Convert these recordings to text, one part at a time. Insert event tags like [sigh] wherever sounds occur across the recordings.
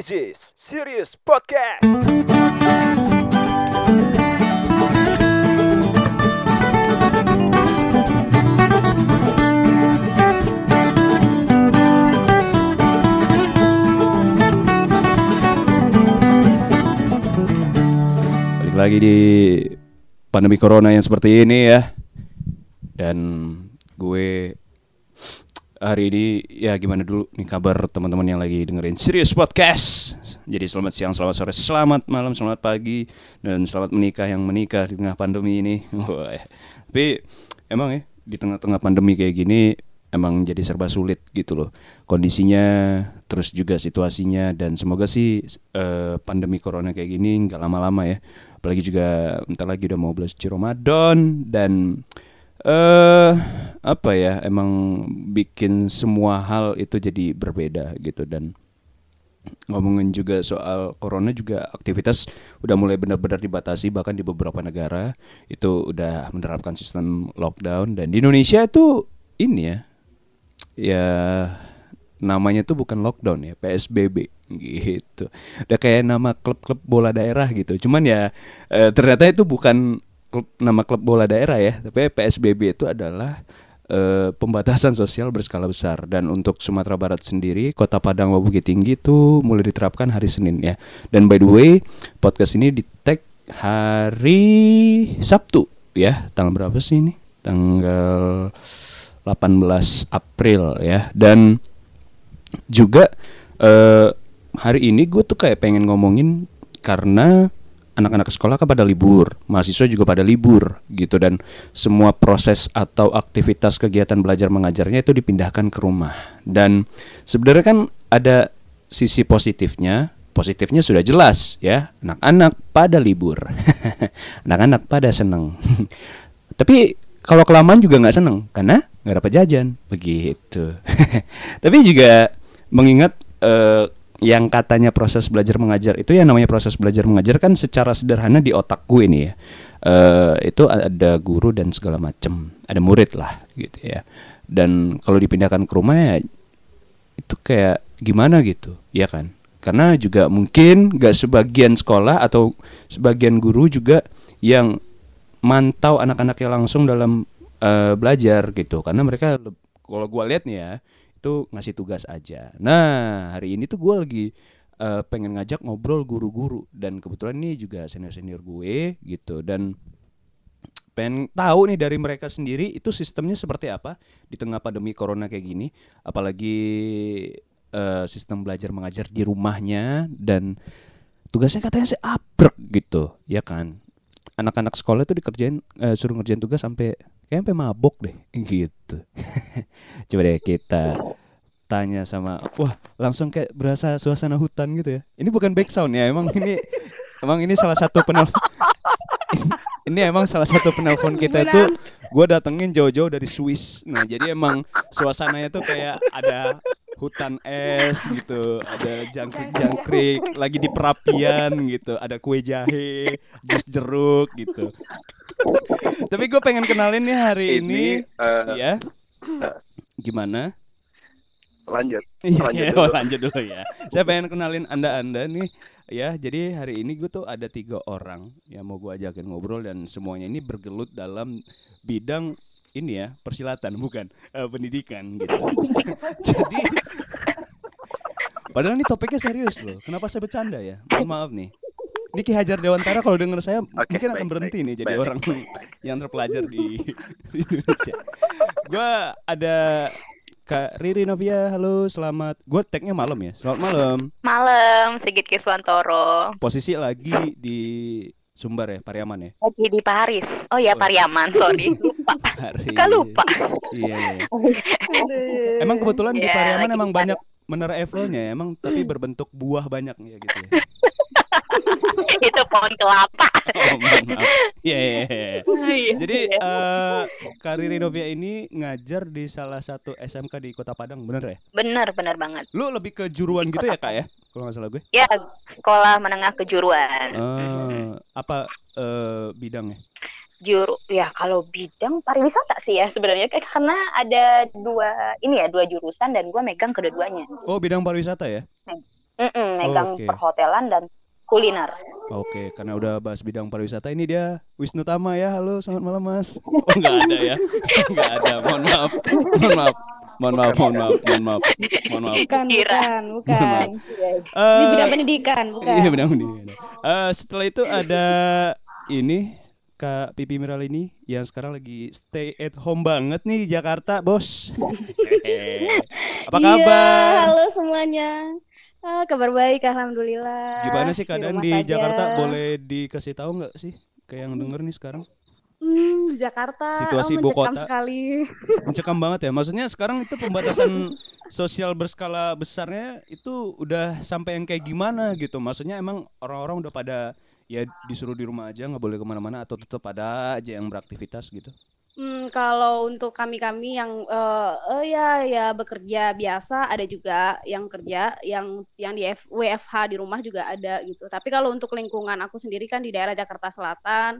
This is Serious Podcast. Balik lagi di pandemi corona yang seperti ini ya. Dan gue hari ini ya gimana dulu nih kabar teman-teman yang lagi dengerin Serious Podcast. Jadi selamat siang, selamat sore, selamat malam, selamat pagi dan selamat menikah yang menikah di tengah pandemi ini. [laughs] Tapi emang ya di tengah-tengah pandemi kayak gini emang jadi serba sulit gitu loh kondisinya terus juga situasinya dan semoga sih eh, pandemi corona kayak gini nggak lama-lama ya apalagi juga bentar lagi udah mau bulan Ramadan dan eh apa ya emang bikin semua hal itu jadi berbeda gitu. Dan ngomongin juga soal corona juga aktivitas udah mulai benar-benar dibatasi bahkan di beberapa negara. Itu udah menerapkan sistem lockdown. Dan di Indonesia itu ini ya ya namanya tuh bukan lockdown ya PSBB gitu. Udah kayak nama klub-klub bola daerah gitu. Cuman ya eh, ternyata itu bukan klub nama klub bola daerah ya. Tapi PSBB itu adalah eh, pembatasan sosial berskala besar. Dan untuk Sumatera Barat sendiri Kota Padang Wabu Bukit Tinggi itu mulai diterapkan hari Senin ya. Dan by the way podcast ini di tag hari Sabtu ya. Tanggal berapa sih ini? Tanggal 18 April ya. Dan juga eh, hari ini gue tuh kayak pengen ngomongin karena anak-anak sekolah kan pada libur, mahasiswa juga pada libur gitu dan semua proses atau aktivitas kegiatan belajar mengajarnya itu dipindahkan ke rumah. Dan sebenarnya kan ada sisi positifnya. Positifnya sudah jelas ya, anak-anak pada libur. [laughs] anak-anak pada seneng. [laughs] Tapi kalau kelamaan juga nggak seneng karena nggak dapat jajan begitu. [laughs] Tapi juga mengingat eh, yang katanya proses belajar mengajar itu yang namanya proses belajar mengajar kan secara sederhana di otak gue nih ya. Eh, itu ada guru dan segala macem ada murid lah gitu ya. Dan kalau dipindahkan ke rumah ya itu kayak gimana gitu ya kan? Karena juga mungkin gak sebagian sekolah atau sebagian guru juga yang mantau anak-anaknya langsung dalam eh, belajar gitu. Karena mereka kalau gua lihat nih ya itu ngasih tugas aja. Nah hari ini tuh gua lagi eh, pengen ngajak ngobrol guru-guru. Dan kebetulan ini juga senior-senior gue gitu. Dan pengen tahu nih dari mereka sendiri itu sistemnya seperti apa di tengah pandemi corona kayak gini. Apalagi eh, sistem belajar mengajar di rumahnya dan tugasnya katanya sih abrek gitu ya kan? Anak-anak sekolah itu dikerjain eh, suruh ngerjain tugas sampai kayak sampai mabok deh gitu. [laughs] Coba deh kita tanya sama wah langsung kayak berasa suasana hutan gitu ya. Ini bukan back sound ya emang ini emang ini salah satu penel [laughs] ini emang salah satu penelpon kita itu gue datengin jauh-jauh dari Swiss. Nah jadi emang suasananya tuh kayak ada hutan es gitu ada jangkrik-jangkrik lagi di perapian gitu ada kue jahe jus jeruk gitu tapi gue pengen kenalin nih hari ini, eh, ya gimana lanjut Iya, Lanjut iya, dulu. oh, lanjut dulu ya. Saya pengen kenalin anda-anda nih ya. Jadi hari ini gue tuh ada tiga orang yang mau gue ajakin ngobrol dan semuanya ini bergelut dalam bidang ini ya persilatan bukan eh, pendidikan gitu. [laughs] Jadi padahal ini topiknya serius loh. Kenapa saya bercanda ya? Mohon maaf nih. Ini Ki Hajar Dewantara kalau denger saya Oke, mungkin akan baik, berhenti baik, nih jadi baik. orang yang terpelajar di, di [laughs] Indonesia. Gue ada Kak Riri Novia, halo, selamat. Gue tagnya malam ya, selamat malam. Malam, Sigit Kiswantoro. Posisi lagi di Sumbar ya, Pariaman ya. Lagi di Paris. Oh ya, Oh. Pariaman, sorry. [laughs] Hari. Suka lupa. Iya, iya. [laughs] Emang kebetulan di Ya, Pariaman emang di banyak menara Eiffelnya, ya, emang tapi berbentuk buah banyak ya gitu ya. [laughs] Itu pohon kelapa. [laughs] Oh. Iya, iya, iya. Iya. Jadi eh Kak Riri Novia ini ngajar di salah satu SMK di Kota Padang, bener ya? bener, bener banget. Lu lebih ke juruan gitu ya kak ya? Kalau nggak salah gue. Ya, sekolah menengah kejuruan. Eh, apa eh, bidangnya? Juru, ya kalau bidang pariwisata sih ya sebenarnya Kayak karena ada dua ini ya dua jurusan dan gue megang kedua-duanya. Oh bidang pariwisata ya? Mm-mm, megang Oke. perhotelan dan kuliner. Oke, karena udah bahas bidang pariwisata ini dia Wisnu Tama ya. Halo, selamat malam Mas. Oh, enggak ada ya. [laughs] Enggak ada. Mohon maaf. Mohon maaf. Mohon maaf, mohon maaf, mohon maaf. Mohon maaf. Bukan, bukan, bukan. Ini Eh, bidang pendidikan, bukan. Iya, bidang pendidikan. Eh, setelah itu [laughs] ada ini Kak Pipi Miral ini yang sekarang lagi stay at home banget nih di Jakarta, Bos. [laughs] Apa Iya, kabar? halo semuanya. Ah, kabar baik, alhamdulillah. Gimana sih keadaan di, saja. Jakarta? Boleh dikasih tahu nggak sih? Kayak yang denger nih sekarang. Hmm, di Jakarta. Situasi oh, ibu mencekam kota. sekali. Mencekam banget ya. Maksudnya sekarang itu pembatasan [laughs] sosial berskala besarnya itu udah sampai yang kayak gimana gitu. Maksudnya emang orang-orang udah pada ya disuruh di rumah aja nggak boleh ke mana-mana atau tetap ada aja yang beraktivitas gitu. Hmm, kalau untuk kami-kami yang eh eh, ya ya bekerja biasa ada juga yang kerja yang yang di F- WFH di rumah juga ada gitu. Tapi kalau untuk lingkungan aku sendiri kan di daerah Jakarta Selatan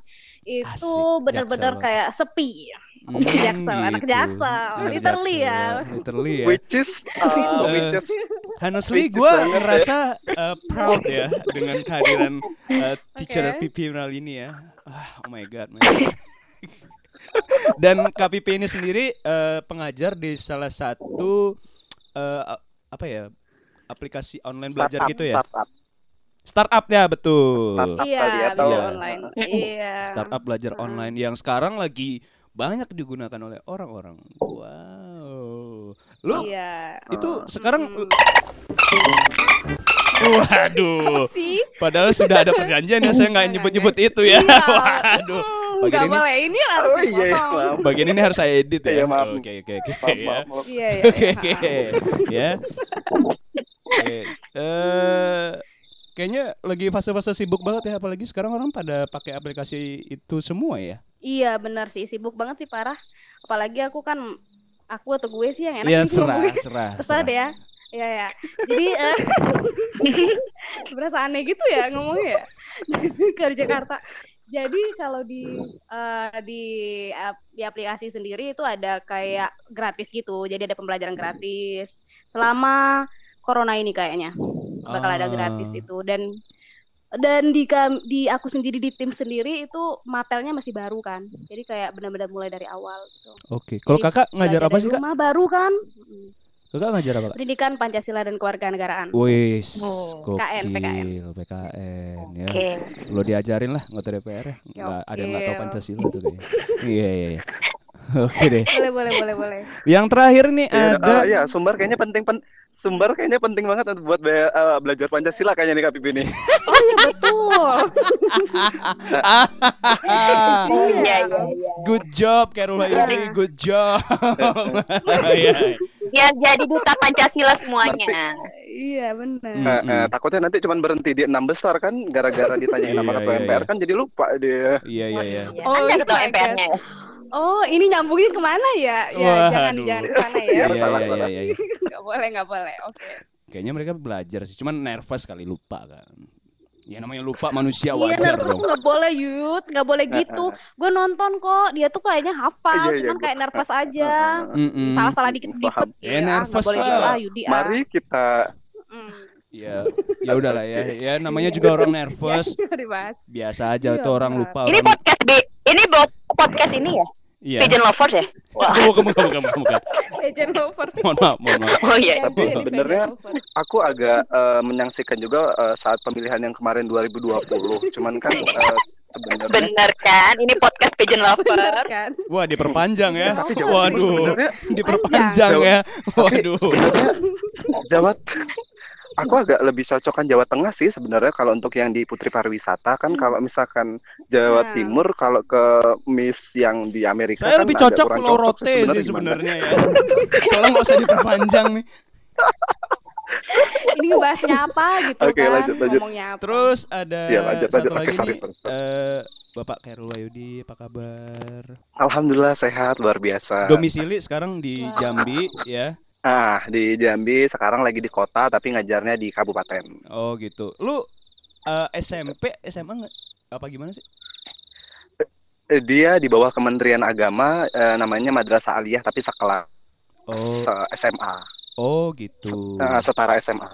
itu benar-benar kayak sepi. Hmm, Jaksel, anak Jaksel. Anak Literally ya. Jaksel, Literally ya. Which is, uh, which is Honestly, gue ya. ngerasa uh, proud ya dengan kehadiran uh, teacher Oke. Pipi Miral ini ya. Ah, oh my god, man. Dan KPP ini sendiri uh, pengajar di salah satu uh, apa ya aplikasi online belajar startup, gitu ya. startup. Startup ya betul. Startup Iya, atau belajar online. Iya. Startup belajar online yang sekarang lagi banyak digunakan oleh orang-orang. Wow. Lu Iya. itu sekarang Mm. Waduh. Padahal sudah ada perjanjian ya, saya nggak nyebut-nyebut itu ya. Iya. [laughs] Waduh. Bagian ini- boleh. Ini harus Oh iya, iya, maaf. Bagian ini harus saya edit ya. Iya, maaf. Oke, oke, oke. Ya. Iya, iya. Oke, iya. oke. Ya. [laughs] Oke. Eh, kayaknya lagi fase-fase sibuk banget ya, apalagi sekarang orang pada pakai aplikasi itu semua ya. Iya, benar sih. Sibuk banget sih parah. Apalagi aku kan aku atau gue sih yang enak Iya, nih serah, serah. [laughs] Terserah deh ya. Iya, ya. Jadi eh [laughs] berasa aneh gitu ya ngomongnya ya. [laughs] ke Jakarta. Jadi kalau di eh, di di aplikasi sendiri itu ada kayak gratis gitu. Jadi ada pembelajaran gratis selama corona ini kayaknya. Bakal ada gratis Ah. itu dan dan di di aku sendiri di tim sendiri itu mapelnya masih baru kan. Jadi kayak benar-benar mulai dari awal gitu. Oke. Kalau Jadi, kakak ngajar apa sih kak? Rumah baru kan. Kakak ngajar apa kak? Pendidikan Pancasila dan Kewarganegaraan. Wis, Oh, gokil, PKN, PKN. Ya. Oke. Lo diajarin lah anggota DPR ya. Nggak, ada yang nggak tahu. Pancasila tuh kayaknya. iya, iya, iya. [laughs] Oke deh. Boleh, boleh, boleh, boleh. Yang terakhir nih Iya, ada eh, iya, sumber kayaknya penting pen sumber kayaknya penting banget untuk buat be- eh, belajar Pancasila kayaknya nih Kak Pipi nih. Oh iya betul. [laughs] Iya, iya, iya. Good job Carol ini, good job. [laughs] Iya. Biar jadi duta Pancasila semuanya. iya benar. Hmm. Eh, eh, takutnya nanti cuma berhenti di enam besar kan gara-gara ditanyain nama Iya, ketua iya, MPR iya. kan jadi lupa dia. Iya, iya, iya. Iya, Oh, Anda iya, ketua iya. MPR-nya ya? Oh ini nyambungin ke mana ya? Ya Waduh. jangan jangan ke sana ya. Iya, iya, iya, iya, iya. Nggak boleh, nggak boleh. Oke. Kayaknya mereka belajar sih, cuman nervous kali lupa kan. Ya namanya lupa manusia Iya wajar nervous dong. tuh nggak boleh Yud, nggak boleh gitu. Gue nonton kok, dia tuh kayaknya hafal, Iya, iya, cuman gua- kayak nervous aja. Mm-mm. Salah-salah dikit-dikit. Paham. Ya, ah, nervous boleh gitu lah. ah Yudi ah. Mari kita Mm. Ya, ya udahlah ya. [laughs] Ya namanya juga orang nervous. [laughs] Ya. Biasa aja Iya, tuh orang lupa. Ini orang... podcast B, ini podcast ini ya? Iya. Pigeon Lovers ya? Wah. Bukan, bukan, bukan, bukan, bukan. Legend lover. Mohon maaf, mohon maaf. Oh iya. Tapi Jadi sebenarnya aku agak eh, menyaksikan juga eh, saat pemilihan yang kemarin 2020. Cuman kan eh, sebenarnya Bener kan? Ini podcast Pigeon Bener Lover. kan? Wah, diperpanjang ya. tapi Jawa Waduh. sebenarnya Diperpanjang ya. Waduh. Jawa Aku agak lebih cocokkan Jawa Tengah sih sebenarnya kalau untuk yang di Putri Pariwisata kan kalau misalkan Jawa Hmm. Timur kalau ke Miss yang di Amerika Saya kan lebih cocok Pulau cocok Rote sih sebenarnya ya. Tolong nggak usah diperpanjang nih. Ini ngebahasnya apa gitu Oke, kan? lanjut, lanjut. Ngomongnya apa? Terus ada Iya, lanjut, satu lanjut. lagi Oke, sorry, nih, sorry. eh, Bapak Khairul Wayudi, apa kabar? Alhamdulillah sehat luar biasa. Domisili sekarang di. Jambi ya. Ah, di Jambi sekarang lagi di kota tapi ngajarnya di kabupaten. Oh gitu. Lu eh, SMP, SMA nggak? Apa gimana sih? Eh, Dia di bawah Kementerian Agama eh, namanya Madrasah Aliyah tapi sekelas Oh, se- SMA. oh gitu. Eh, setara SMA.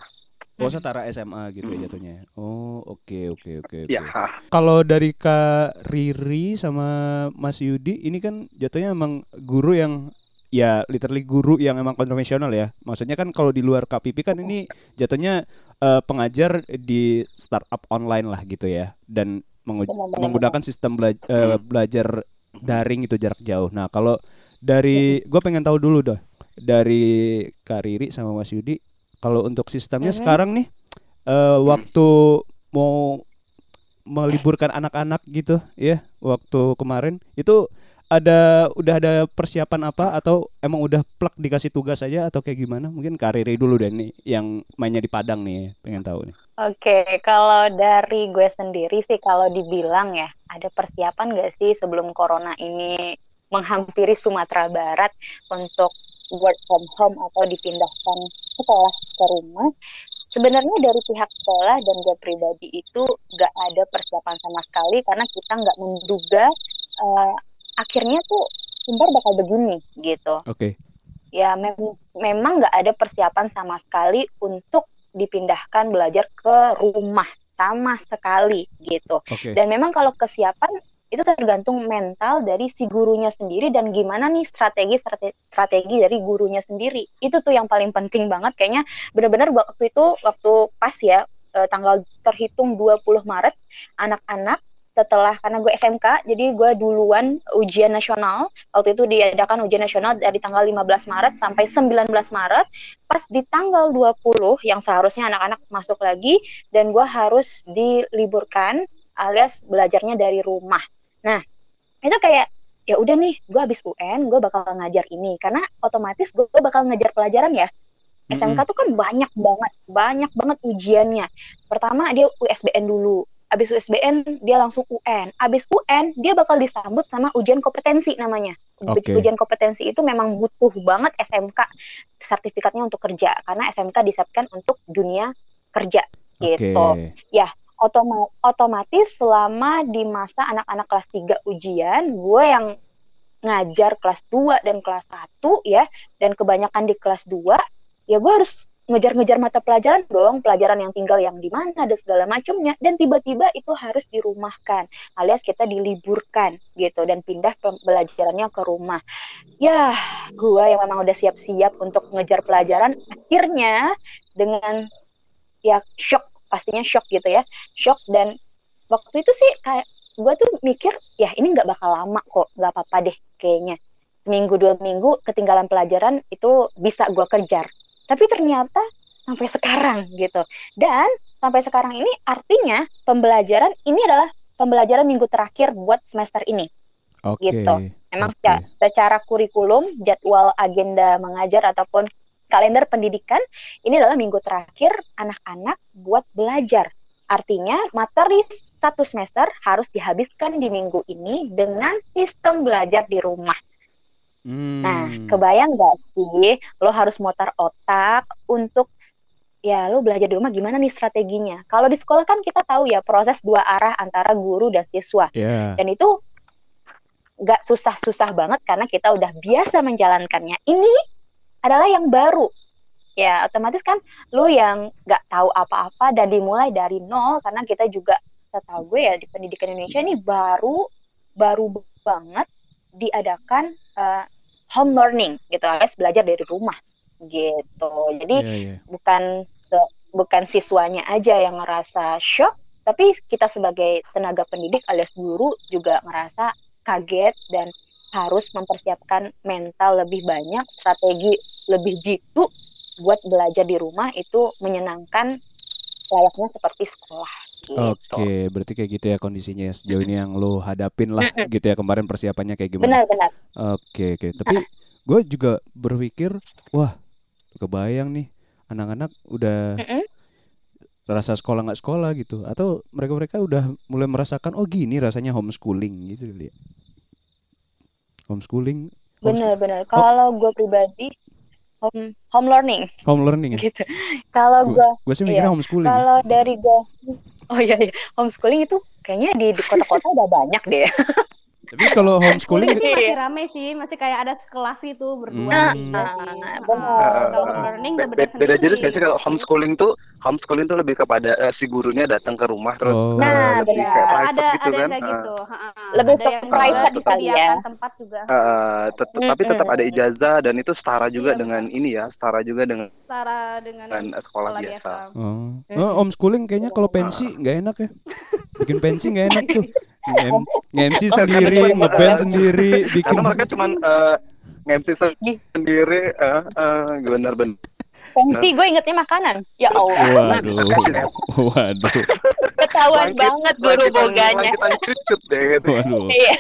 Oh, setara SMA gitu ya jatuhnya. Oh, oke oke oke oke. Ya, Kalau dari Kak Riri sama Mas Yudi ini kan jatuhnya emang guru yang ya literally guru yang emang konvensional ya. Maksudnya kan kalau di luar KPP kan ini jatuhnya eh, pengajar di startup online lah gitu ya dan mengu- menggunakan sistem bela- eh, belajar daring itu jarak jauh. Nah, kalau dari gue pengen tahu dulu dah dari Kak Riri sama Mas Yudi kalau untuk sistemnya Mhm. sekarang nih eh, waktu mau meliburkan anak-anak gitu ya waktu kemarin itu ada udah ada persiapan apa? Atau emang udah plek dikasih tugas aja atau kayak gimana? Mungkin Kak Riri dulu deh nih yang mainnya di Padang nih pengen tahu nih. Oke, kalau dari gue sendiri sih kalau dibilang ya, ada persiapan nggak sih sebelum corona ini menghampiri Sumatera Barat untuk work from home atau dipindahkan sekolah ke rumah? Sebenarnya dari pihak sekolah dan gue pribadi itu nggak ada persiapan sama sekali karena kita nggak menduga eh, akhirnya tuh Sumbar bakal begini gitu oke ya mem- memang nggak ada persiapan sama sekali untuk dipindahkan belajar ke rumah sama sekali gitu. oke Dan memang kalau kesiapan itu tergantung mental dari si gurunya sendiri dan gimana nih strategi strategi, strategi dari gurunya sendiri. Itu tuh yang paling penting banget kayaknya benar-benar waktu itu waktu pas ya eh, tanggal terhitung 20 Maret anak-anak setelah karena gue SMK jadi gue duluan ujian nasional. Waktu itu diadakan ujian nasional dari tanggal 15 Maret sampai 19 Maret. Pas di tanggal 20 yang seharusnya anak-anak masuk lagi dan gue harus diliburkan alias belajarnya dari rumah. Nah itu kayak ya udah nih gue habis UN gue bakal ngajar ini. Karena otomatis gue bakal ngajar pelajaran ya. SMK tuh kan banyak banget banyak banget ujiannya. Pertama dia USBN dulu abis USBN dia langsung UN abis UN dia bakal disambut sama ujian kompetensi namanya. Oke. ujian kompetensi itu memang butuh banget SMK sertifikatnya untuk kerja. Karena SMK disiapkan untuk dunia kerja gitu. Otoma- otomatis selama di masa anak-anak kelas 3 ujian, gue yang ngajar kelas 2 dan kelas 1 ya, dan kebanyakan di kelas 2, ya gue harus ngejar-ngejar mata pelajaran dong, pelajaran yang tinggal yang di mana dan segala macamnya, dan tiba-tiba itu harus dirumahkan, alias kita diliburkan gitu, dan pindah pembelajarannya ke rumah. Ya, gue yang memang udah siap-siap untuk ngejar pelajaran, akhirnya dengan ya shock pastinya shock gitu ya. Shock dan waktu itu sih kayak gue tuh mikir ya ini nggak bakal lama kok nggak apa-apa deh kayaknya. Minggu dua minggu ketinggalan pelajaran itu bisa gue kejar tapi ternyata sampai sekarang gitu dan sampai sekarang ini artinya pembelajaran ini adalah pembelajaran minggu terakhir buat semester ini oke gitu. Memang Oke. seca- secara kurikulum, jadwal agenda mengajar ataupun kalender pendidikan ini adalah minggu terakhir anak-anak buat belajar. Artinya materi satu semester harus dihabiskan di minggu ini dengan sistem belajar di rumah. Nah, Hmm. kebayang nggak sih lo harus mutar otak untuk ya lo belajar di rumah gimana nih strateginya? Kalau di sekolah kan kita tahu ya proses dua arah antara guru dan siswa ya dan itu nggak susah-susah banget karena kita udah biasa menjalankannya. Ini adalah yang baru. Ya, otomatis kan lu yang nggak tahu apa-apa dan dimulai dari nol karena kita juga setahu gue ya di pendidikan Indonesia ini baru baru banget diadakan eh, home learning gitu, alias belajar dari rumah gitu. Jadi ya ya bukan bukan siswanya aja yang ngerasa shock, tapi kita sebagai tenaga pendidik alias guru juga ngerasa kaget dan harus mempersiapkan mental lebih banyak, strategi lebih jitu buat belajar di rumah itu menyenangkan layaknya seperti sekolah. Gitu. Oke, berarti kayak gitu ya kondisinya sejauh ini yang lo hadapin lah gitu ya kemarin persiapannya kayak gimana? Benar-benar. Oke, oke. Tapi gue juga berpikir, wah, kebayang nih anak-anak udah rasa sekolah nggak sekolah gitu, atau mereka-mereka udah mulai merasakan, oh gini rasanya homeschooling gitu ya. Homeschooling, homeschool- Benar-benar. Kalau gue pribadi home home learning home learning ya. gitu. Kalau gue Gue sih mikirnya iya. homeschooling. ya. Kalau dari gue, oh iya, iya, homeschooling itu kayaknya di, kota-kota udah banyak deh. [laughs] Tapi kalau homeschooling sih masih rame sih, masih kayak ada sekelas itu berdua Hmm. tiga sih. Ah, Ah, benar. Kalau learning Be- benar be- beda jenis sih kalau homeschooling tuh homeschooling tuh lebih kepada eh, si gurunya datang ke rumah terus Oh. eh, Nah, lebih kayak private ada gitu ada kan yang kayak Ah. gitu. Ha-ha. Lebih ke private kali ya. tempat juga Eh, tet- tapi tetap ada Mm-mm. ijazah dan itu setara juga Iya, dengan ini ya setara juga dengan setara dengan dengan sekolah biasa. Oh. oh, homeschooling kayaknya kalau pensi nggak enak ya. Bikin pensi nggak enak tuh. [laughs] Nge-MC sendiri, ngeband sendiri, bikin Karena mereka cuman eh, nge-MC sendiri, eh, eh, benar-benar. Pensi gue ingetnya makanan. Ya Allah. Waduh. Waduh. Ketahuan banget guru boganya. Kita cucut deh gitu. Waduh. Iya.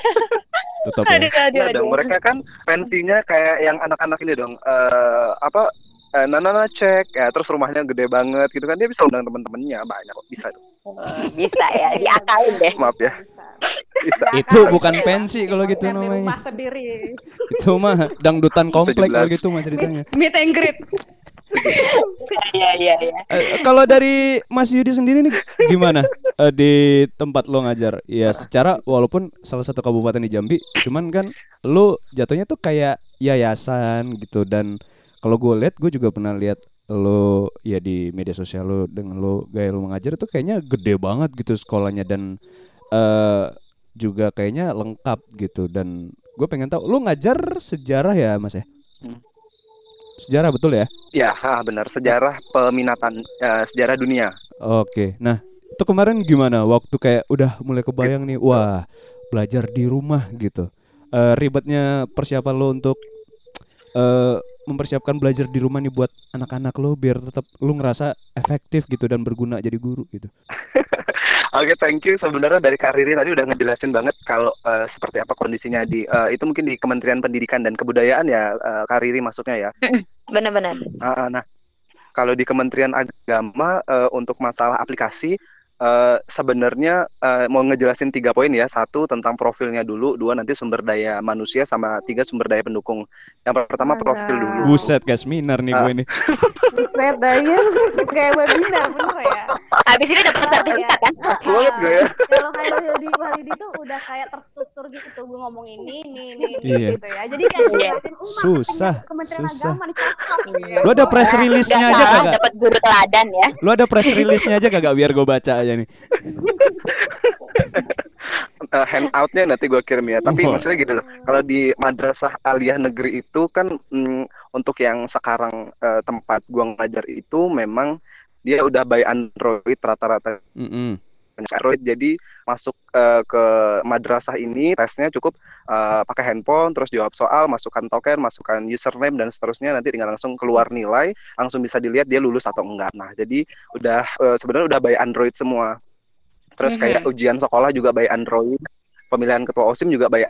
Tetap Aduh, ya. aduh, Nah, aduh. dong, mereka kan pensinya kayak yang anak-anak ini dong. eh apa? Eh, Nana cek ya terus rumahnya gede banget gitu kan dia bisa undang teman-temannya banyak kok bisa dong. Eh, Bisa ya, diakalin deh. maaf ya bisa Itu bukan pensi kalau gitu di rumah namanya. sendiri. Itu mah dangdutan komplek kalau 17. gitu mah ceritanya. Meet and greet. Iya, iya, iya. Eh, kalau dari Mas Yudi sendiri nih gimana di tempat lo ngajar? Ya secara walaupun salah satu kabupaten di Jambi, cuman kan lo jatuhnya tuh kayak yayasan gitu dan kalau gue lihat gue juga pernah lihat lo ya di media sosial lo dengan lo gaya lo mengajar itu kayaknya gede banget gitu sekolahnya dan eh juga kayaknya lengkap gitu dan gue pengen tahu lo ngajar sejarah ya Mas ya? Hmm. Sejarah betul ya? ya ah, benar sejarah peminatan eh, sejarah dunia Oke, nah itu kemarin gimana? Waktu kayak udah mulai kebayang nih, wah belajar di rumah gitu. Eh, ribetnya persiapan lo untuk eh mempersiapkan belajar di rumah nih buat anak-anak lo biar tetap lo ngerasa efektif gitu dan berguna jadi guru gitu. [laughs] Oke, thank you. Sebenarnya dari Kak Riri tadi udah ngejelasin banget kalau eh, seperti apa kondisinya di eh, itu mungkin di Kementerian Pendidikan dan Kebudayaan ya eh, Kak Riri maksudnya ya. Benar-benar. Ah, nah, kalau di Kementerian Agama eh, untuk masalah aplikasi eh, sebenarnya eh, mau ngejelasin tiga poin ya. Satu tentang profilnya dulu, dua nanti sumber daya manusia, sama tiga sumber daya pendukung. Yang pertama profil Mantap. dulu. Buset kayak seminar nih gue ini. Buset daya [laughs] kayak webinar bener ya. Habis ini dapat sertifikat kan? Gak ya? Kalau kayak Yodi Walidi tuh udah kayak terstruktur gitu gue ngomong ini ini ini, Iya. gitu ya. Jadi kayak Iya. jelasin Susah, marketingnya Kementerian susah. Agama nih cocok gitu. Lo ada press release-nya aja kagak? dapat guru teladan ya. Lo ada press release-nya aja kagak biar gue baca aja nih. Eh, handoutnya nanti gue kirim ya. Tapi maksudnya gitu loh. Kalau di madrasah aliyah negeri itu kan mm, untuk yang sekarang eh, tempat gua ngajar itu memang dia udah by Android rata-rata Mm-mm. Android. Jadi masuk eh, ke madrasah ini tesnya cukup eh, pakai handphone, terus jawab soal, masukkan token, masukkan username dan seterusnya. Nanti tinggal langsung keluar nilai, langsung bisa dilihat dia lulus atau enggak. Nah, jadi udah eh, sebenarnya udah by Android semua. Terus Mhm. kayak ujian sekolah juga by Android, pemilihan ketua OSIM juga by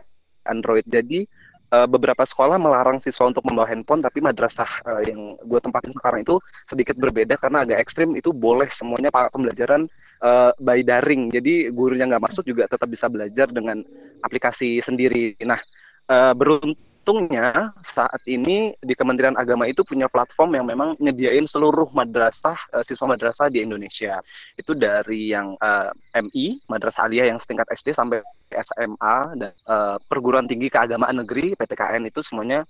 Android. Jadi eh, beberapa sekolah melarang siswa untuk membawa handphone, tapi madrasah eh, yang gue tempatin sekarang itu sedikit berbeda karena agak ekstrim itu boleh semuanya pembelajaran eh, by daring. Jadi gurunya nggak masuk juga tetap bisa belajar dengan aplikasi sendiri. Nah, eh, beruntungnya saat ini di Kementerian Agama itu punya platform yang memang nyediain seluruh madrasah eh, siswa madrasah di Indonesia. Itu dari yang eh, MI, Madrasah Aliyah yang setingkat SD sampai SMA dan eh, perguruan tinggi keagamaan negeri PTKN itu semuanya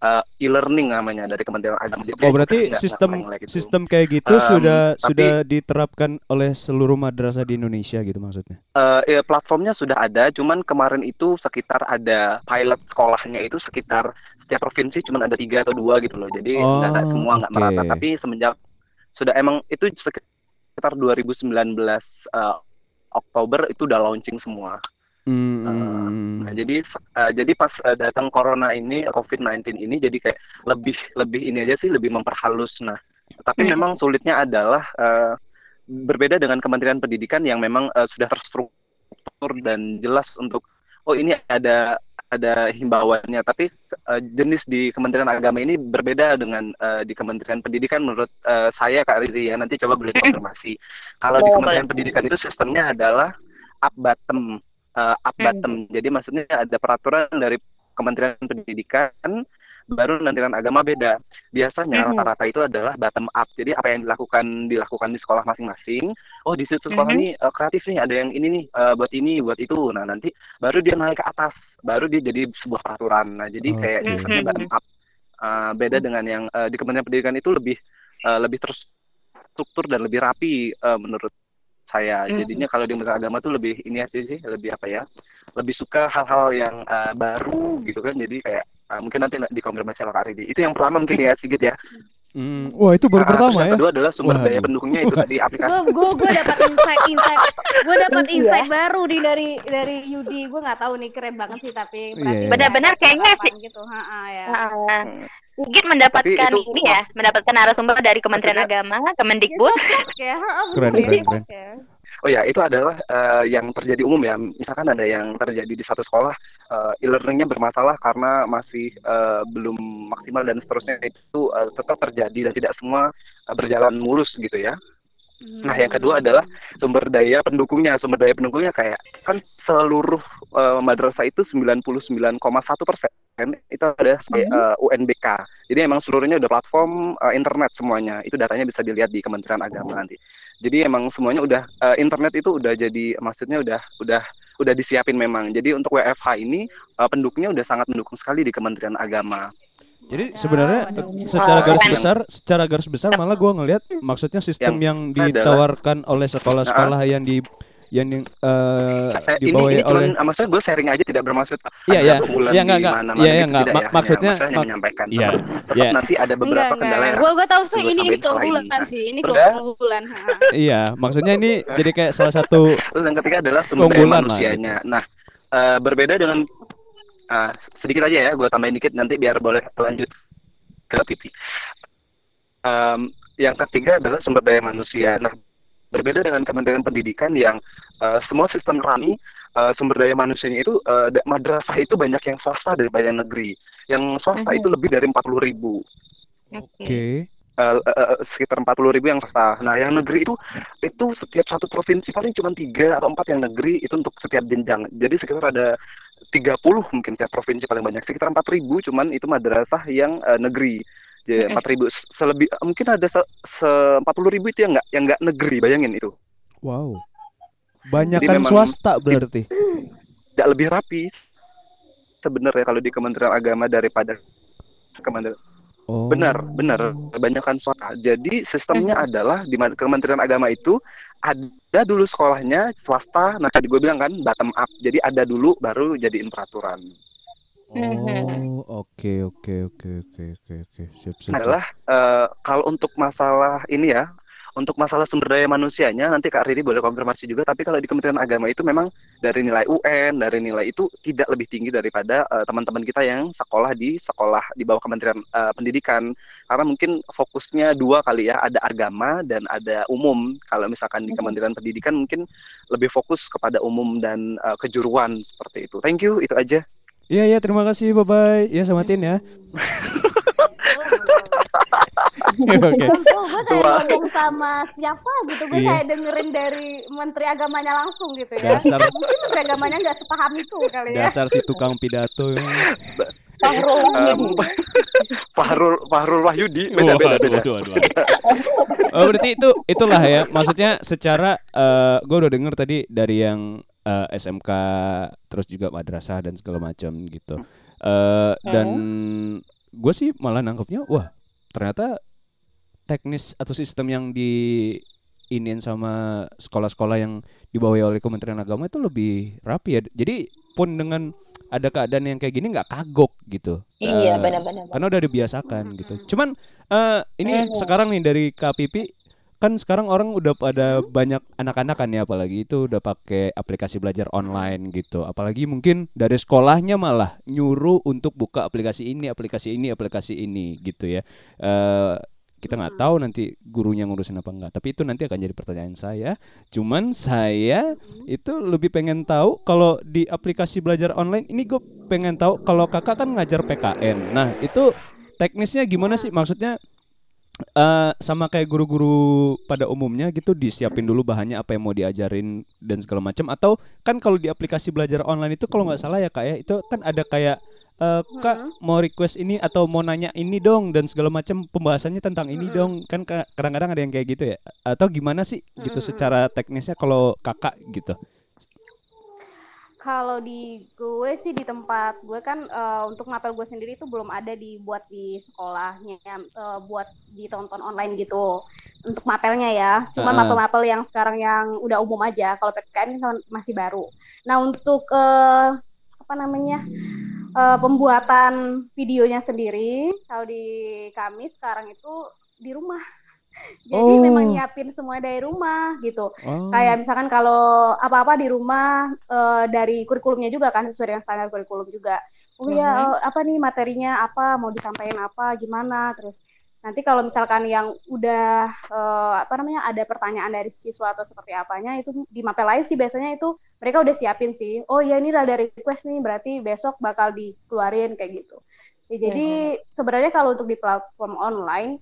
eh, e-learning namanya dari Kementerian Agama. Jadi Oh berarti sistem gitu. sistem kayak gitu Em, sudah tapi- sudah diterapkan oleh seluruh madrasah di Indonesia gitu maksudnya. Eh, ya, platformnya sudah ada, cuman kemarin itu sekitar ada pilot sekolahnya itu sekitar setiap provinsi cuma ada tiga atau dua gitu loh. Jadi Oh, nggak semua nggak oke. merata. Tapi semenjak sudah emang itu sekitar 2019 eh, Oktober itu udah launching semua. Hmm. Nah, jadi eh, jadi pas eh, datang corona ini COVID-19 ini jadi kayak lebih lebih ini aja sih lebih memperhalus. Nah, tapi Hmm. memang sulitnya adalah eh, berbeda dengan Kementerian Pendidikan yang memang eh, sudah terstruktur dan jelas untuk oh ini ada ada himbauannya. Tapi eh, jenis di Kementerian Agama ini berbeda dengan eh, di Kementerian Pendidikan menurut eh, saya Kak Riri ya. Nanti coba boleh [laughs] konfirmasi. Kalau di Boleh, Kementerian boleh. Pendidikan itu sistemnya adalah up bottom uh, up Hmm. bottom. Jadi maksudnya ada peraturan dari Kementerian Pendidikan baru Kementerian Agama beda. Biasanya Mhm. rata-rata itu adalah bottom up. Jadi apa yang dilakukan dilakukan di sekolah masing-masing. Oh di situ sekolah Mhm. nih uh, kreatif nih, ada yang ini nih uh, buat ini, buat itu. Nah nanti baru dia naik ke atas baru dia jadi sebuah peraturan. Nah, jadi kayak Oke. sistemnya bottom up. Uh, beda dengan yang uh, di Kementerian Pendidikan itu lebih uh, lebih terstruktur dan lebih rapi uh, menurut saya. Mhm. Jadinya kalau di Kementerian Agama tuh lebih ini aja sih, lebih apa ya? Lebih suka hal-hal yang uh, baru gitu kan. Jadi kayak uh, mungkin nanti dikonfirmasi sama Kak Ridi. Itu yang pertama mungkin ya Sigit ya. Hmm, Wah itu baru Ah, pertama ya. kedua adalah sumber Waduh. daya pendukungnya itu tadi aplikasi. gue gue gue dapat insight insight gue dapat Iya. insight baru nih dari dari Yudi gue nggak tahu nih keren banget sih tapi Iya, berarti iya. Benar-benar kayaknya harapan gitu ha, ha, ya Nah, Sigit mendapatkan Tapi itu- ini ya, mendapatkan narasumber dari Kementerian Agama, Kemendikbud. ya ha, ha, Keren, keren, keren. Oh ya, itu adalah eh, yang terjadi umum ya. Misalkan ada yang terjadi di satu sekolah, eh, e-learningnya bermasalah karena masih eh, belum maksimal dan seterusnya itu eh, tetap terjadi dan tidak semua eh, berjalan mulus gitu ya. Nah, yang kedua adalah sumber daya pendukungnya. Sumber daya pendukungnya kayak kan seluruh eh, madrasah itu 99,1 persen itu ada sebagai, eh, UNBK. Jadi emang seluruhnya udah platform eh, internet semuanya. Itu datanya bisa dilihat di Kementerian Agama nanti. Jadi emang semuanya udah eh, internet itu udah jadi maksudnya udah udah udah disiapin memang. Jadi untuk WFH ini eh, pendukungnya udah sangat mendukung sekali di Kementerian Agama. Jadi sebenarnya waduh. secara garis Keren. besar, secara garis besar malah gua ngelihat maksudnya sistem yang, adalah- ditawarkan oleh sekolah-sekolah yang di yang di, eh, Eh, ini dibawahi ini cuman oleh eh, maksudnya gue sharing aja tidak bermaksud Iya, ada iya. Iya, di enggak, enggak. mana-mana Iya, iya, gitu, enggak. tidak Ma- ya. maksudnya- mak- menyampaikan. Iya. Iya. nanti ada beberapa Enggak, kendala enggak. yang Gue gue tahu sih ini ini keunggulan ini. Sih, ini keunggulan. iya, maksudnya ini jadi kayak salah satu Terus yang ketiga adalah sumber daya manusianya. Nah, eh, berbeda dengan eh, sedikit aja ya, gue tambahin dikit nanti biar boleh lanjut ke pipi. Em, yang ketiga adalah sumber daya manusia. Nah, berbeda dengan Kementerian Pendidikan yang eh, semua sistem kami eh, sumber daya manusianya itu da- madrasah itu banyak yang swasta daripada yang negeri. Yang swasta Mhm. itu lebih dari 40 ribu. Oke. Eh, eh, eh, sekitar 40 ribu yang swasta. Nah, yang negeri itu itu setiap satu provinsi paling cuma tiga atau empat yang negeri itu untuk setiap jenjang. Jadi sekitar ada 30 mungkin tiap provinsi paling banyak. Sekitar 4 ribu cuman itu madrasah yang eh, negeri. Jadi. 4 ribu selebih mungkin ada se, se 40 ribu itu yang nggak yang nggak negeri bayangin itu. Wow. Banyakan memang- swasta berarti. Tidak lebih rapi sebenarnya kalau di Kementerian Agama daripada Kementerian Oh. Benar, benar. Kebanyakan swasta. Jadi sistemnya adalah di Kementerian Agama itu ada dulu sekolahnya swasta. Nah tadi gue bilang kan bottom up. Jadi ada dulu baru jadiin peraturan. Oh, oke oke oke oke oke oke. Siap siap. siap. Adalah eh, kalau untuk masalah ini ya, untuk masalah sumber daya manusianya nanti Kak Riri boleh konfirmasi juga. Tapi kalau di Kementerian Agama itu memang dari nilai UN, dari nilai itu tidak lebih tinggi daripada eh, teman-teman kita yang sekolah di sekolah di bawah Kementerian eh, Pendidikan. Karena mungkin fokusnya dua kali ya, ada agama dan ada umum. Kalau misalkan di Mhm. Kementerian Pendidikan mungkin lebih fokus kepada umum dan eh, kejuruan seperti itu. Thank you, itu aja. Iya iya terima kasih bye bye. Ya samatin [laughs] ya. Oke. Tuh, gue kayak ngomong sama siapa gitu, gue Iya. kayak dengerin dari menteri agamanya langsung gitu ya. Dasar Mungkin menteri agamanya nggak sepaham itu kali ya. dasar si tukang pidato. Fahrul Em, Fahrul Fahrul Wahyudi beda beda beda. waduh, waduh, waduh. Oh berarti itu itulah ya. Maksudnya secara eh gue udah denger tadi dari yang eh, SMK terus juga madrasah dan segala macam gitu. Eh dan gue sih malah nangkepnya wah ternyata teknis atau sistem yang di iniin sama sekolah-sekolah yang dibawahi oleh Kementerian Agama itu lebih rapi ya. Jadi pun dengan ada keadaan yang kayak gini nggak kagok gitu. Iya, Eh, benar-benar. karena udah dibiasakan gitu. Cuman eh ini Mhm. sekarang nih dari KPP kan sekarang orang udah pada banyak anak-anak kan ya apalagi itu udah pakai aplikasi belajar online gitu. Apalagi mungkin dari sekolahnya malah nyuruh untuk buka aplikasi ini, aplikasi ini, aplikasi ini gitu ya. Eh kita nggak tahu nanti gurunya ngurusin apa enggak. Tapi itu nanti akan jadi pertanyaan saya. Cuman saya itu lebih pengen tahu kalau di aplikasi belajar online ini gue pengen tahu kalau kakak kan ngajar PKN. Nah itu teknisnya gimana sih? Maksudnya eh sama kayak guru-guru pada umumnya gitu disiapin dulu bahannya apa yang mau diajarin dan segala macam atau kan kalau di aplikasi belajar online itu kalau nggak salah ya kak ya itu kan ada kayak eh, kak mau request ini atau mau nanya ini dong dan segala macam pembahasannya tentang ini dong. Kan ka- kadang-kadang ada yang kayak gitu ya. Atau gimana sih gitu secara teknisnya kalau kakak gitu Kalau di gue sih di tempat gue kan eh, untuk mapel gue sendiri itu belum ada dibuat di sekolahnya eh, buat ditonton online gitu untuk mapelnya ya. Cuma Ah. mapel-mapel yang sekarang yang udah umum aja. Kalau PPKN kan masih baru. Nah untuk eh, apa namanya eh, pembuatan videonya sendiri kalau di kami sekarang itu di rumah. [laughs] Jadi Oh. memang nyiapin semua dari rumah gitu. Oh. kayak misalkan kalau apa-apa di rumah eh, dari kurikulumnya juga kan sesuai dengan standar kurikulum juga. Oh ya eh, apa nih materinya apa mau disampaikan apa gimana? Terus nanti kalau misalkan yang udah eh, apa namanya ada pertanyaan dari siswa atau seperti apanya itu di mapel lain sih. Biasanya itu mereka udah siapin sih. Oh ya ini ada request nih berarti besok bakal dikeluarin kayak gitu. Ya, jadi sebenarnya kalau untuk di platform online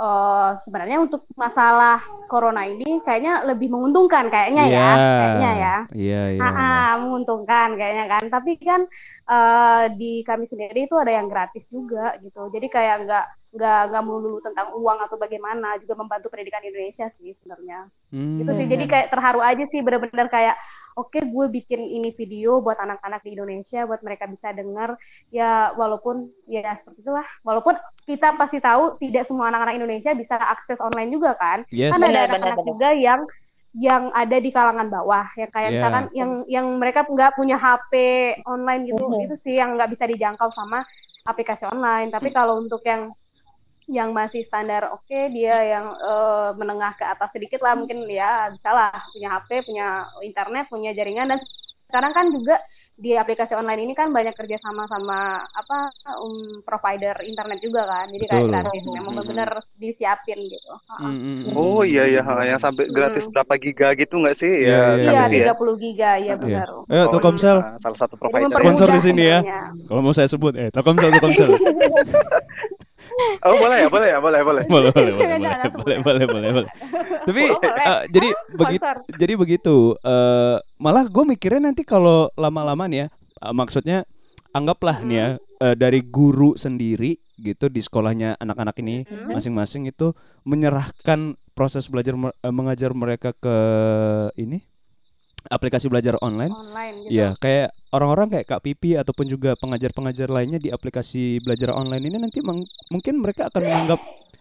eh, sebenarnya untuk masalah corona ini kayaknya lebih menguntungkan kayaknya ya, Iya. kayaknya ya. Iya, iya. Ah, menguntungkan kayaknya kan. Tapi kan eh, di kami sendiri itu ada yang gratis juga gitu. Jadi kayak nggak nggak nggak melulu tentang uang atau bagaimana, juga membantu pendidikan Indonesia sih sebenarnya. Hmm. Gitu sih. Jadi kayak terharu aja sih bener-bener kayak oke gue bikin ini video buat anak-anak di Indonesia buat mereka bisa dengar ya walaupun ya seperti itulah. Walaupun kita pasti tahu tidak semua anak-anak Indonesia bisa akses online juga kan Yes. kan ada anak-anak juga yang yang ada di kalangan bawah yang kayak Iya. misalkan yang yang mereka nggak punya HP online gitu Mhm. itu sih yang nggak bisa dijangkau sama aplikasi online tapi kalau untuk yang yang masih standar oke dia yang eh, menengah ke atas sedikit lah mungkin ya bisa lah punya HP punya internet punya jaringan dan sekarang kan juga di aplikasi online ini kan banyak kerja sama sama apa um, provider internet juga kan jadi kayak Betul. gratis memang Mhm. benar disiapin gitu Hmm, hmm, hmm. Oh iya iya yang sampai gratis Hmm. berapa giga gitu nggak sih? Iya, ya, iya, Iya, ya? 30 giga, ya benar. Oh, Telkomsel. nah, salah satu provider. Sponsor di sini ya. Kalau mau saya sebut, eh Telkomsel, Telkomsel. [laughs] Oh boleh ya, boleh ya, boleh boleh. boleh, boleh, boleh, boleh, boleh, boleh, [laughs] boleh, boleh. Tapi Oh, boleh. eh, jadi begitu, jadi begitu. eh, malah gue mikirnya nanti kalau lama-lama nih ya, eh, maksudnya anggaplah nih ya eh, dari guru sendiri gitu di sekolahnya anak-anak ini Hmm. masing-masing itu menyerahkan proses belajar eh, mengajar mereka ke ini aplikasi belajar online. Online gitu. Iya, kayak orang-orang kayak Kak Pipi ataupun juga pengajar-pengajar lainnya di aplikasi belajar online ini nanti mungkin mereka akan menganggap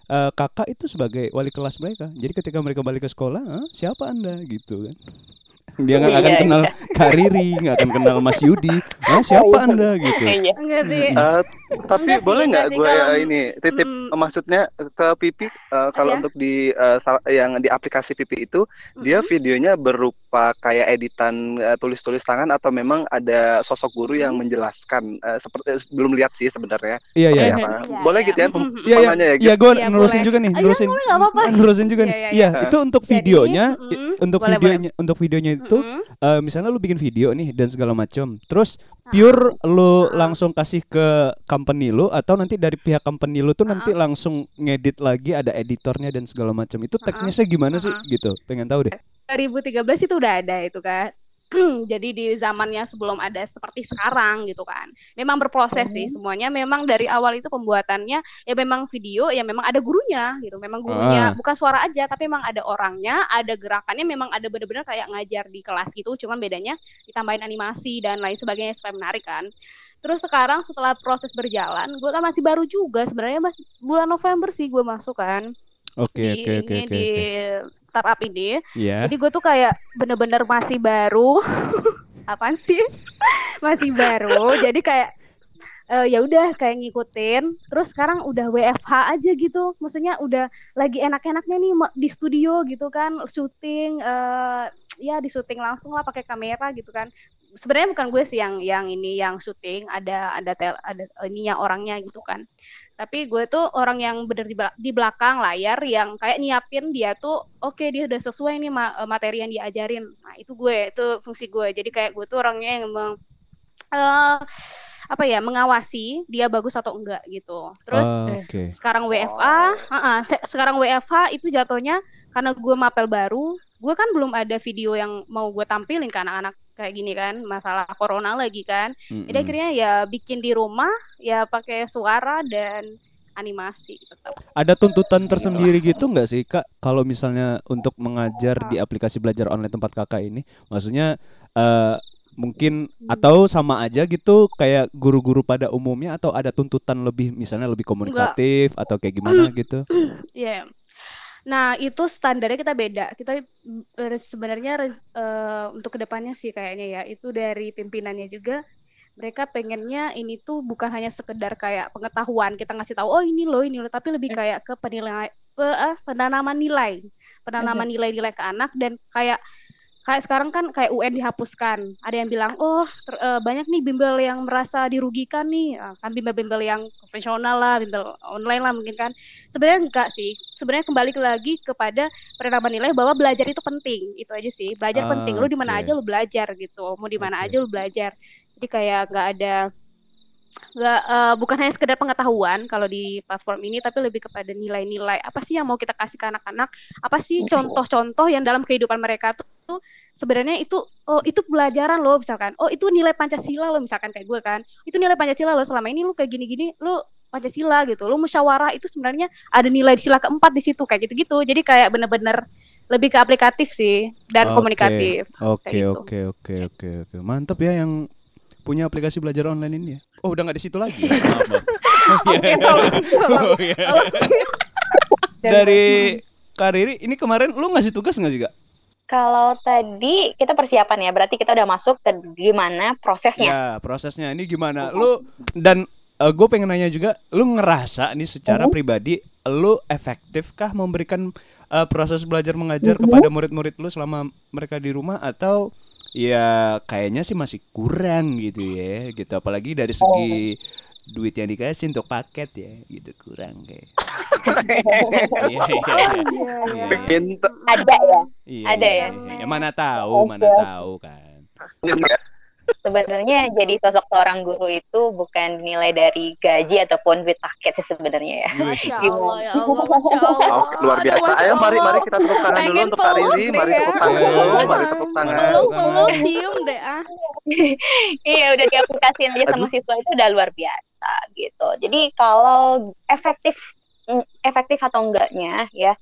eh, kakak itu sebagai wali kelas mereka. Jadi ketika mereka balik ke sekolah, "Ah, siapa anda gitu kan? Dia nggak akan Iya, kenal Kak Riri, nggak akan kenal Mas Yudi. Ah, siapa Iya. anda gitu? Iya. Enggak sih. Eh, tapi Enggak boleh enggak nggak gue kalau- ini titip eh, maksudnya ke Pipi eh, kalau Iya. untuk di sal- yang di aplikasi Pipi itu dia Mm-mm. videonya berupa kayak editan eh, tulis-tulis tangan atau memang ada sosok guru yang menjelaskan eh, seperti belum lihat sih sebenarnya Iya, iya. Iya. Iya, Boleh iya. gitu ya? Iya, iya. Ya, Iya, gue Iya, nerusin juga nih, iya, nerusin. boleh, nggak apa-apa. Nerusin juga nih. Iya, iya, Iya, iya. itu untuk videonya, untuk videonya, untuk videonya itu Mm-mm. eh, misalnya lu bikin video nih dan segala macam. Terus pure lu Ah. langsung kasih ke company lu atau nanti dari pihak company lu tuh nanti Ah. langsung ngedit lagi ada editornya dan segala macam. Itu Ah. teknisnya gimana sih Ah. gitu? Pengen tahu deh. 2013 itu udah ada itu kan. [clears throat] Jadi di zamannya sebelum ada seperti sekarang gitu kan. Memang berproses sih semuanya. Memang dari awal itu pembuatannya ya memang video ya memang ada gurunya gitu. Memang Ah. gurunya bukan suara aja tapi memang ada orangnya, ada gerakannya memang ada bener-bener kayak ngajar di kelas gitu. Cuman bedanya ditambahin animasi dan lain sebagainya supaya menarik kan. Terus sekarang setelah proses berjalan, gue kan masih baru juga sebenarnya bulan November sih gue masuk kan Oke, oke, oke, ini oke. di oke. Startup ini. Iya. Jadi gue tuh kayak bener-bener masih baru. [laughs] Apaan sih? [laughs] masih baru. Jadi kayak eh, ya udah kayak ngikutin. Terus sekarang udah WFH aja gitu. Maksudnya udah lagi enak-enaknya nih di studio gitu kan, syuting eh ya di syuting langsung lah pakai kamera gitu kan. Sebenarnya bukan gue sih yang yang ini yang syuting, ada ada tel, ada ininya orangnya gitu kan. Tapi gue tuh orang yang bener di, bela- di belakang layar yang kayak nyiapin dia tuh oke dia udah sesuai nih ma- materi yang diajarin. Nah, itu gue, itu fungsi gue. Jadi kayak gue tuh orangnya yang meng, eh, apa ya, mengawasi dia bagus atau enggak gitu. Terus Ah, Oke. sekarang WFA, ah-ah, se- sekarang WFH itu jatuhnya karena gue mapel baru, gue kan belum ada video yang mau gue tampilin ke anak-anak kayak gini kan, masalah corona lagi kan. Jadi Mm-mm. akhirnya ya bikin di rumah, ya pakai suara dan animasi tetap. Ada tuntutan tersendiri gitu nggak sih kak kalau misalnya untuk mengajar di aplikasi belajar online tempat kakak ini? Maksudnya eh, mungkin atau sama aja gitu kayak guru-guru pada umumnya atau ada tuntutan lebih misalnya lebih komunikatif atau kayak gimana [clears throat] gitu Iya. Nah, itu standarnya kita beda. Kita eh, sebenarnya eh, untuk ke depannya sih kayaknya ya, itu dari pimpinannya juga. Mereka pengennya ini tuh bukan hanya sekedar kayak pengetahuan. Kita ngasih tahu oh ini loh ini loh, tapi lebih kayak ke penilai pe, ah, penanaman nilai, penanaman nilai-nilai ke anak dan kayak kayak sekarang kan kayak UN dihapuskan. Ada yang bilang, "Oh, ter- eh, banyak nih bimbel yang merasa dirugikan nih." Ah, Kan bimbel-bimbel yang konvensional lah, bimbel online lah mungkin kan. Sebenarnya enggak sih. Sebenarnya kembali ke- lagi kepada penerapan nilai bahwa belajar itu penting. Itu aja sih. Belajar Ah, penting. Lu di mana oke. aja lu belajar gitu. Mau di mana Oke. aja lu belajar. Jadi kayak nggak ada nggak eh, bukan hanya sekedar pengetahuan kalau di platform ini tapi lebih kepada nilai-nilai apa sih yang mau kita kasih ke anak-anak apa sih contoh-contoh yang dalam kehidupan mereka tuh, tuh sebenarnya itu oh itu pelajaran loh misalkan oh itu nilai Pancasila loh misalkan kayak gue kan itu nilai Pancasila loh selama ini lu kayak gini-gini lu Pancasila gitu lu musyawarah itu sebenarnya ada nilai sila keempat di situ kayak gitu-gitu jadi kayak bener-bener lebih ke aplikatif sih dan Oke. komunikatif oke gitu. oke oke oke oke mantap ya yang punya aplikasi belajar online ini ya oh udah nggak di situ lagi ya? [laughs] maaf [laughs] Oh, iya. Oke, [laughs] tolong, tolong. Oh, iya. dari Kariri ini kemarin lu ngasih tugas nggak sih kak? Kalau tadi kita persiapan ya, berarti kita udah masuk ke gimana prosesnya. Ya prosesnya ini gimana? Lu dan gue pengen nanya juga, lu ngerasa nih secara Mhm. pribadi, lu efektifkah memberikan eh, proses belajar mengajar Mhm. kepada murid-murid lu selama mereka di rumah atau ya kayaknya sih masih kurang gitu ya, gitu apalagi dari segi duit yang dikasih untuk paket ya, gitu kurang kayak. [laughs] Iya, iya, iya. Iya, Ada ya. Iya, Ada ya? Ya, mana tahu, mana tahu kan. Sebenarnya jadi sosok seorang guru itu bukan dinilai dari gaji ataupun duit paket sih sebenarnya ya. Masya Allah ya Allah Masya Allah Oh, luar biasa. Masya Ayo mari mari kita tepuk tangan dulu untuk deh Mari ya. tepuk tangan Iya, dulu, iya, mari iya. tepuk tangan. peluk peluk cium deh ah [laughs] iya udah diaplikasiin aja sama siswa itu udah luar biasa gitu. Jadi kalau efektif mm, efektif atau enggaknya ya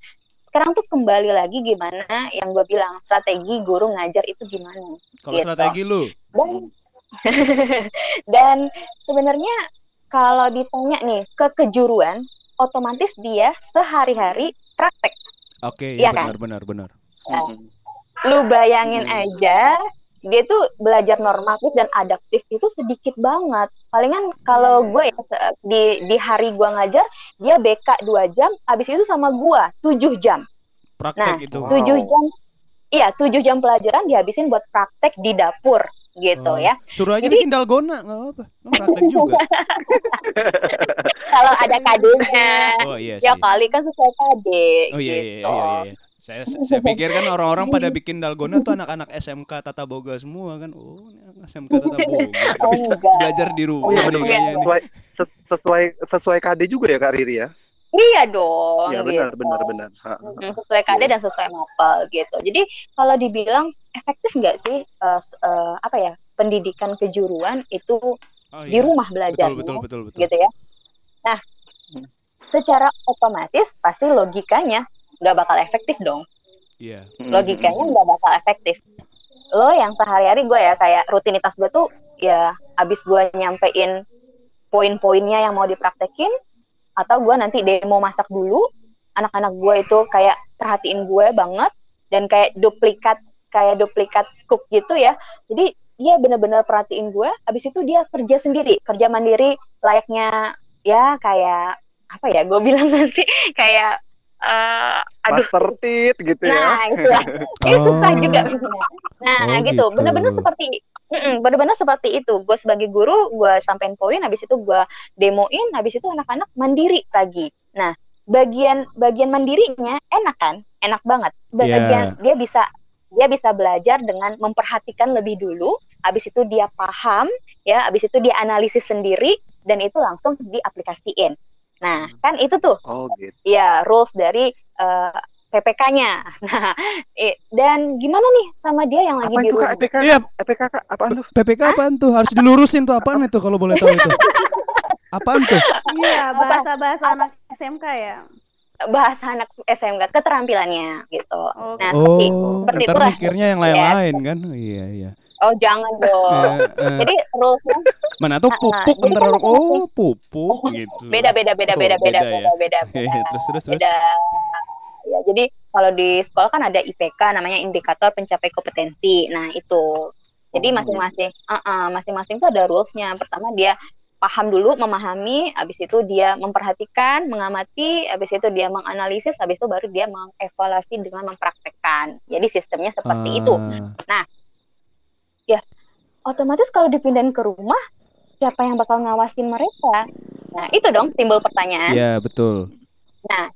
sekarang tuh kembali lagi gimana yang gue bilang strategi guru ngajar itu gimana Kalau Gitu. strategi lu, dan [laughs] dan sebenarnya kalau ditanya nih ke kejuruan otomatis dia sehari-hari praktek oke Iya ya kan? benar benar benar. Mm-mm. lu bayangin Hmm. aja dia tuh belajar normatif dan adaptif itu sedikit banget palingan kalau Iya. gue ya di di hari gue ngajar dia BK 2 jam habis itu sama gue 7 jam Praktek Nah, itu. Wow. 7 jam iya 7 jam pelajaran dihabisin buat praktek di dapur gitu Oh. ya Suruh aja Jadi- bikin dalgona, nggak apa-apa. Praktek [laughs] juga. kalau ada kadenya Oh iya ya kali kan sesuai kade Oh iya iya gitu. iya. iya, iya. Saya saya pikir kan orang-orang pada [laughs] bikin dalgona tuh anak-anak SMK Tata Boga semua kan. Oh, SMK Tata [laughs] Boga. Oh, Bisa enggak. belajar di Oh rumah iya benar kayaknya nih. sesuai se- sesuai sesuai KD juga ya Kak Riri ya. Iya dong Iya benar gitu. benar benar. Ha, ha. Mm, sesuai KD dan sesuai mapel gitu. Jadi kalau dibilang efektif nggak sih eh, s- eh, apa ya pendidikan kejuruan itu Oh, di iya. rumah belajar Betul betul betul betul. gitu ya. Nah, secara otomatis pasti logikanya nggak bakal efektif dong. Iya. Mm-mm. Logikanya nggak bakal efektif. Lo yang sehari-hari gue ya kayak rutinitas gue tuh ya abis gue nyampein poin-poinnya yang mau dipraktekin atau gue nanti demo masak dulu anak-anak gue itu kayak perhatiin gue banget dan kayak duplikat kayak duplikat cook gitu ya. Jadi dia bener-bener perhatiin gue abis itu dia kerja sendiri kerja mandiri layaknya ya kayak apa ya gue bilang nanti [laughs] kayak eh aduh. Master tit gitu ya. nah itu. [laughs] Lah ini susah Oh. juga nah Oh, gitu. gitu. bener-bener seperti Mm-mm, bener-bener seperti itu. Gue sebagai guru gue sampein poin habis itu gue demoin habis itu anak-anak mandiri lagi. Nah bagian bagian mandirinya enak kan? Enak banget. Bagian Iya. dia bisa dia bisa belajar dengan memperhatikan lebih dulu. Habis itu dia paham ya. Habis itu dia analisis sendiri dan itu langsung diaplikasiin nah kan itu tuh Oh gitu. ya rules dari eh, PPK-nya. [laughs] Nah, i- dan gimana nih sama dia yang lagi Apa di itu Kak rumah? EPK? Iya. EPK Kak apaan tuh? PPK apaan tuh? Harus dilurusin tuh apaan itu kalau boleh tahu itu? [laughs] Apaan tuh? iya bahasa-bahasa anak SMK ya Bahasa anak SMK keterampilannya gitu. Oke. Nah, Oh, seperti, seperti ntar itulah. mikirnya yang lain-lain kan? Oh, iya iya. Oh jangan dong. Eh, eh, Jadi rulesnya mana tuh Ah, pupuk jadi ntar kan orang oh pupuk gitu. beda beda beda Oh, beda beda ya. beda beda beda. terus terus terus. beda. Ya, jadi kalau di sekolah kan ada IPK namanya indikator pencapai kompetensi. Nah, itu. Jadi Oh, masing-masing uh-uh, masing-masing tuh ada rulesnya. Pertama dia paham dulu, memahami, habis itu dia memperhatikan, mengamati, habis itu dia menganalisis, habis itu baru dia mengevaluasi dengan mempraktekkan. Jadi sistemnya seperti itu. Ah, Otomatis kalau dipindahin ke rumah, siapa yang bakal ngawasin mereka? Nah, itu dong timbul pertanyaan. Iya, betul. Nah,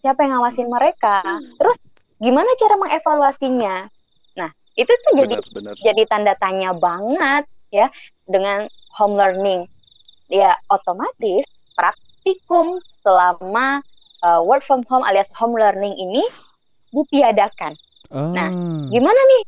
siapa yang ngawasin mereka? Terus gimana cara mengevaluasinya? Nah, itu tuh jadi benar benar jadi tanda tanya banget ya dengan home learning. Ya otomatis praktikum selama uh, work from home alias home learning ini ditiadakan. Ah, Gimana nih?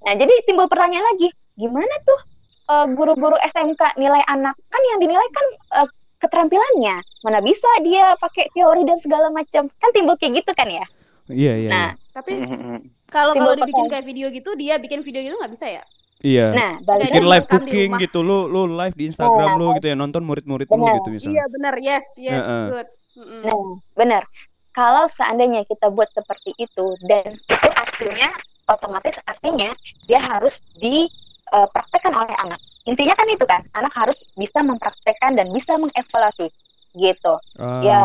Nah, jadi timbul pertanyaan lagi, gimana tuh uh, guru-guru SMK nilai anak? Kan yang dinilai kan uh, keterampilannya. Mana bisa dia pakai teori dan segala macam. Kan timbul kayak gitu kan ya? iya iya. Nah, Tapi Mhm. kalau kalau dibikin pertanyaan. kayak video gitu, dia bikin video gitu nggak bisa ya? iya. nah Bikin live cooking gitu lu lu live di Instagram Nah, lu gitu ya nonton murid-murid lu gitu misalnya. Iya benar, yes, yes, Heeh. good. Mm-mm. Nah, benar. Kalau seandainya kita buat seperti itu dan itu artinya otomatis artinya dia harus dipraktekkan oleh anak. Intinya kan itu kan, anak harus bisa mempraktekkan dan bisa mengevaluasi gitu. Ah, Ya.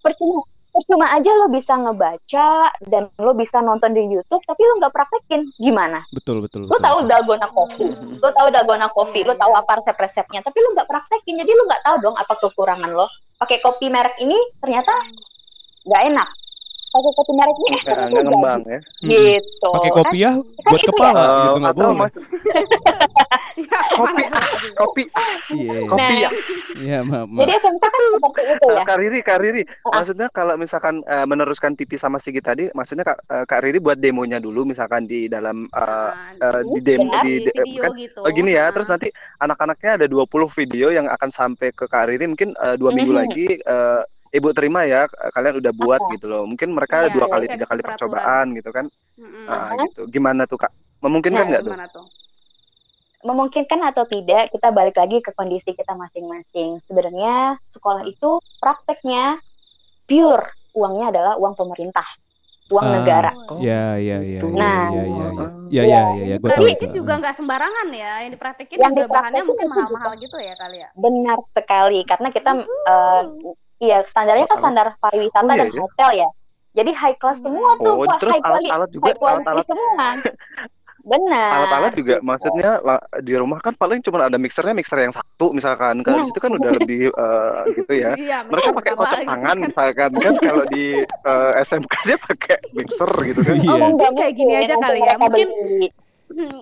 Percuma percuma aja lo bisa ngebaca dan lo bisa nonton di YouTube tapi lo nggak praktekin gimana? betul betul. Lo betul. tahu dalgona coffee, lo tahu dalgona coffee, lo tahu apa resep-resepnya, tapi lo nggak praktekin, jadi lo nggak tahu dong apa kekurangan lo. Pakai kopi merek ini ternyata nggak enak. Pakai kopi merek ini eh, Nggak- nggak ngembang ya Hmm. Gitu. Pakai kan? kopi ya kan buat ya. kepala Eh, gitu nggak boleh. mas- [laughs] kopi ah, kopi Iya. kopi ya Iya, maaf, Jadi. SMK kan seperti itu ya. Kak Riri, Kak Riri, Ah. maksudnya kalau misalkan eh, meneruskan Pipi sama Sigi tadi, maksudnya Kak, eh, Kak Riri buat demonya dulu, misalkan di dalam eh, Nah, eh, di demo di, di video kan gitu. Oh gini ya, Nah. terus nanti anak-anaknya ada 20 video yang akan sampai ke Kak Riri mungkin eh, dua minggu Mhm. lagi eh, Ibu terima ya kalian udah buat Apa? gitu loh. Mungkin mereka Iya, dua iya, kali cek tiga kali peraturan. percobaan gitu kan. Mm-mm. Ah, Aha. gitu. Gimana tuh Kak? Memungkinkan Nah, nggak tuh? Gimana tuh? Memungkinkan atau tidak, kita balik lagi ke kondisi kita masing-masing. Sebenarnya sekolah itu prakteknya pure uangnya adalah uang pemerintah, uang Ah. negara. Oh, Ya, ya, ya, gitu. ya, Nah. ya, ya, ya, Ah. ya, ya, ya, ya, Berarti itu. juga nggak sembarangan ya, yang dipraktekin Yang juga bahannya mungkin mahal-mahal gitu ya kali ya. Benar sekali, karena kita eh, iya standarnya kan standar pariwisata Oh, iya, dan iya. hotel ya. Jadi high class semua tuh, Oh, Wah, terus high quality, alat-alat juga, high quality alat-alat semua. [laughs] Benar. alat-alat juga gitu. maksudnya di rumah kan paling cuma ada mixernya mixer yang satu misalkan kan Nah. di situ kan udah lebih eh, gitu ya [laughs] Iya, mereka pakai kocok gitu tangan kan. misalkan kan kalau di eh, SMK dia pakai mixer gitu kan Iya. Oh, nggak Mungkin kayak gini aja kali ya, mungkin-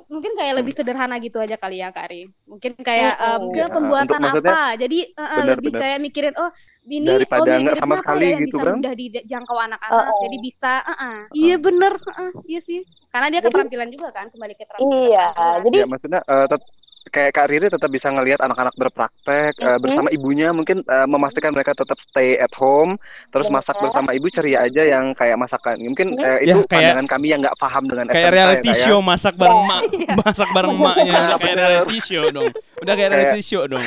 mungkin kayak lebih sederhana gitu aja kali ya Kari. Mungkin kayak em, dia Ya, pembuatan untuk maksudnya- apa. Jadi eh, eh, Benar, lebih benar. kayak mikirin oh ini Daripada oh, nggak mirip-miripnya sama sekali ya yang gitu bisa kan. mudah dijangkau anak-anak. Oh, oh. Jadi bisa eh, eh. Iya bener, eh, eh, iya sih. Karena dia Jadi- keterampilan juga kan, kembali ke keterampilan. Iya, keterampilan. jadi ya maksudnya eh, tet- kayak Kak Riri tetap bisa ngelihat anak-anak berpraktek eh, Mhm. bersama ibunya mungkin eh, memastikan mereka tetap stay at home terus masak Benar. bersama ibu ceria aja yang kayak masakan mungkin Mhm. eh, Ya, itu kayak- pandangan kami yang nggak paham dengan Kayak SMK ya, reality Kak, ya. show masak bareng Iya. mak, [laughs] masak bareng maknya, udah kayak bener. reality show dong. Udah kayak reality show dong.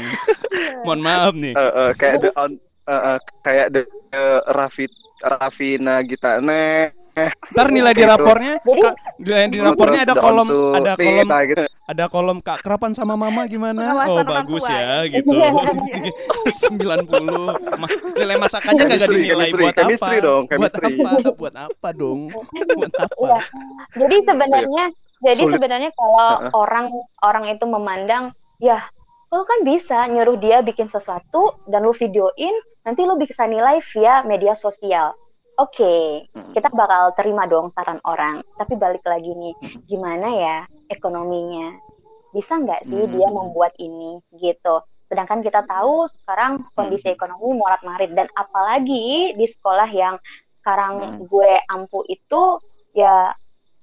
Mohon maaf nih. Eh, eh, kayak the on eh, eh, kayak the eh, Raffi Raffina Gitane Ntar nilai di Gitu. rapornya, Jadi- Kak, nilai di rapornya ada kolom, ada kolom, Tita gitu. ada kolom kak kerapan sama mama gimana? Pengawasan Oh bagus tua. ya [laughs] gitu. 90 Ma, nilai masakannya kagak dinilai chemistry, buat chemistry apa? dong, buat apa? Buat apa dong? [laughs] Buat apa? Iya. Jadi sebenarnya jadi Sulit. sebenarnya kalau orang orang itu memandang ya lo kan bisa nyuruh dia bikin sesuatu dan lu videoin nanti lu bisa nilai via media sosial. Oke, Hmm. kita bakal terima dong saran orang. Tapi balik lagi nih, gimana ya ekonominya? Bisa nggak sih Hmm. dia membuat ini gitu? Sedangkan kita tahu sekarang kondisi ekonomi morat marit dan apalagi di sekolah yang sekarang gue ampu itu ya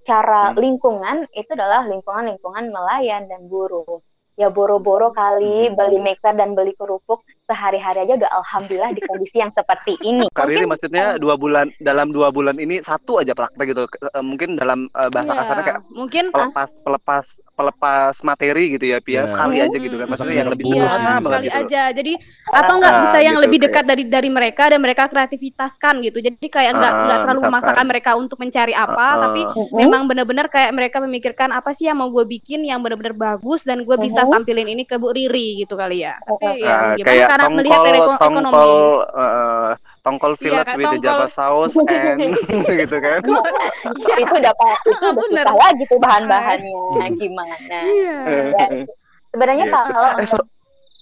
cara Hmm. lingkungan itu adalah lingkungan-lingkungan nelayan dan buruh. Ya boro-boro kali Hmm. beli mixer dan beli kerupuk sehari-hari aja udah alhamdulillah di kondisi yang seperti ini. Kak Riri Mungkin, maksudnya dua bulan dalam dua bulan ini satu aja praktek gitu eh, mungkin dalam eh, bahasa Iya, kasarnya kayak mungkin pelepas pelepas pelepas materi gitu ya Pia Iya. sekali aja gitu kan Hmm. maksudnya yang lebih Iya, sederhana banget sekali gitu aja. Jadi atau nggak Ah, bisa yang gitu, lebih kayak- dekat dari dari mereka dan mereka kreativitaskan gitu. Jadi kayak nggak nggak Ah, terlalu misalkan. memaksakan mereka untuk mencari apa, Ah, tapi memang benar-benar kayak mereka memikirkan apa sih yang mau gue bikin yang benar-benar bagus dan gue bisa tampilin ini ke Bu Riri gitu kali ya. Tapi ya Ah, gimana kayak karena melihat dari tongkol eko- ekonomi. tongkol eh, tongkol fillet kayak with the tongkol. java sauce [laughs] and [laughs] gitu kan Iya. itu udah itu udah Bener. susah lagi tuh bahan-bahannya Hmm. gimana. Iya. Ya, sebenarnya Iya. kalau Eh, untuk so-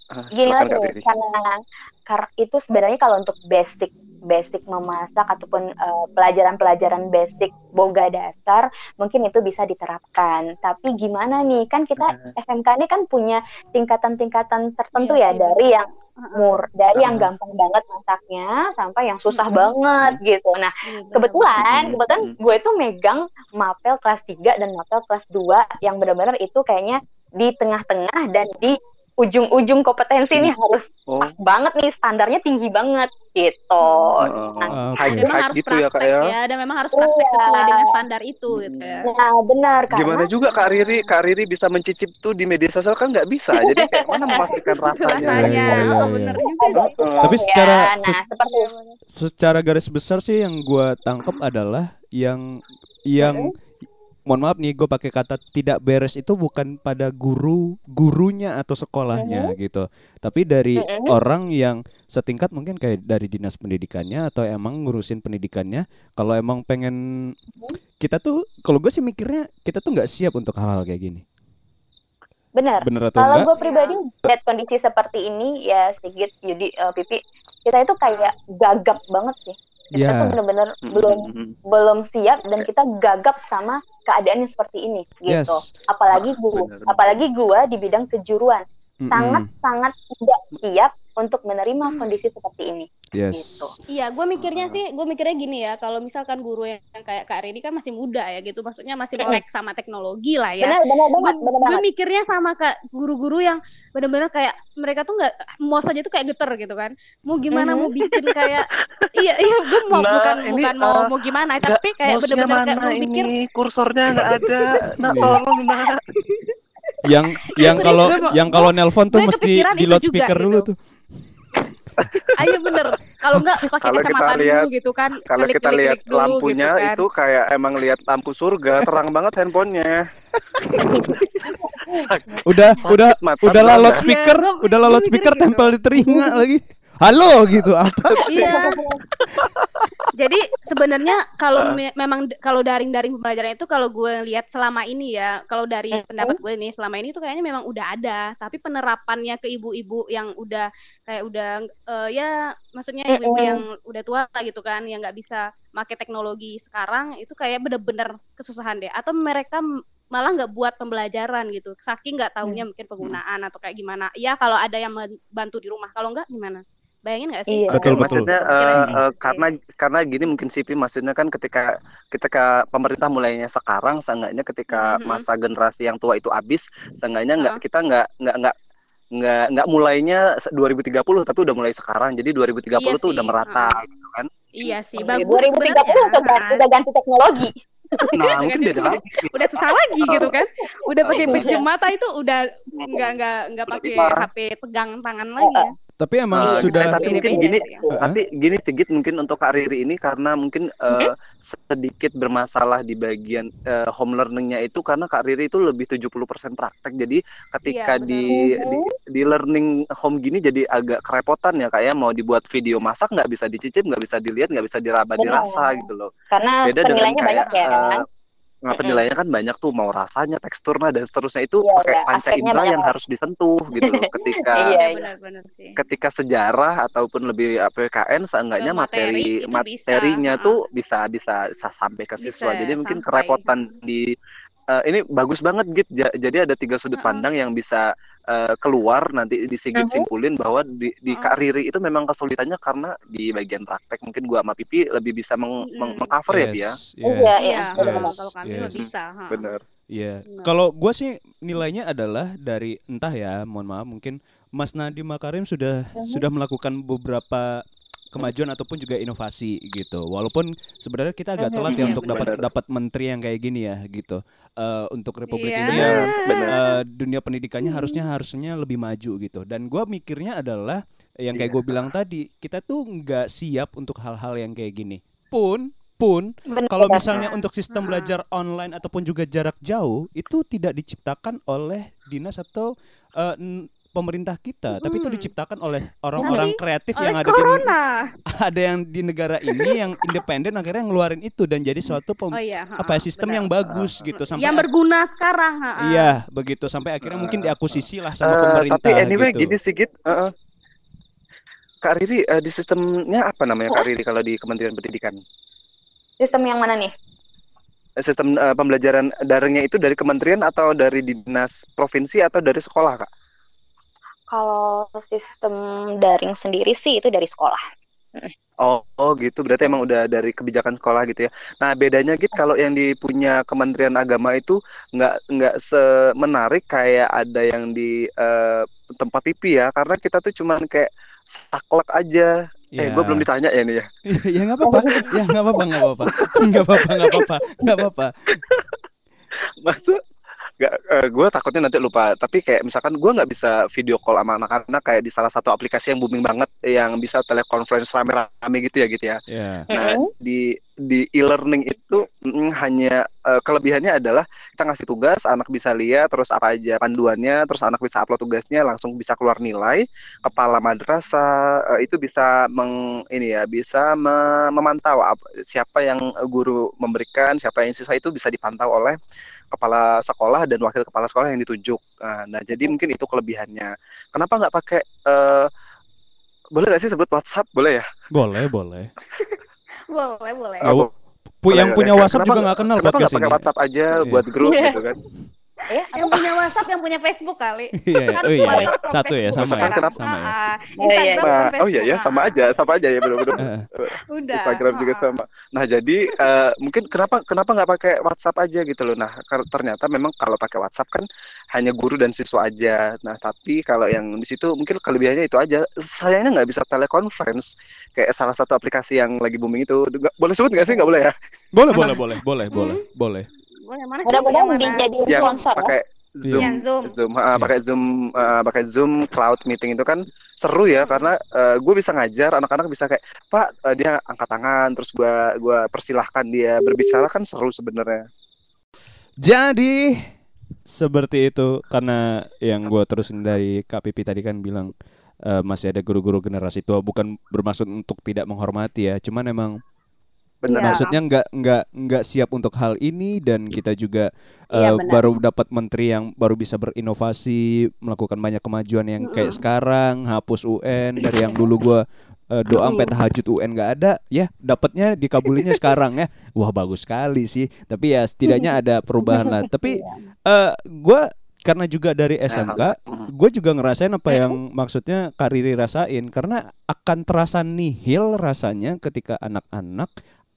Ah, gini lagi karena kar- itu sebenarnya kalau untuk basic basic memasak ataupun eh, pelajaran-pelajaran basic boga dasar mungkin itu bisa diterapkan. Tapi gimana nih? Kan kita SMK ini kan punya tingkatan-tingkatan tertentu Iya ya sih, dari yang mur dari yang Heeh. gampang banget masaknya sampai yang susah banget gitu. Nah Iya, kebetulan kebetulan Mhm. gue tuh megang mapel kelas 3 dan mapel kelas 2 yang benar-benar itu kayaknya di tengah-tengah dan di ujung-ujung kompetensi nih harus Oh, pas banget nih standarnya tinggi banget gitu. heeh. Nah, Oke. High- memang harus gitu ya, praktek ya? ya. dan memang harus praktek Iya. sesuai dengan standar itu gitu ya. Nah, benar karena Gimana juga Kak Riri, Kak Riri bisa mencicip tuh di media sosial kan nggak bisa. [laughs] Jadi kayak mana memastikan rasanya. Rasanya, Iya, iya, oh, iya. juga. agak Heeh. susah Tapi ya. secara- nah seperti Secara garis besar sih yang gua tangkap adalah yang yang mohon maaf nih gue pakai kata tidak beres itu bukan pada guru gurunya atau sekolahnya gitu tapi dari Mhm. orang yang setingkat mungkin kayak dari dinas pendidikannya atau emang ngurusin pendidikannya kalau emang pengen kita tuh kalau gue sih mikirnya kita tuh nggak siap untuk hal-hal kayak gini benar. bener atau Kalau gue pribadi lihat kondisi seperti ini ya sedikit Yudi eh, Pipi kita itu kayak gagap banget sih. Kita ya tuh benar-benar belum belum siap dan kita gagap sama keadaan yang seperti ini gitu. yes. Apalagi gua, apalagi gua di bidang kejuruan. Mm-mm. sangat sangat tidak siap untuk menerima kondisi seperti ini. yes gitu. Iya, gue mikirnya sih, gue mikirnya gini ya, kalau misalkan guru yang kayak Kak Rini kan masih muda ya gitu, maksudnya masih melek sama teknologi lah ya. Benar benar banget, Gue benar gue banget. mikirnya sama kak guru-guru yang benar-benar kayak mereka tuh nggak mau saja tuh kayak geter gitu kan. Mau gimana Mhm. mau bikin [laughs] kayak iya iya gue mau Nah, bukan ini, bukan mau eh, mau gimana, tapi kayak benar-benar kayak gue mikir kursornya nggak ada. [laughs] Nah, tolong nah. [laughs] yang yang kalau mau- yang kalau nelpon tuh mesti di loudspeaker juga, dulu gitu. tuh ayo bener. Kalau nggak pakai Kalau kita kacamata lihat- dulu gitu kan. Kalau klik, kita klik, lihat klik dulu lampunya gitu kan. itu kayak emang lihat lampu surga, terang banget handphonenya. udah udah mata udahlah loudspeaker Iya, udahlah loudspeaker mikirnya tempel di telinga lagi halo gitu apa Iya. [laughs] Jadi sebenarnya Ah. kalau me- memang kalau daring-daring pembelajaran itu kalau gue lihat selama ini ya, kalau dari Mhm. pendapat gue nih selama ini tuh kayaknya memang udah ada, tapi penerapannya ke ibu-ibu yang udah kayak udah eh, ya maksudnya ibu-ibu Mhm. yang udah tua gitu kan, yang nggak bisa pakai teknologi sekarang itu kayak bener-bener kesusahan deh. Atau mereka malah nggak buat pembelajaran gitu, saking nggak taunya mungkin penggunaan atau kayak gimana. Ya kalau ada yang bantu di rumah, kalau nggak gimana? Bayangin nggak sih? Iya. Betul, betul. maksudnya eh, eh, gitu. karena karena gini mungkin CP maksudnya kan ketika ketika pemerintah mulainya sekarang seenggaknya ketika Mhm. masa generasi yang tua itu habis seenggaknya nggak Heeh. kita nggak nggak nggak nggak nggak mulainya se- 2030 tapi udah mulai sekarang jadi 2030 Iya tuh udah sih, merata heeh. gitu kan Iya sih, Oke, bagus 2030 udah, sebenarnya. udah ganti teknologi. [laughs] nah mungkin Ganti beda lagi Udah susah lagi gitu kan. Udah pakai Iya. pinjem mata itu udah nggak nggak nggak Udah pakai. HP pegang tangan lagi ya. Tapi emang Eh, sudah tapi mungkin gini ya. Heeh. tapi gini Cegit mungkin untuk Kak Riri ini karena mungkin eh, sedikit bermasalah di bagian eh, home learningnya itu karena Kak Riri itu lebih 70% praktek jadi ketika benar. di, di di learning home gini jadi agak kerepotan ya kayak mau dibuat video masak nggak bisa dicicip nggak bisa dilihat nggak bisa diraba dirasa gitu loh Karena beda dengan penilaiannya kayak banyak ya kan. Eh, nah, penilaiannya kan banyak tuh mau rasanya teksturnya dan seterusnya. Itu Iya, pakai iya, panca indera yang harus disentuh gitu loh. [laughs] Ketika Iya, Iya ketika sejarah ataupun lebih PKN seenggaknya materi materi materinya bisa, tuh bisa bisa bisa sampai ke siswa. Bisa Jadi mungkin sampai. kerepotan di eh, ini bagus banget gitu. Ja- Jadi ada tiga sudut pandang yang bisa eh, keluar nanti disigit Mhm. simpulin bahwa di, di. Kak Riri itu memang kesulitannya karena di bagian praktek mungkin gua sama Pipi lebih bisa meng, Mhm. meng- mengcover ya dia. Yes, Iya, yes, iya. Iya, kalau kami yes. mah bisa. ha. Bener. Iya. Benar. Kalau gue sih nilainya adalah dari entah ya, mohon maaf mungkin Mas Nadiem Makarim sudah sudah melakukan beberapa kemajuan ataupun juga inovasi gitu. Walaupun sebenarnya kita agak telat ya Mhm. untuk dapat dapat menteri yang kayak gini ya gitu. Eh, untuk Republik Iya. ini yang benar. eh, dunia pendidikannya harusnya harusnya lebih maju gitu. Dan gua mikirnya adalah yang kayak Iya. gue bilang tadi, kita tuh nggak siap untuk hal-hal yang kayak gini. Pun pun kalau misalnya untuk sistem belajar online ataupun juga jarak jauh itu tidak diciptakan oleh dinas atau n- pemerintah kita, tapi itu Mm. diciptakan oleh orang-orang kreatif Oleh yang ada di corona. [laughs] ada yang di negara ini yang independen akhirnya ngeluarin itu dan jadi suatu pem- Oh iya. apa ya, sistem benar. yang bagus gitu sampai yang berguna sekarang. ha, ha. Iya, begitu sampai akhirnya mungkin diakusisi lah sama Eh, pemerintah tapi anyway gitu. gini sih Git, Heeh. Kak Riri eh, di sistemnya apa namanya Kak Riri kalau di Kementerian Pendidikan? Sistem yang mana nih? Eh, Sistem eh, pembelajaran daringnya itu dari kementerian atau dari dinas provinsi atau dari sekolah Kak? Kalau sistem daring sendiri sih itu dari sekolah. Oh, oh gitu. Berarti emang udah dari kebijakan sekolah gitu ya. Nah, bedanya gitu kalau yang di punya Kementerian Agama itu nggak nggak semenarik kayak ada yang di eh, tempat pipi ya. Karena kita tuh cuman kayak saklek aja. Eh, Iya. gue belum ditanya ya nih ya. [laughs] ya nggak apa-apa, ya nggak apa-apa, nggak apa-apa, nggak apa-apa, nggak apa-apa, nggak apa-apa. [laughs] Maksud nggak eh, gue takutnya nanti lupa tapi kayak misalkan gue nggak bisa video call sama anak-anak kayak di salah satu aplikasi yang booming banget yang bisa telekonferensi rame-rame gitu ya gitu ya Ya. Nah, di di e-learning itu mm, hanya eh, kelebihannya adalah kita ngasih tugas, anak bisa lihat terus apa aja panduannya, terus anak bisa upload tugasnya, langsung bisa keluar nilai. Kepala madrasah eh, itu bisa meng ini ya, bisa me- memantau ap- siapa yang guru memberikan, siapa yang siswa itu bisa dipantau oleh kepala sekolah dan wakil kepala sekolah yang ditunjuk. Nah, nah, jadi mungkin itu kelebihannya. Kenapa nggak pakai eh, boleh nggak sih sebut WhatsApp? Boleh ya? Boleh, boleh. [laughs] Boleh, boleh. Oh, yang boleh. punya WhatsApp Kenapa juga nggak kenal Kenapa podcast nggak pakai ini. WhatsApp aja Iya. buat grup Iya. gitu kan? Ya, Yang punya WhatsApp, yang punya Facebook kali. [laughs] Iya, Kan oh iya, tuh satu ya, sama ya, sekarang. Kenapa? sama ya. Oh, iya, Instagram Nah, dan oh iya ya, sama aja, sama aja ya benar-benar. Eh, [laughs] Udah. Instagram juga sama. Nah, jadi eh, mungkin kenapa kenapa nggak pakai WhatsApp aja gitu loh. Nah, ternyata memang kalau pakai WhatsApp kan hanya guru dan siswa aja. Nah, tapi kalau yang di situ mungkin kelebihannya itu aja. Sayangnya nggak bisa teleconference kayak salah satu aplikasi yang lagi booming itu. Boleh sebut nggak sih? Nggak boleh ya? Boleh, boleh, boleh, boleh, boleh, boleh. Boleh, mana sih? mudah-mudahan Yang mana? dijadiin Yang sponsor ya. pakai Zoom. Yang Zoom. Zoom, Iya. pakai Zoom, ah, pakai Zoom cloud meeting itu kan seru ya karena gue bisa ngajar anak-anak bisa kayak Pak eh, dia angkat tangan terus gua gua persilahkan dia berbicara kan seru sebenarnya. Jadi seperti itu karena yang gua terusin dari KPP tadi kan bilang eh, masih ada guru-guru generasi tua bukan bermaksud untuk tidak menghormati ya, cuman emang Benar. Iya. maksudnya nggak nggak nggak siap untuk hal ini dan kita juga Iya, eh, benar. baru dapat menteri yang baru bisa berinovasi melakukan banyak kemajuan yang kayak sekarang hapus UN dari yang dulu gua eh, doa sampai tahajud UN nggak ada ya dapatnya dikabulinya sekarang ya wah bagus sekali sih tapi ya setidaknya ada perubahan lah [laughs] tapi eh gua karena juga dari SMK Mhm. gue juga ngerasain apa yang maksudnya Kariri rasain karena akan terasa nihil rasanya ketika anak-anak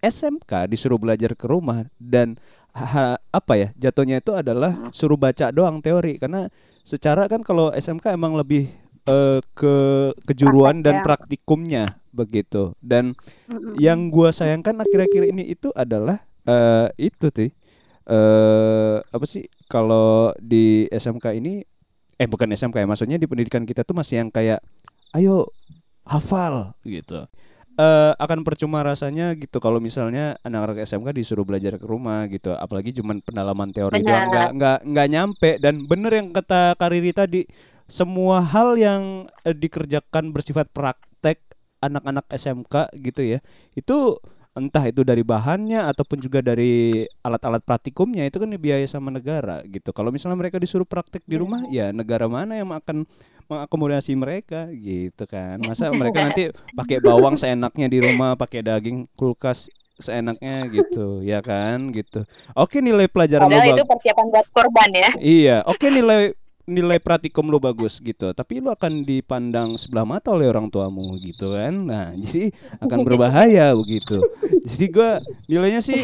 SMK disuruh belajar ke rumah dan ha- apa ya jatuhnya itu adalah suruh baca doang teori. Karena secara kan kalau SMK emang lebih eh, ke kejuruan dan ya. praktikumnya begitu. Dan yang gua sayangkan akhir-akhir ini itu adalah eh itu tuh eh apa sih kalau di SMK ini eh bukan SMK ya maksudnya di pendidikan kita tuh masih yang kayak ayo hafal gitu eh akan percuma rasanya gitu. Kalau misalnya anak-anak SMK disuruh belajar ke rumah gitu apalagi cuman pendalaman teori doang Benar. nggak nggak nggak nyampe. Dan bener yang kata Kariri tadi semua hal yang eh, dikerjakan bersifat praktek anak-anak SMK gitu ya itu entah itu dari bahannya ataupun juga dari alat-alat praktikumnya itu kan dibiayai sama negara gitu. Kalau misalnya mereka disuruh praktek di rumah ya negara mana yang akan mengakomodasi mereka gitu kan masa [laughs] mereka nanti pakai bawang seenaknya di rumah pakai daging kulkas seenaknya gitu ya kan gitu oke nilai pelajaran lo Padahal itu bagus persiapan buat korban ya. Iya, oke nilai nilai praktikum lo bagus gitu, tapi lo akan dipandang sebelah mata oleh orang tuamu gitu kan. Nah, jadi akan berbahaya [laughs] begitu. Jadi gua nilainya sih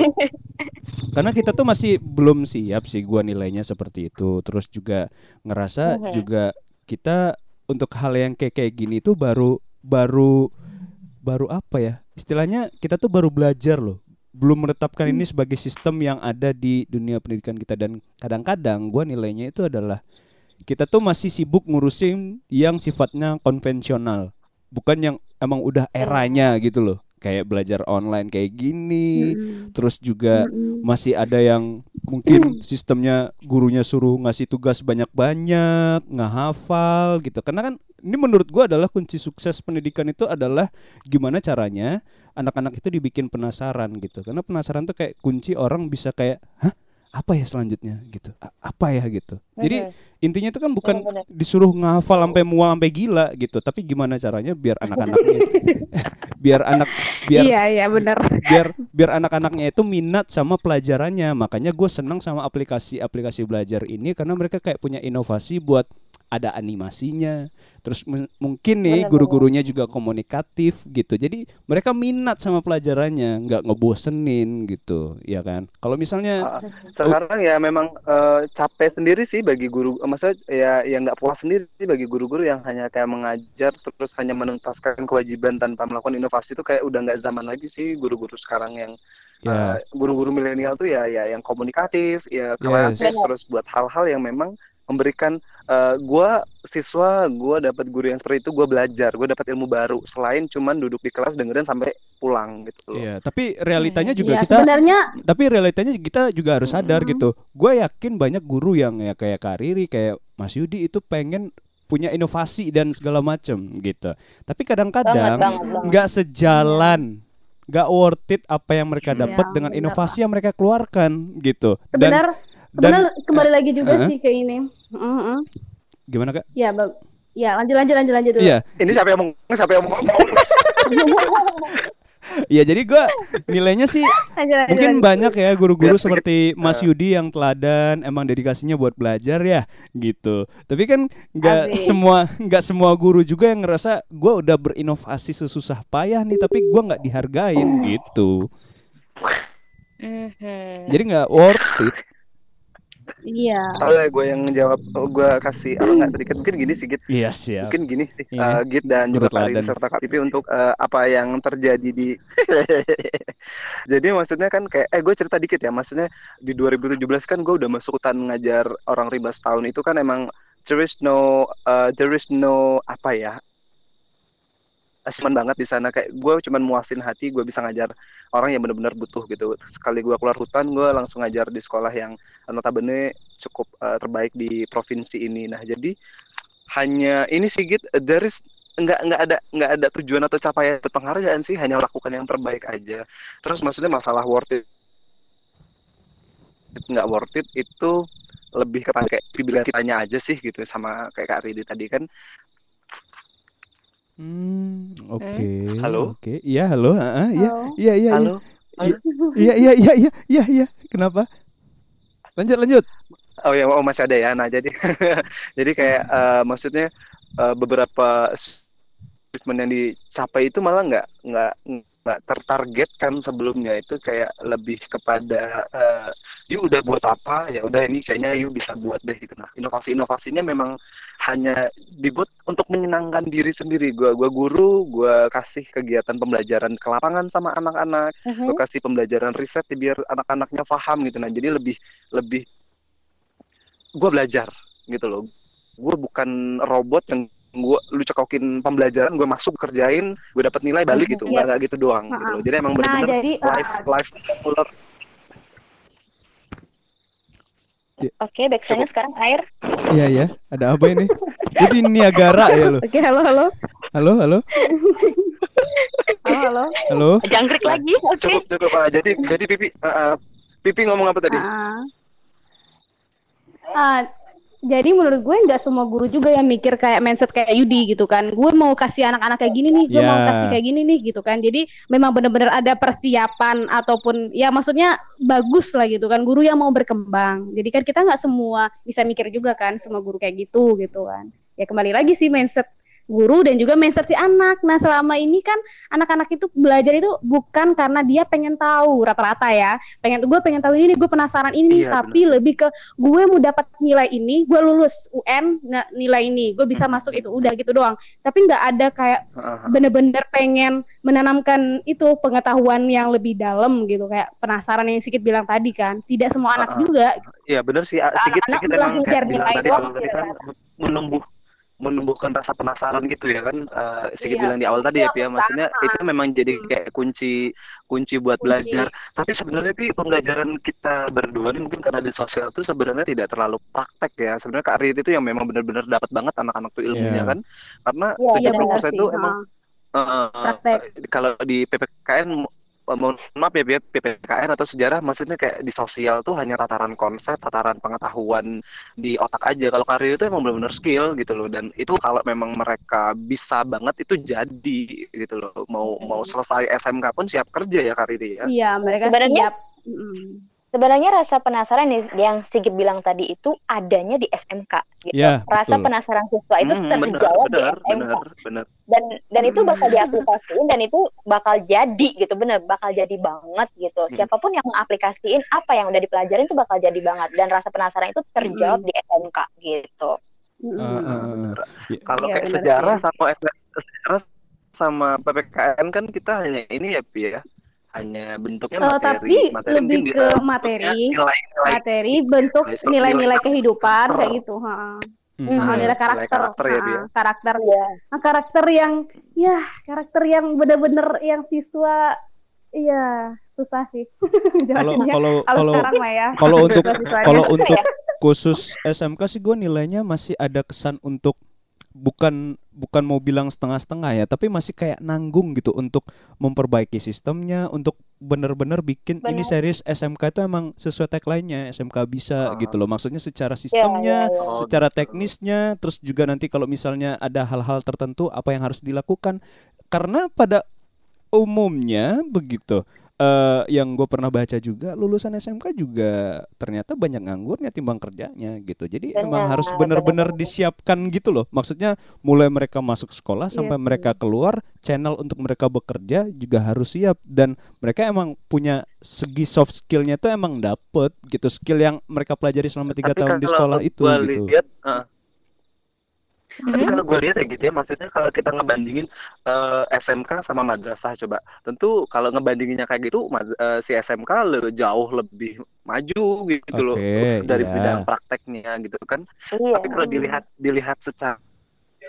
karena kita tuh masih belum siap sih gua nilainya seperti itu. Terus juga ngerasa Mhm. juga kita untuk hal yang kayak kayak gini tuh baru baru baru apa ya? Istilahnya kita tuh baru belajar loh. Belum menetapkan ini sebagai sistem yang ada di dunia pendidikan kita. Dan kadang-kadang gua nilainya itu adalah kita tuh masih sibuk ngurusin yang sifatnya konvensional. Bukan yang emang udah eranya gitu loh. Kayak belajar online kayak gini Mm-mm. terus juga Mm-mm. masih ada yang mungkin sistemnya gurunya suruh ngasih tugas banyak-banyak nggak hafal gitu. Karena kan ini menurut gua adalah kunci sukses pendidikan itu adalah gimana caranya anak-anak itu dibikin penasaran gitu. Karena penasaran tuh kayak kunci orang bisa kayak hah apa ya selanjutnya? Gitu. A- apa ya? Gitu. Jadi intinya itu kan bukan Bener-bener. disuruh ngafal sampai mual sampai gila gitu tapi gimana caranya biar anak-anaknya [laughs] biar anak biar Iya iya benar. biar biar anak-anaknya itu minat sama pelajarannya. Makanya gue senang sama aplikasi-aplikasi belajar ini karena mereka kayak punya inovasi buat ada animasinya terus mu- mungkin nih guru-gurunya juga komunikatif gitu. Jadi mereka minat sama pelajarannya nggak ngebosenin gitu ya kan? Kalau misalnya Ah, sekarang ya memang eh, capek sendiri sih bagi guru eh, maksudnya ya ya nggak puas sendiri sih bagi guru-guru yang hanya kayak mengajar terus hanya menuntaskan kewajiban tanpa melakukan inovasi itu kayak udah nggak zaman lagi sih guru-guru sekarang yang ya. eh, guru-guru milenial tuh ya ya yang komunikatif ya kreatif Yes. terus buat hal-hal yang memang memberikan eh, gua siswa gua dapat guru yang seperti itu gua belajar gua dapat ilmu baru selain cuman duduk di kelas dengerin sampai pulang gitu loh Iya, tapi realitanya juga Iya, kita sebenarnya tapi realitanya kita juga harus sadar Mm-mm. gitu. Gue yakin banyak guru yang ya kayak Kak Riri, kayak Mas Yudi itu pengen punya inovasi dan segala macem gitu. Tapi kadang-kadang nggak sejalan, nggak worth it apa yang mereka Iya, dapat dengan bener. inovasi yang mereka keluarkan gitu. Dan sebenar sebenarnya kembali lagi juga uh-uh. sih ke ini. Mm-mm. gimana Kak? Ya, bag ya lanjut lanjut lanjut lanjut dulu. Iya, ini siapa yang ngomong siapa yang ngomong [laughs] iya jadi gua nilainya sih Lanjut, lanjut, Mungkin lanjut. banyak ya guru-guru Biar seperti Mas eh. Yudi yang teladan emang dedikasinya buat belajar ya gitu. Tapi kan nggak semua nggak semua guru juga yang ngerasa gua udah berinovasi sesusah payah nih tapi gua nggak dihargain gitu. Mhm. Jadi nggak worth it. Iya. Oleh gue yang jawab, gue kasih apa nggak sedikit mungkin gini sih Git, Iya siap. mungkin gini sih Iya. eh, Git dan juga teladan. serta Pipi untuk eh, apa yang terjadi di. [laughs] Jadi maksudnya kan kayak, eh gue cerita dikit ya, maksudnya di 2017 kan gue udah masuk hutan ngajar orang rimba setahun itu kan emang there is no, eh, there is no apa ya, achievement banget di sana. Kayak gue cuman muasin hati gue bisa ngajar orang yang benar-benar butuh gitu. Sekali gue keluar hutan gue langsung ngajar di sekolah yang notabene cukup eh, terbaik di provinsi ini. Nah jadi hanya ini sih Git there is nggak nggak ada nggak ada tujuan atau capaian atau penghargaan sih hanya lakukan yang terbaik aja. Terus maksudnya masalah worth it nggak worth it itu lebih kepada kayak pilihan kitanya aja sih gitu sama kayak Kak Ridi tadi kan Hmm, oke. Halo? Oke. Iya, halo. Heeh, iya. Halo. Iya, iya, iya. halo Iya, iya, iya, iya, iya, iya. Kenapa? Lanjut, lanjut. Oh ya, oh masih ada ya. Nah jadi, [laughs] jadi kayak eh, maksudnya eh, beberapa achievement yang dicapai itu malah nggak nggak nggak tertargetkan sebelumnya itu kayak lebih kepada eh, yuk udah buat apa ya udah ini kayaknya yuk bisa buat deh gitu. Nah inovasi inovasinya memang hanya dibuat untuk menyenangkan diri sendiri. Gua gua guru, gua kasih kegiatan pembelajaran ke lapangan sama anak-anak Mhm. gue kasih pembelajaran riset ya biar anak-anaknya paham gitu nah jadi lebih lebih gue belajar gitu loh gue bukan robot yang gue lu cekokin pembelajaran gue masuk kerjain gue dapat nilai balik gitu nggak nggak gitu doang gitu loh jadi emang Nah, benar-benar jadi uh, life life ular Oke, backsoundnya sekarang air. Iya, iya. Ada apa ini? Jadi Niagara ya lo. Oke, halo halo. Halo, halo. Halo halo. Halo. Jangkrik lagi. Oke. cukup cukup ah, jadi jadi pipi ah, pipi ngomong apa tadi. Ah, jadi menurut gue nggak semua guru juga yang mikir kayak mindset kayak Yudi gitu kan. Gue mau kasih anak-anak kayak gini nih, gue mau Ya. kasih kayak gini nih gitu kan. Jadi memang benar-benar ada persiapan ataupun ya maksudnya bagus lah gitu kan. Guru yang mau berkembang. Jadi kan kita nggak semua bisa mikir juga kan semua guru kayak gitu gitu kan. Ya kembali lagi sih mindset guru dan juga mindset si anak. Nah, selama ini kan anak-anak itu belajar itu bukan karena dia pengen tahu rata-rata ya. Pengen gue pengen tahu ini nih, gue penasaran ini Iya, tapi lebih ke gue mau dapat nilai ini, gue lulus UN nggak nilai ini, gue bisa masuk itu udah gitu doang. Tapi nggak ada kayak bener-bener pengen menanamkan itu pengetahuan yang lebih dalam gitu kayak penasaran yang sedikit bilang tadi kan. Tidak semua anak Uh-uh. juga. Iya benar sih Anak-anak sedikit-sedikit ngejar kayak bilang nilai tadi doang tadi sih, kan menumbuh menumbuhkan rasa penasaran gitu ya kan Eh, sedikit Iya. bilang di awal tadi ya Iya, Pi, ya maksudnya itu memang jadi Hmm. kayak kunci kunci buat Kunci. belajar tapi sebenarnya Pi pembelajaran kita berdua nih mungkin karena di sosial tuh sebenarnya tidak terlalu praktek ya sebenarnya Kak Riri itu yang memang benar-benar dapat banget anak-anak tuh ilmunya Iya. kan karena 70% benar sih. itu emang. Eh, Praktek. kalau di PPKN mohon maaf ya PPKN atau sejarah maksudnya kayak di sosial tuh hanya tataran konsep, tataran pengetahuan di otak aja. Kalau karir itu emang benar-benar skill gitu loh dan itu kalau memang mereka bisa banget itu jadi gitu loh. Mau mau selesai SMK pun siap kerja ya karir ya. Iya, mereka Sebenarnya- siap. Mm. Sebenarnya rasa penasaran nih, yang Sigit bilang tadi itu adanya di SMK gitu. Iya, Rasa betul. penasaran siswa itu Hmm, benar, terjawab di benar, SMK benar, benar. dan dan itu bakal Hmm. diaplikasiin dan itu bakal jadi gitu bener bakal jadi banget gitu Hmm. siapa pun yang mengaplikasiin apa yang udah dipelajarin itu bakal jadi banget dan rasa penasaran itu terjawab di SMK gitu Mm. Eh, eh. Ya, Kalau Iya, kayak benar sejarah sih. sama sejarah sama PPKN kan kita hanya ini ya Pi ya. Hanya bentuknya Eh, materi. tapi materi lebih ke bentuknya materi, nilai-nilai materi bentuk nilai- nilai-nilai nilai kehidupan karakter. kayak gitu. ha. mm, Hmm, nilai karakter, karakter ya, ha, ya. karakter, Iya. Nah, karakter yang, ya karakter yang bener-bener yang siswa, iya susah sih [laughs] Kalau kalau Kalau kalau sekarang mah ya. kalau [laughs] untuk kalau untuk [laughs] khusus SMK sih gue nilainya masih ada kesan untuk bukan bukan mau bilang setengah-setengah ya tapi masih kayak nanggung gitu untuk memperbaiki sistemnya untuk bener-bener bikin ini Benar. series SMK itu emang sesuai tagline-nya SMK bisa Ah. gitu loh maksudnya secara Iya, sistemnya iya, iya. Oh, secara teknisnya terus juga nanti kalau misalnya ada hal-hal tertentu apa yang harus dilakukan karena pada umumnya begitu eh yang gue pernah baca juga lulusan SMK juga ternyata banyak nganggurnya timbang kerjanya gitu jadi emang harus benar, benar-benar benar. disiapkan gitu loh maksudnya mulai mereka masuk sekolah Iya sampai sih. mereka keluar channel untuk mereka bekerja juga harus siap dan mereka emang punya segi soft skillnya tuh emang dapet gitu skill yang mereka pelajari selama tiga tahun di sekolah itu gitu lihat, eh, tapi kalau gue lihat ya gitu ya, maksudnya kalau kita ngebandingin eh, SMK sama madrasah coba, tentu kalau ngebandinginnya kayak gitu, eh, si SMK le- jauh lebih maju gitu loh Oke, dari iya. bidang prakteknya gitu kan. Iya. Tapi kalau dilihat dilihat secara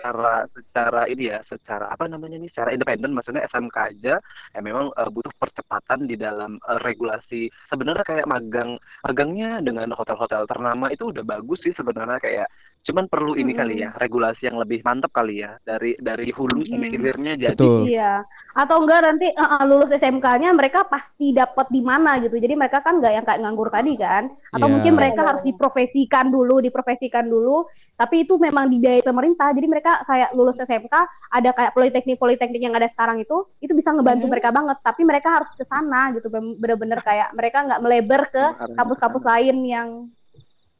secara secara ini ya, secara apa namanya nih, secara independen, maksudnya SMK aja, ya memang eh, butuh percepatan di dalam eh, regulasi. Sebenarnya kayak magang, magangnya dengan hotel-hotel ternama itu udah bagus sih sebenarnya kayak, cuman perlu ini kali ya, regulasi yang lebih mantap kali ya, dari dari hulu sampai Mm-mm. hilirnya jadi. Betul. Iya. Atau enggak nanti eh, lulus SMK-nya mereka pasti dapat di mana gitu. Jadi mereka kan nggak yang kayak nganggur tadi kan. Atau Iya. mungkin mereka harus diprofesikan dulu, diprofesikan dulu. Tapi itu memang dibiayai pemerintah. Jadi mereka kayak lulus SMK ada kayak politeknik-politeknik yang ada sekarang itu, itu bisa ngebantu Mhm. mereka banget. Tapi mereka harus ke sana gitu. Bener-bener kayak mereka nggak melebar ke kampus-kampus lain yang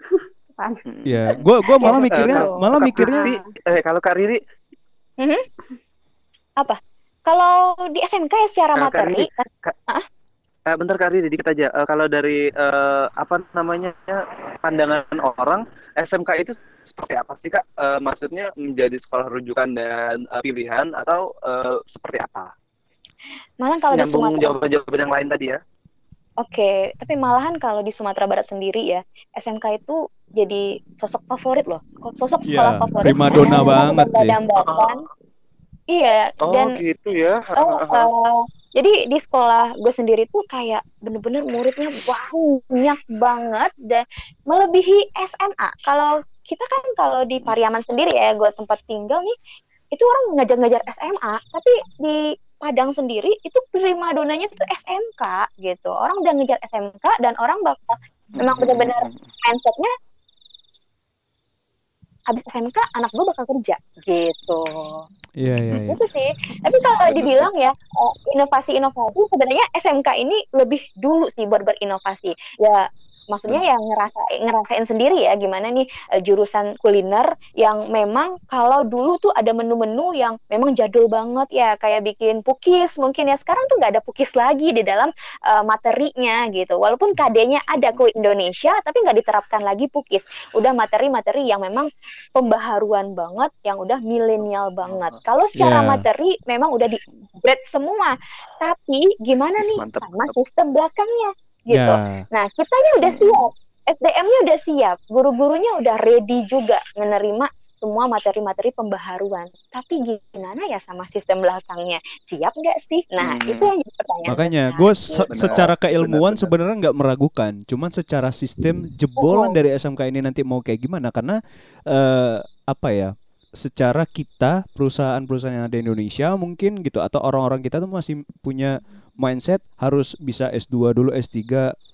[laughs] sana. Mm-mm. Ya, gua gua malah mikirnya kalau- malah Kak mikirnya Riri, eh kalau Kak Riri, Kalau di SMK ya secara Nah, Kak materi, Eh, bentar Kak Riri, dikit aja. Eh, kalau dari eh, apa namanya pandangan orang, SMK itu seperti apa sih Kak? Eh, maksudnya menjadi sekolah rujukan dan eh, pilihan atau eh, seperti apa? malah kalau di Nyambung Sumatera jawaban-jawaban yang lain tadi ya. Oke, tapi malahan kalau di Sumatera Barat sendiri ya, SMK itu jadi sosok favorit loh, sosok sekolah Iya, favorit. primadona Yang banget sih. Iya, Oh dan gitu ya. oh, uh, jadi di sekolah gue sendiri tuh kayak bener-bener muridnya banyak banget dan melebihi SMA. Kalau kita kan kalau di Pariaman sendiri ya, gue tempat tinggal nih, itu orang ngajar-ngajar SMA, tapi di Padang sendiri itu primadonanya tuh SMK gitu. Orang udah ngejar SMK dan orang bakal memang benar-benar mindsetnya habis SMK anak gue bakal kerja gitu. Iya iya iya. Itu sih. Tapi kalau dibilang ya eh, inovasi-inovasi sebenarnya SMK ini lebih dulu sih buat berinovasi. Ya maksudnya yang ngerasa ngerasain sendiri ya gimana nih eh, jurusan kuliner yang memang kalau dulu tuh ada menu-menu yang memang jadul banget ya kayak bikin pukis mungkin ya. Sekarang tuh nggak ada pukis lagi di dalam eh, materinya gitu. Walaupun KD-nya ada ke Indonesia tapi nggak diterapkan lagi pukis. Udah materi-materi yang memang pembaharuan banget yang udah milenial banget. Kalau secara Yeah. materi memang udah di upgrade semua. Tapi gimana Yes, nih mantap, sama mantap. sistem belakangnya gitu Ya. Nah, kitanya udah siap. SDM-nya udah siap, guru-gurunya udah ready juga menerima semua materi-materi pembaharuan. Tapi gimana ya sama sistem belakangnya? Siap nggak sih? Nah, Hmm. itu yang jadi pertanyaan. Makanya besar. gue Benar, secara keilmuan benar. sebenarnya nggak meragukan, cuman secara sistem jebolan Oh. dari SMK ini nanti mau kayak gimana? Karena eh, apa ya? Secara kita perusahaan-perusahaan yang ada di Indonesia mungkin gitu atau orang-orang kita tuh masih punya mindset harus bisa S2 dulu S3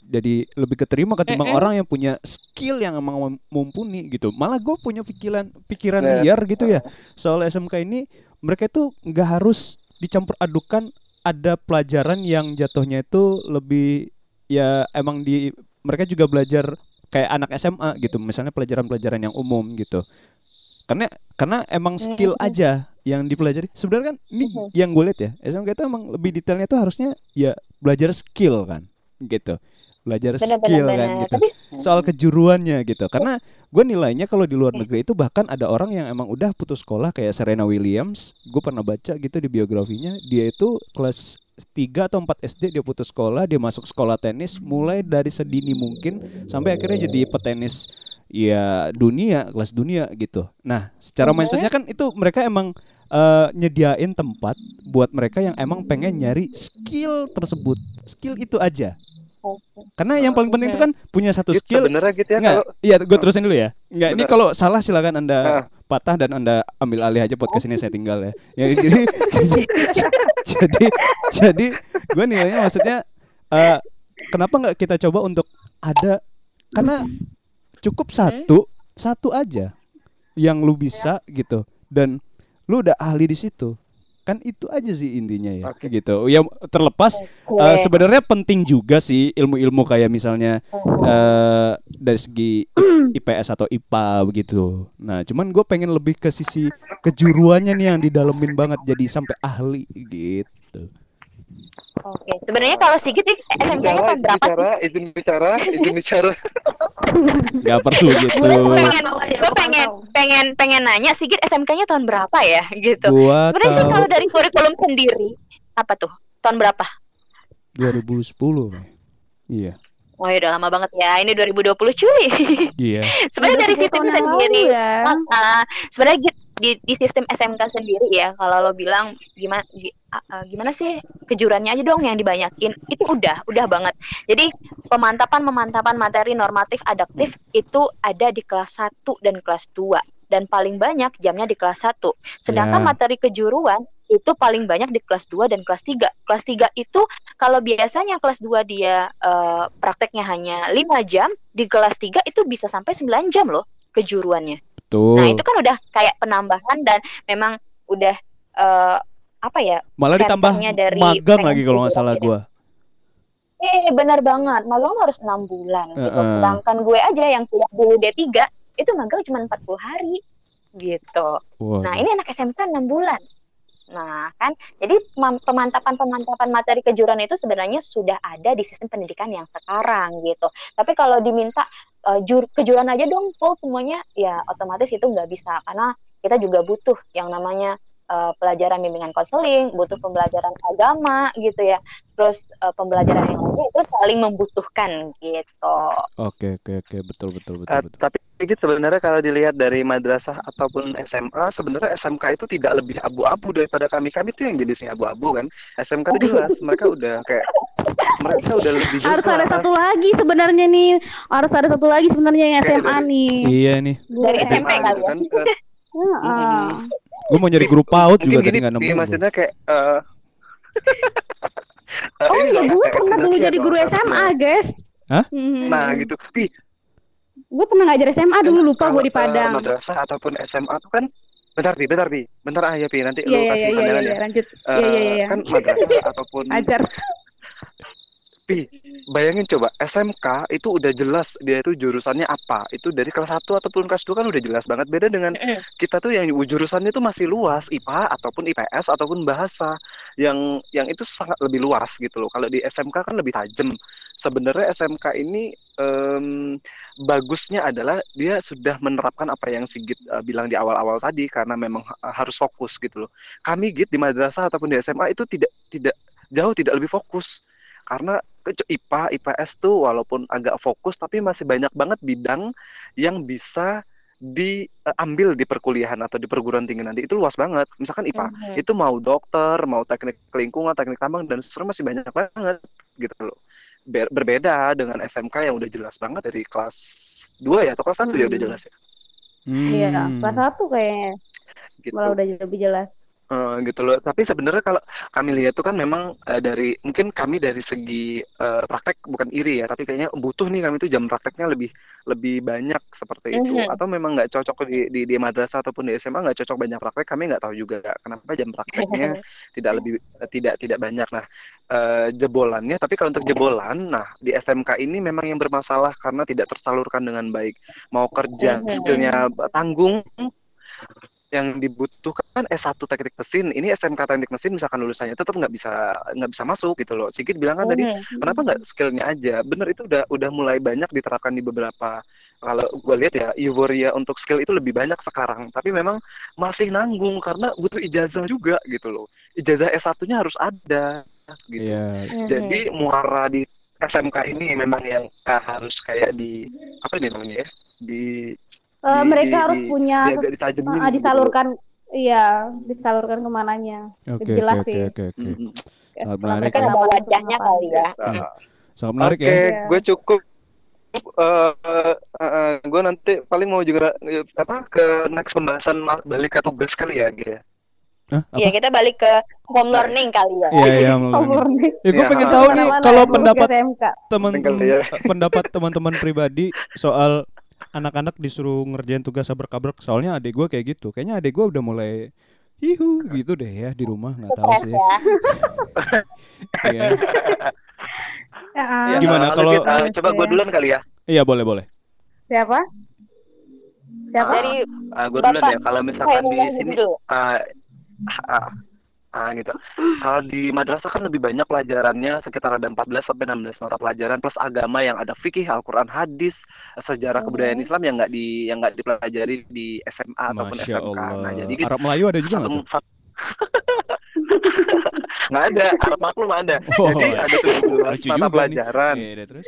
jadi lebih keterima ketimbang Mm-mm. orang yang punya skill yang emang mumpuni gitu. Malah gue punya pikiran pikiran Ya. liar gitu ya soal SMK ini mereka itu nggak harus dicampur adukan ada pelajaran yang jatuhnya itu lebih ya emang di mereka juga belajar kayak anak SMA gitu misalnya pelajaran-pelajaran yang umum gitu karena karena emang skill Mhm. aja yang dipelajari sebenarnya kan ini Mhm. yang gue lihat ya SMK itu emang lebih detailnya tuh harusnya ya belajar skill kan gitu belajar Benar-benar skill kan benar. gitu Tapi soal kejuruannya gitu karena gue nilainya kalau di luar negeri itu bahkan ada orang yang emang udah putus sekolah kayak Serena Williams gue pernah baca gitu di biografinya dia itu kelas 3 atau 4 SD dia putus sekolah dia masuk sekolah tenis mulai dari sedini mungkin sampai akhirnya jadi petenis ya dunia kelas dunia gitu nah secara Mhm. mindsetnya kan itu mereka emang eh, nyediain tempat buat mereka yang emang pengen nyari skill tersebut skill itu aja karena yang paling penting itu kan punya satu Gitu, skill sebenarnya gitu ya Enggak, kalau iya gue terusin dulu ya. Enggak, ini kalau salah silakan Anda Ah. patah dan Anda ambil alih aja podcast ini saya tinggal ya. Ya jadi [laughs] jadi jadi gue nilainya maksudnya eh, kenapa nggak kita coba untuk ada karena cukup satu satu aja yang lu bisa gitu dan lu udah ahli di situ kan itu aja sih intinya ya Oke. gitu ya terlepas Oke. Eh, sebenarnya penting juga sih ilmu-ilmu kayak misalnya eh dari segi [clears throat] IPS atau IPA begitu. Nah, cuman gue pengen lebih ke sisi kejuruannya nih yang didalemin banget jadi sampai ahli gitu. Oke, sebenarnya kalau Sigit nih, SMK-nya tahun berapa sih? bicara, izin bicara, izin bicara. [laughs] Gak perlu gitu. Gue pengen, gue pengen, pengen, pengen nanya Sigit SMK-nya tahun berapa ya, [laughs] gitu. Gua Sebenarnya sih kalau dari kurikulum sendiri, apa tuh? Tahun berapa? 2010. Bang. Iya. Oh ya udah lama banget ya. Ini 2020 cuy. Iya. [laughs] Sebenarnya dari 30 sistemnya tahun yang sendiri. ya. Ah, sebenarnya di, di sistem SMK sendiri ya, kalau lo bilang gimana gi- ah, gimana sih kejurannya aja dong yang dibanyakin, itu udah udah banget. Jadi pemantapan pemantapan materi normatif adaptif itu ada di kelas 1 dan kelas 2 dan paling banyak jamnya di kelas 1. Sedangkan Ya. materi kejuruan itu paling banyak di kelas 2 dan kelas 3. Kelas 3 itu kalau biasanya kelas 2 dia eh, prakteknya hanya 5 jam, di kelas 3 itu bisa sampai 9 jam loh kejuruannya. Betul. Nah, itu kan udah kayak penambahan dan memang udah eh, apa ya? Malah ditambah dari magang lagi kalau nggak salah gua. Eh, benar banget. Magang harus 6 bulan gitu. Heeh. Sedangkan gue aja yang kuliah dulu D3 itu magang cuma 40 hari gitu. Wah. Nah, ini anak SMK 6 bulan. Nah, kan jadi pemantapan-pemantapan materi kejuruan itu sebenarnya sudah ada di sistem pendidikan yang sekarang gitu. Tapi kalau diminta eh, jur- kejuruan aja dong full semuanya, ya otomatis itu nggak bisa karena kita juga butuh yang namanya eh, pelajaran bimbingan konseling, butuh pembelajaran agama gitu ya. Terus eh, pembelajaran yang lainnya itu saling membutuhkan gitu. Oke oke oke betul betul betul Eh, betul. tapi gitu sebenarnya kalau dilihat dari madrasah ataupun SMA, sebenarnya SMK itu tidak lebih abu-abu daripada kami. Kami tuh yang jenisnya abu-abu kan. SMK itu jelas, mereka udah kayak mereka udah lebih Harus ada jelas. satu lagi sebenarnya nih. Harus ada satu lagi sebenarnya yang SMA dari- nih. Iya nih. Dari SMA SMP kali gitu ya. kan. Heeh. Gue mau nyari grup PAUD juga tadi nggak nemu. Maksudnya kayak eh [laughs] eh, Oh iya, gue pernah dulu jadi guru SMA, guys. Hah? Nah, gitu. Pi, Gue pernah ngajar SMA dulu lupa gue di Padang. madrasah ataupun SMA tuh kan bentar Pi, bentar Pi. Bentar ah ya Pi, nanti Iya lu iya kasih iya iya pandangan iya ya. lanjut. Eh, Iya iya iya. kan madrasah [laughs] ataupun Ajar. Pi, bayangin coba SMK itu udah jelas dia itu jurusannya apa. Itu dari kelas 1 ataupun kelas 2 kan udah jelas banget beda dengan kita tuh yang jurusannya tuh masih luas, IPA ataupun IPS ataupun bahasa. Yang yang itu sangat lebih luas gitu loh. Kalau di SMK kan lebih tajam. Sebenarnya SMK ini em, bagusnya adalah dia sudah menerapkan apa yang Sigit eh, bilang di awal-awal tadi karena memang ha- harus fokus gitu loh. Kami Git di madrasah ataupun di SMA itu tidak tidak jauh tidak lebih fokus karena IPA IPS tuh walaupun agak fokus tapi masih banyak banget bidang yang bisa diambil di perkuliahan atau di perguruan tinggi nanti itu luas banget misalkan IPA Mhm. itu mau dokter mau teknik lingkungan teknik tambang dan seterusnya masih banyak banget gitu loh Ber- berbeda dengan SMK yang udah jelas banget dari kelas 2 ya atau kelas 1 ya udah Hmm. jelas ya Iya, Hmm. kelas satu kayaknya gitu malah udah lebih jelas. Eh, gitu loh. Tapi sebenarnya kalau kami lihat tuh kan memang eh, dari mungkin kami dari segi eh, praktek bukan iri ya, tapi kayaknya butuh nih kami tuh jam prakteknya lebih lebih banyak seperti itu. Mhm. Atau memang nggak cocok di, di di madrasah ataupun di SMA nggak cocok banyak praktek. Kami nggak tahu juga kenapa jam prakteknya tidak lebih tidak tidak banyak. Nah eh, jebolannya, tapi kalau untuk jebolan, nah di SMK ini memang yang bermasalah karena tidak tersalurkan dengan baik. Mau kerja Mhm. skillnya tanggung yang dibutuhkan S1 teknik mesin ini SMK teknik mesin misalkan lulusannya tetap nggak bisa nggak bisa masuk gitu loh Sigit bilang kan tadi Mhm. kenapa nggak skillnya aja bener itu udah udah mulai banyak diterapkan di beberapa kalau gue lihat ya euforia untuk skill itu lebih banyak sekarang tapi memang masih nanggung karena butuh ijazah juga gitu loh ijazah S1-nya harus ada gitu Iya. Mhm. jadi muara di SMK ini memang yang eh, harus kayak di apa ini namanya ya di Eh, Di- mereka di- harus di- punya di agak ditajemin ah, gitu disalurkan iya disalurkan ke mananya Lebih jelas oke, sih. oke, oke, oke. Mm-mm. Ya, Sangat setelah menarik mereka ya. Ada wadahnya informasi. kali ya. Nah, Sangat menarik Oke, ya. Gue cukup. gue nanti paling mau juga eh, apa ke next pembahasan balik ke tugas kali ya, gitu. ya. Iya, kita balik ke home learning kali ya. Iya, iya, Melani. murni. Ya, gue Ya, pengen ah, tahu nih kalau pendapat teman ya. pendapat teman-teman pribadi soal anak-anak disuruh ngerjain tugas abrek-abrek. Soalnya adik gue kayak gitu. Kayaknya adik gue udah mulai hihu gitu deh ya di rumah nggak tahu sih. ya. [laughs] Iya. Ya, ah. Ya, Gimana kalau- eh, coba gue duluan kali ya. Iya boleh boleh. siapa siapa Dari gue duluan Bapak ya. Kalau misalkan di sini, ah, ah, ah, gitu. Kalau di madrasah kan lebih banyak pelajarannya sekitar ada 14 sampai 16 mata pelajaran plus agama yang ada fikih, Al-Qur'an, hadis, sejarah Hmm. kebudayaan Islam yang nggak di yang nggak dipelajari di SMA ataupun Masya SMK. Nah, Allah. jadi gitu. Arab Melayu ada juga nggak [laughs] nggak ada Arab maklum ada Oh, jadi ada 17 lucu mata juga nih. pelajaran Iya, terus.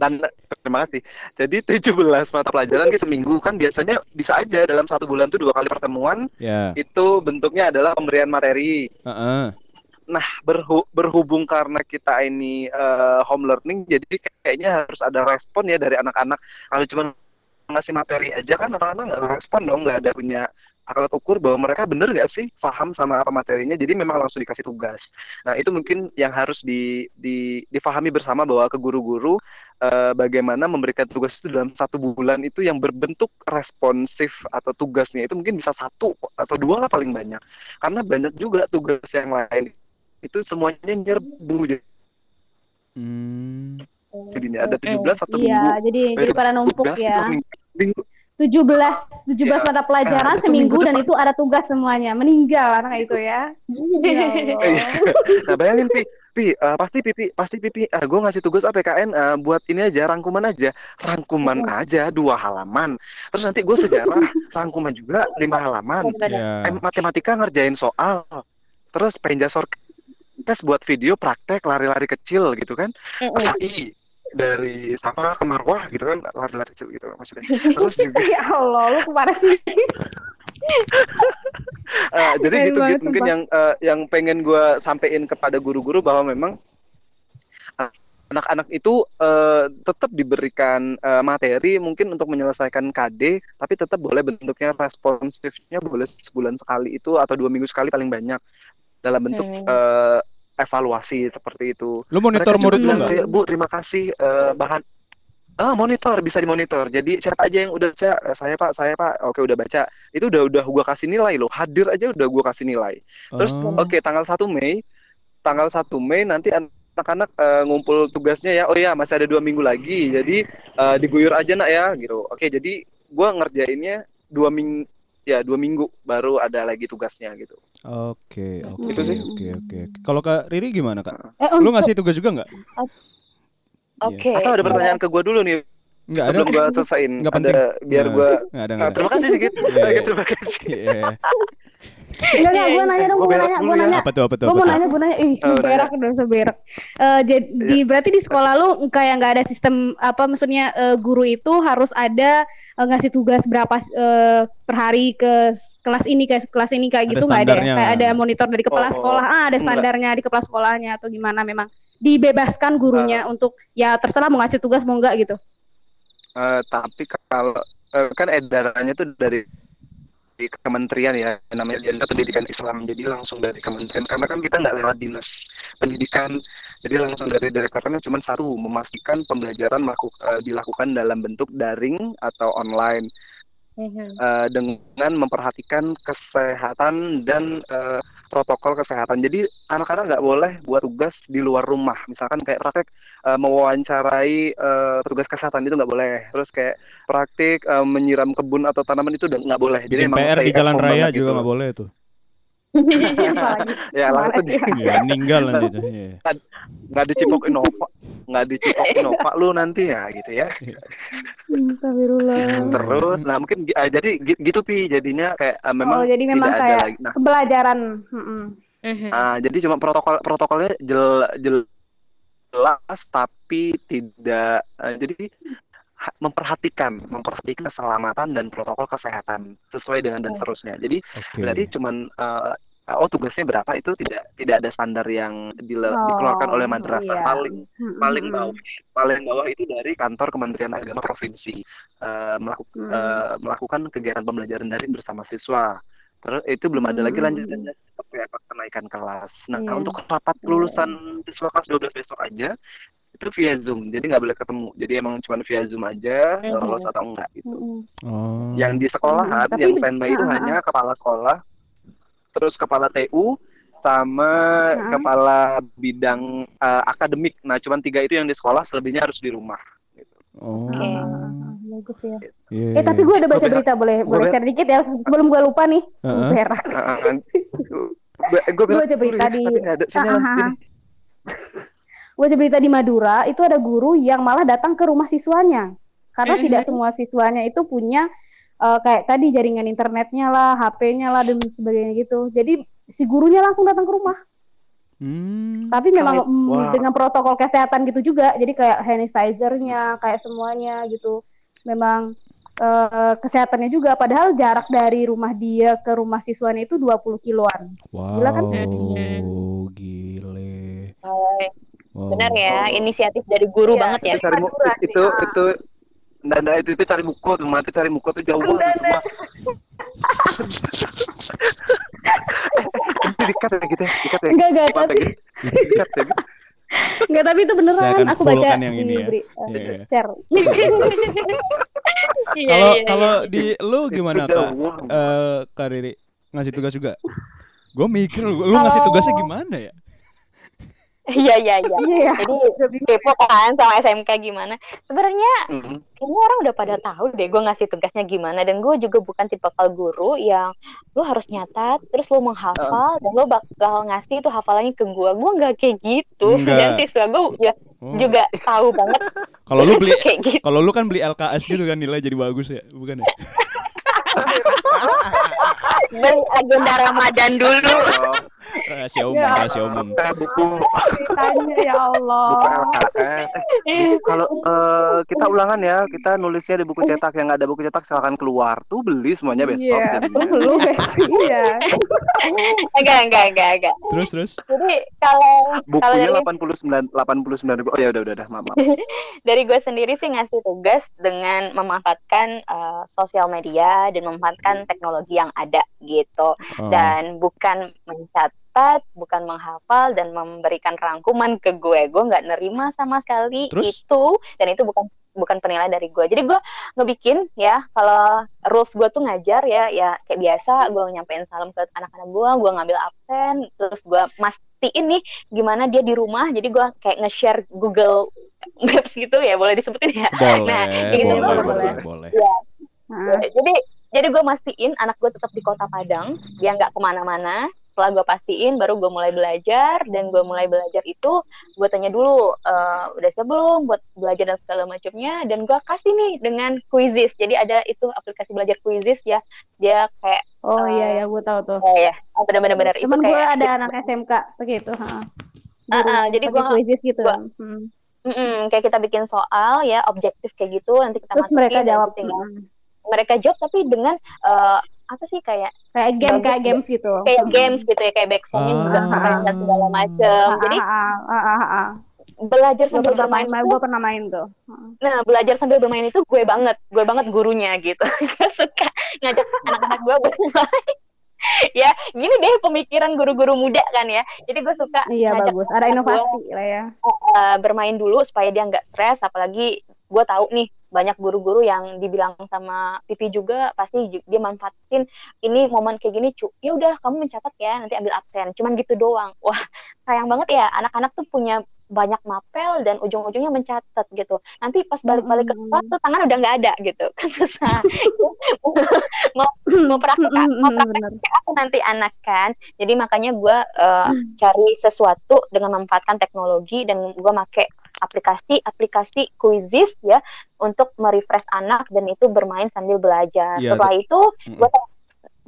Dan terima kasih jadi 17 mata pelajaran ke seminggu kan biasanya bisa aja dalam satu bulan tuh dua kali pertemuan Ya. itu bentuknya adalah pemberian materi Heeh. nah berhu- berhubung karena kita ini eh, home learning jadi kayaknya harus ada respon ya dari anak-anak kalau cuma ngasih materi aja kan anak-anak nggak respon dong nggak ada punya alat ukur bahwa mereka bener nggak sih paham sama apa materinya jadi memang langsung dikasih tugas nah itu mungkin yang harus di, di difahami bersama bahwa ke guru-guru eh, bagaimana memberikan tugas itu dalam satu bulan itu yang berbentuk responsif atau tugasnya itu mungkin bisa satu atau dua lah paling banyak karena banyak juga tugas yang lain itu semuanya nyerbu Hmm. jadinya ada 17 satu iya minggu jadi jadi pada numpuk ya minggu. Minggu. 17 17 Ya. mata pelajaran Nah, seminggu minggu dan itu ada tugas semuanya meninggal anak itu ya Ya Allah. [laughs] Iya. nah bayangin pi pi eh, pasti pipi pasti pipi ah gue ngasih tugas APKN eh, buat ini aja rangkuman aja rangkuman aja dua halaman terus nanti gue sejarah [laughs] rangkuman juga lima halaman. Eh, matematika ngerjain soal terus penjasor tes buat video praktek lari-lari kecil gitu kan Mm-mm. SAI dari sama ke Marwah gitu kan lari-lari kecil gitu maksudnya. Terus [laughs] juga ya Allah lu ke mana sih? [laughs] Eh, jadi gitu banget, gitu mungkin yang eh, yang pengen gue sampein kepada guru-guru bahwa memang anak-anak itu eh, tetap diberikan eh, materi mungkin untuk menyelesaikan KD tapi tetap boleh bentuknya responsifnya boleh sebulan sekali itu atau dua minggu sekali paling banyak. Dalam bentuk Hmm. Evaluasi seperti itu. Lu monitor Mereka murid lu bilang nggak? kayak, Bu, terima kasih eh, bahan Ah, monitor bisa dimonitor. Jadi siapa aja yang udah baca, Eh, saya Pak, saya Pak. Oke, udah baca. Itu udah udah gua kasih nilai loh. Hadir aja udah gua kasih nilai. Terus Oh. oke tanggal 1 Mei, tanggal 1 Mei nanti anak-anak eh, ngumpul tugasnya ya. Oh ya masih ada dua minggu lagi. Jadi eh, diguyur aja nak ya gitu. Oke jadi gue ngerjainnya dua minggu ya dua minggu baru ada lagi tugasnya gitu. Oke, oke, oke, oke. Kalau Kak Riri gimana, Kak? Eh, Lu untuk- ngasih tugas juga nggak? Oke. Atau ada pertanyaan ke gue dulu nih Nggak ada. sebelum gue selesaiin. Nggak ada penting. biar Nggak- gue nggak ada, Ah, nggak ada. terima kasih sedikit. Iya, iya. terima kasih. Iya. Enggak, enggak, gue nanya dong, Gua gue nanya, gue ya. nanya. Apa tuh, apa tuh, Gue mau nanya, gue nanya, ih, Oh, nanya. berak udah usah berak. Eh, jadi berarti di sekolah lu kayak nggak ada sistem apa maksudnya eh, guru itu harus ada eh, ngasih tugas berapa eh, per hari ke kelas ini ke kelas ini kayak Ada gitu nggak ada ya? Kayak ada monitor dari kepala Oh, sekolah, ah ada enggak. standarnya di kepala sekolahnya atau gimana memang dibebaskan gurunya untuk ya terserah mau ngasih tugas mau enggak gitu. Eh, tapi kalau eh, kan edarannya tuh dari di kementerian ya namanya Dinas Pendidikan Islam. Jadi langsung dari kementerian karena kan kita nggak lewat dinas pendidikan. Jadi langsung dari direktoratnya cuma satu memastikan pembelajaran melaku- eh, dilakukan dalam bentuk daring atau online. Eh, dengan memperhatikan kesehatan dan eh, protokol kesehatan. Jadi anak-anak nggak boleh buat tugas di luar rumah. Misalkan kayak praktek eh, mewawancarai eh, petugas kesehatan itu nggak boleh. Terus kayak praktik eh, menyiram kebun atau tanaman itu nggak boleh. Jadi Bikin emang PR di jalan raya juga gitu. nggak boleh tuh. Apalagi. ya langsung ya. Iya, meninggal nanti tuh. Iya. nggak dicipokin opak, nggak dicipokin opak lu nanti ya gitu ya. Astagfirullah. Terus, nah mungkin eh, jadi gi- gitu pi jadinya kayak eh, memang Oh, jadi memang tidak ada kayak lagi. Nah, Pembelajaran. mm-mm. Ah, jadi cuma protokol protokolnya jel, jelas tapi tidak eh, jadi memperhatikan memperhatikan keselamatan dan protokol kesehatan sesuai dengan dan seterusnya. Jadi Oke. berarti cuman eh, oh tugasnya berapa itu tidak tidak ada standar yang dile- Oh, dikeluarkan oleh madrasah iya. paling Mm-mm. paling bawah paling bawah itu dari kantor Kementerian Agama provinsi eh, melaku- Mm. eh, melakukan kegiatan pembelajaran daring bersama siswa. Terus itu belum ada lagi Hmm. lanjutannya seperti apa kenaikan kelas. Nah Iya. untuk rapat kelulusan siswa kelas 12 besok aja itu via Zoom, jadi nggak boleh ketemu. Jadi emang cuma via Zoom aja Mhm. lolos atau enggak gitu. Oh. Yang di sekolahan, Hmm, tapi yang di- standby itu ah, ah, hanya kepala sekolah, terus kepala TU, sama Ah. kepala bidang eh, akademik. Nah, cuman tiga itu yang di sekolah, selebihnya harus di rumah. Oh. Oke. Ah, bagus ya. Iya, Eh tapi iya. gue udah baca berita boleh gua boleh share dikit ya sebelum gue lupa nih. Heeh. Berak. gue Gua baca berita di- ada sini Ah, [laughs] baca berita di Madura itu ada guru yang malah datang ke rumah siswanya karena Mhm. tidak semua siswanya itu punya eh, kayak tadi jaringan internetnya lah, HP-nya lah dan sebagainya gitu. Jadi si gurunya langsung datang ke rumah. Hmm. Tapi memang mm, Wah. dengan protokol kesehatan gitu juga. Jadi kayak hand sanitizer-nya, kayak semuanya gitu. Memang eh, kesehatannya juga. Padahal jarak dari rumah dia ke rumah siswanya itu 20 kiloan. Wow. Gila kan? Gile. Oh, Wow. benar ya, inisiatif dari guru Iya, banget ya. Itu cari mu- Madura sih, itu itu nggak, itu, itu cari muko tuh, mati cari muko tuh jauh banget. itu mah. Eh, [laughs] dikat ya gitu ya, dikat ya. Enggak, enggak, ya tapi gitu. Dikat ya gitu. enggak tapi itu Saya beneran akan aku baca yang di ini ya. beri- eh, [laughs] Iya, iya. share. Iya, Kalau iya, kalau di lu gimana Itu kak? Eh Kak Riri ngasih tugas juga? Gue mikir lu, lu ngasih tugasnya gimana ya? Iya, iya, iya. Iya. Jadi kepo kan sama SMK gimana. Sebenarnya Mhm. kayaknya orang udah pada tahu deh gue ngasih tugasnya gimana dan gue juga bukan tipe kal guru yang lu harus nyatat terus lu menghafal dan lu bakal ngasih itu hafalannya ke gue gue nggak kayak gitu Enggak. dan siswa gue ya Oh. juga tahu banget Kalau lu beli [laughs] gitu kalau lu kan beli LKS gitu kan nilai jadi bagus ya, bukan ya? [laughs] beli agenda Ramadan dulu Oh, Rahasia umum, Ya. rahasia umum. buku Ceritanya ya Allah. buku kalau eh, kita ulangan ya, kita nulisnya di buku cetak yang nggak ada buku cetak silakan keluar. Tuh beli semuanya besok. Iya, jadinya. lu iya. enggak enggak enggak enggak Terus terus. jadi kalau Bukunya dari 89 89 ribu. Oh ya udah udah udah, maaf. maaf. [laughs] dari gue sendiri sih ngasih tugas dengan memanfaatkan eh, sosial media dan memanfaatkan teknologi yang ada gitu Oh. dan bukan mencatat mencatat, bukan menghafal dan memberikan rangkuman ke gue. Gue nggak nerima sama sekali Terus? itu dan itu bukan bukan penilaian dari gue. Jadi gue ngebikin ya kalau rules gue tuh ngajar ya ya kayak biasa gue nyampein salam ke anak-anak gue, gue ngambil absen, terus gue mastiin nih gimana dia di rumah. Jadi gue kayak nge-share Google Maps gitu ya, boleh disebutin ya. Boleh, Nah, gitu boleh, boleh, boleh. boleh. Nah, Jadi jadi gue mastiin anak gue tetap di kota Padang, dia nggak ke mana-mana. Setelah gue pastiin, baru gue mulai belajar dan gue mulai belajar itu gue tanya dulu eh, udah siap belum buat belajar dan segala macamnya dan gue kasih nih dengan Quizizz. Jadi ada itu aplikasi belajar Quizizz ya. Dia kayak oh Eh, iya ya gue tahu tuh. oh ya, oh, benar-benar itu Temen gue ada anak SMK begitu. ha. Ah, ah, jadi gua- quizzes gitu. gua- Hmm. Mm-mm, kayak kita bikin soal ya objektif kayak gitu nanti kita Terus masukin mereka jawab. tinggal- Hmm. mereka jawab tapi dengan eh, apa sih kayak Kayak game Bagus, kayak games gitu. kayak games gitu ya kayak backsongnya juga Ah. keren dan segala macem Ah, jadi ah, ah, ah, ah, ah. belajar Gue sambil pernah bermain main, gue pernah main tuh. nah belajar sambil bermain itu gue banget gue banget gurunya gitu [laughs] gue suka ngajak anak-anak gue bermain ya gini deh pemikiran guru-guru muda kan ya jadi gue suka Iya bagus. Ada inovasi lah ya. uh, bermain dulu supaya dia nggak stres apalagi gue tahu nih banyak guru-guru yang dibilang sama Pipi juga pasti dia manfaatin ini momen kayak gini cu ya udah kamu mencatat ya nanti ambil absen. Cuman gitu doang. Wah sayang banget ya anak-anak tuh punya banyak mapel dan ujung-ujungnya mencatat gitu. Nanti pas balik-balik ke kelas tuh tangan udah nggak ada gitu. [laughs] Kan susah. Mau mau praktek mau praktek apa nanti anak kan? Jadi makanya gue cari sesuatu dengan memanfaatkan teknologi dan gue make aplikasi-aplikasi Quizizz ya untuk merefresh anak dan itu bermain sambil belajar. Iya, setelah itu gue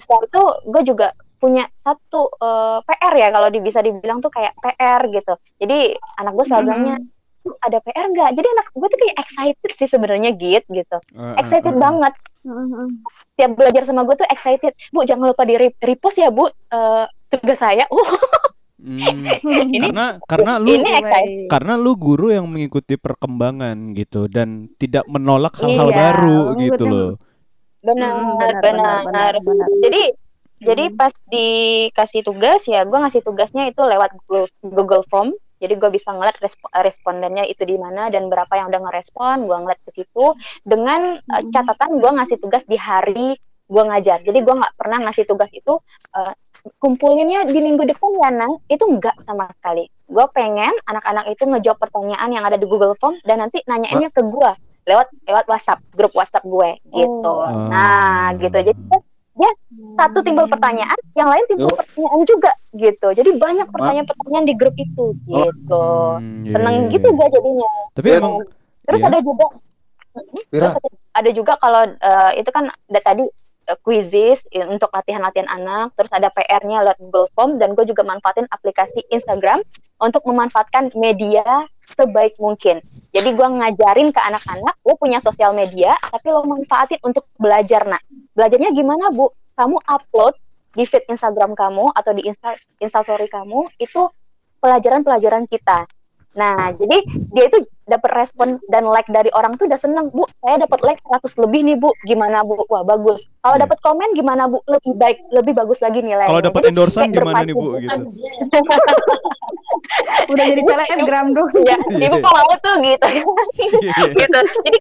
setelah itu gue juga punya satu eh, PR ya kalau bisa dibilang tuh kayak PR gitu. Jadi anak gue selalu bilangnya "Tuh, ada PR nggak? Jadi anak gue tuh kayak excited sih sebenarnya gitu gitu. Ah, ah, excited ah. banget. Mm-mm. tiap belajar sama gue tuh excited. Bu jangan lupa di re- repost ya bu eh, tugas saya. [laughs] Uh. Hmm, [laughs] ini karena karena lu ini excited. Karena lu guru yang mengikuti perkembangan gitu dan tidak menolak hal-hal Iya, baru gitu loh. benar Mm, benar benar. jadi jadi pas dikasih tugas ya gue ngasih tugasnya itu lewat Google, Google Form. Jadi gue bisa ngeliat respo- respondennya itu di mana dan berapa yang udah ngerespon gue ngeliat ke situ. Dengan uh, catatan gue ngasih tugas di hari gue ngajar. Jadi gue nggak pernah ngasih tugas itu uh, kumpulinnya di minggu depan ya nang? Itu enggak sama sekali. Gue pengen anak-anak itu ngejawab pertanyaan yang ada di Google Form dan nanti nanyainnya ke gue lewat lewat WhatsApp grup WhatsApp gue gitu. Oh. nah gitu. Jadi kan satu timbul pertanyaan, yang lain timbul pertanyaan juga gitu. Jadi banyak pertanyaan-pertanyaan di grup itu gitu. Hmm, iya, Seneng iya, gitu iya. gue jadinya. Tapi Iya. emang Terus Iya. ada juga terus ada, juga kalau eh, itu kan tadi quizzes i- untuk latihan-latihan anak, terus ada PR-nya lewat Google Form dan gue juga manfaatin aplikasi Instagram untuk memanfaatkan media sebaik mungkin. Jadi gue ngajarin ke anak-anak, lo punya sosial media, tapi lo manfaatin untuk belajar nak. Belajarnya gimana bu? Kamu upload di feed Instagram kamu atau di Insta Instastory kamu itu pelajaran-pelajaran kita. Nah, jadi dia itu dapat respon dan like dari orang tuh udah seneng, Bu. Saya dapat like 100 lebih nih, Bu. Gimana, Bu? Wah, bagus. Kalau Iya. dapat komen gimana, Bu? Lebih baik, lebih bagus lagi nilainya. kalau dapat endorsan kayak gimana nih Bu gitu. Udah jadi [laughs] selebgram dong. Ya, Iya. ibu kok mau tuh gitu. gitu. Jadi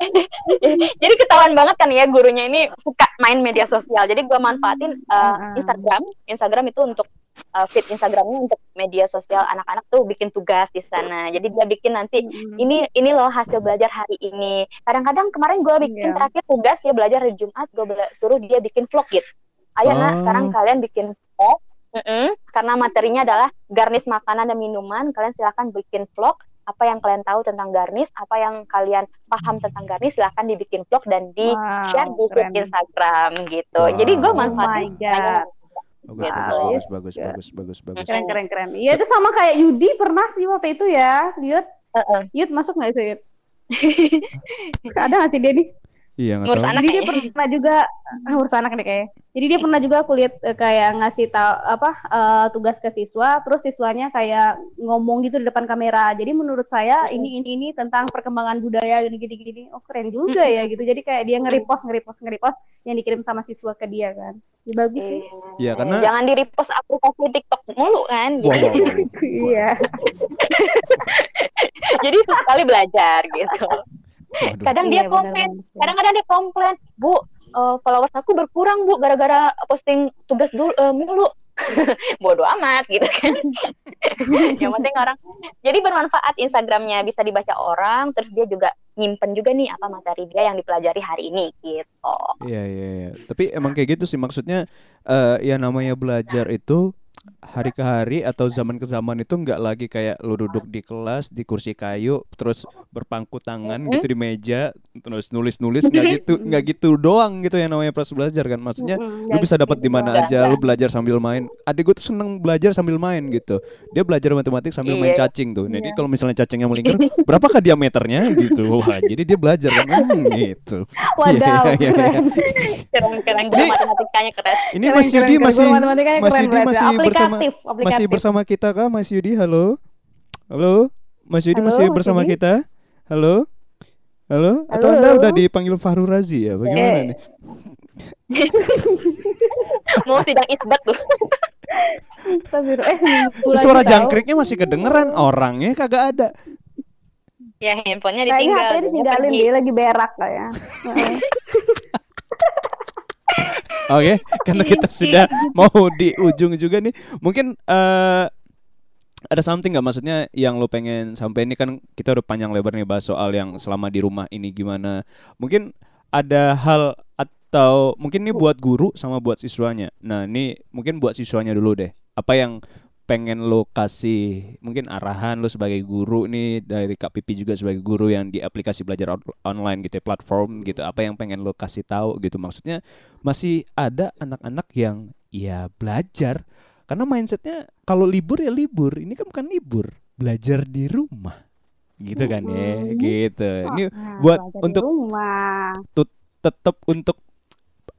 [laughs] jadi ketahuan banget kan ya gurunya ini suka main media sosial. Jadi gua manfaatin uh. Instagram. Instagram itu untuk uh, feed Instagramnya untuk media sosial anak-anak tuh bikin tugas di sana. Jadi dia bikin nanti ini ini loh hasil belajar hari ini. Kadang-kadang kemarin gue bikin Iya. terakhir tugas ya belajar hari Jumat, gue suruh dia bikin vlog gitu. Ayo nak, Oh. sekarang kalian bikin vlog. Mm-mm, karena materinya adalah garnish makanan dan minuman. Kalian silakan bikin vlog. Apa yang kalian tahu tentang garnish, apa yang kalian paham tentang garnish, silakan dibikin vlog dan di Wow, share di feed. Instagram gitu. Wow. Jadi gue Oh my manfaatin god. Bagus, Gitu. bagus, bagus, bagus, Iya. bagus, bagus, bagus. Keren keren keren. Iya itu sama kayak Yudi pernah sih waktu itu ya. Yud, Heeh. Yud masuk nggak itu Yud? [laughs] Ada nggak sih dia nih? Iya nggak Ngurus tahu. anak Jadi dia pernah juga ah, urus anak nih kayaknya. Jadi dia pernah juga aku lihat eh, kayak ngasih tahu apa eh, tugas ke siswa, terus siswanya kayak ngomong gitu di depan kamera. Jadi menurut saya ini ini ini tentang perkembangan budaya gini gini gini. Oh keren juga ya gitu. Jadi kayak dia nge-repost nge-repost nge-repost yang dikirim sama siswa ke dia kan. Ya, bagus sih. Iya, karena Jangan di repost aplikasi TikTok mulu kan. Wow, [laughs] [laughs] Jadi, wow, wow. Iya. jadi sekali belajar gitu. Waduh. Kadang Iya, dia komplain, benar. kadang-kadang dia komplain, Bu, eh, followers aku berkurang Bu gara-gara posting tugas dulu eh, mulu. [laughs] Bodoh amat gitu kan. [laughs] Yang penting orang jadi bermanfaat Instagramnya bisa dibaca orang, terus dia juga nyimpen juga nih apa materi dia yang dipelajari hari ini gitu. Iya iya iya. Tapi emang kayak gitu sih maksudnya eh ya namanya belajar itu hari ke hari atau zaman ke zaman itu nggak lagi kayak lu duduk di kelas di kursi kayu terus berpangku tangan gitu di meja terus nulis-nulis nggak gitu nggak gitu doang gitu yang namanya proses belajar kan. Maksudnya lu bisa dapat di mana aja lu belajar sambil main. Adik gue tuh seneng belajar sambil main gitu. Dia belajar matematik sambil main Iya. cacing tuh. Jadi kalau misalnya cacingnya melingkar [laughs] berapakah diameternya gitu. Wah jadi dia belajar kan? Hmm, gitu. Wadaw, Iya, iya, iya, iya. [laughs] keren. Ini- matematikanya keren. Ini Keren, Mas Yudi masih Mas Yudi masih bersama Aplikatif, masih bersama kita kah Mas Yudi? Halo. Halo. Mas Yudi Halo, masih Mas bersama Yudi? kita? Halo. Halo? Atau Halo. Anda udah dipanggil Fahru Razi ya? Bagaimana Eh. nih? [laughs] Mau sidang isbat tuh. Astagfirullah. Eh, Suara tahu. jangkriknya masih kedengeran, orangnya kagak ada. Ya handphonenya Kayaknya ditinggal. HP dia ditinggalin dia lagi berak kayak. [laughs] [laughs] Oke, karena kita sudah mau di ujung juga nih. Mungkin eh ada something nggak maksudnya yang lo pengen sampai ini kan kita udah panjang lebar nih bahas soal yang selama di rumah ini gimana. Mungkin ada hal atau mungkin ini buat guru sama buat siswanya. Nah, ini mungkin buat siswanya dulu deh. Apa yang pengen lo kasih mungkin arahan lo sebagai guru nih dari Kak Pipi juga sebagai guru yang di aplikasi belajar on- online gitu ya, platform gitu. Apa yang pengen lo kasih tahu gitu? Maksudnya masih ada anak-anak yang ya belajar. Karena mindsetnya kalau libur ya libur. Ini kan bukan libur belajar di rumah. Gitu kan ya? Mm-mm. gitu. Ini buat untuk tetap untuk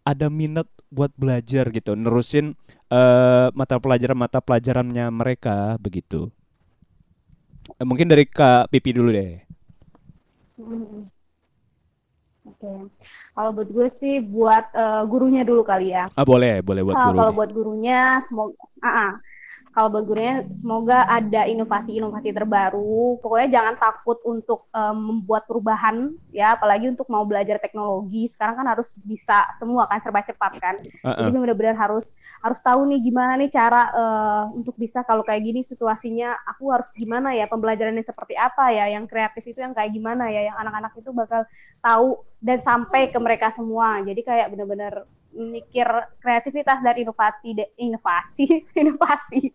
ada minat buat belajar gitu nerusin eh, mata pelajaran mata pelajarannya mereka begitu Eh, mungkin dari Kak Pipi dulu deh Mm. Oke. Kalau buat gue sih buat eh, gurunya dulu kali ya. ah boleh boleh buat Ah, guru kalau buat gurunya semoga ah, ah. Kalau buat gurunya semoga ada inovasi-inovasi terbaru. Pokoknya jangan takut untuk em, membuat perubahan ya, apalagi untuk mau belajar teknologi. Sekarang kan harus bisa semua kan serba cepat kan. Ah, ah. Jadi benar-benar harus harus tahu nih gimana nih cara eh, untuk bisa kalau kayak gini situasinya aku harus gimana ya pembelajarannya seperti apa ya yang kreatif itu yang kayak gimana ya yang anak-anak itu bakal tahu dan sampai ke mereka semua. Jadi kayak benar-benar mikir kreativitas dan inovasi inovasi [laughs] inovasi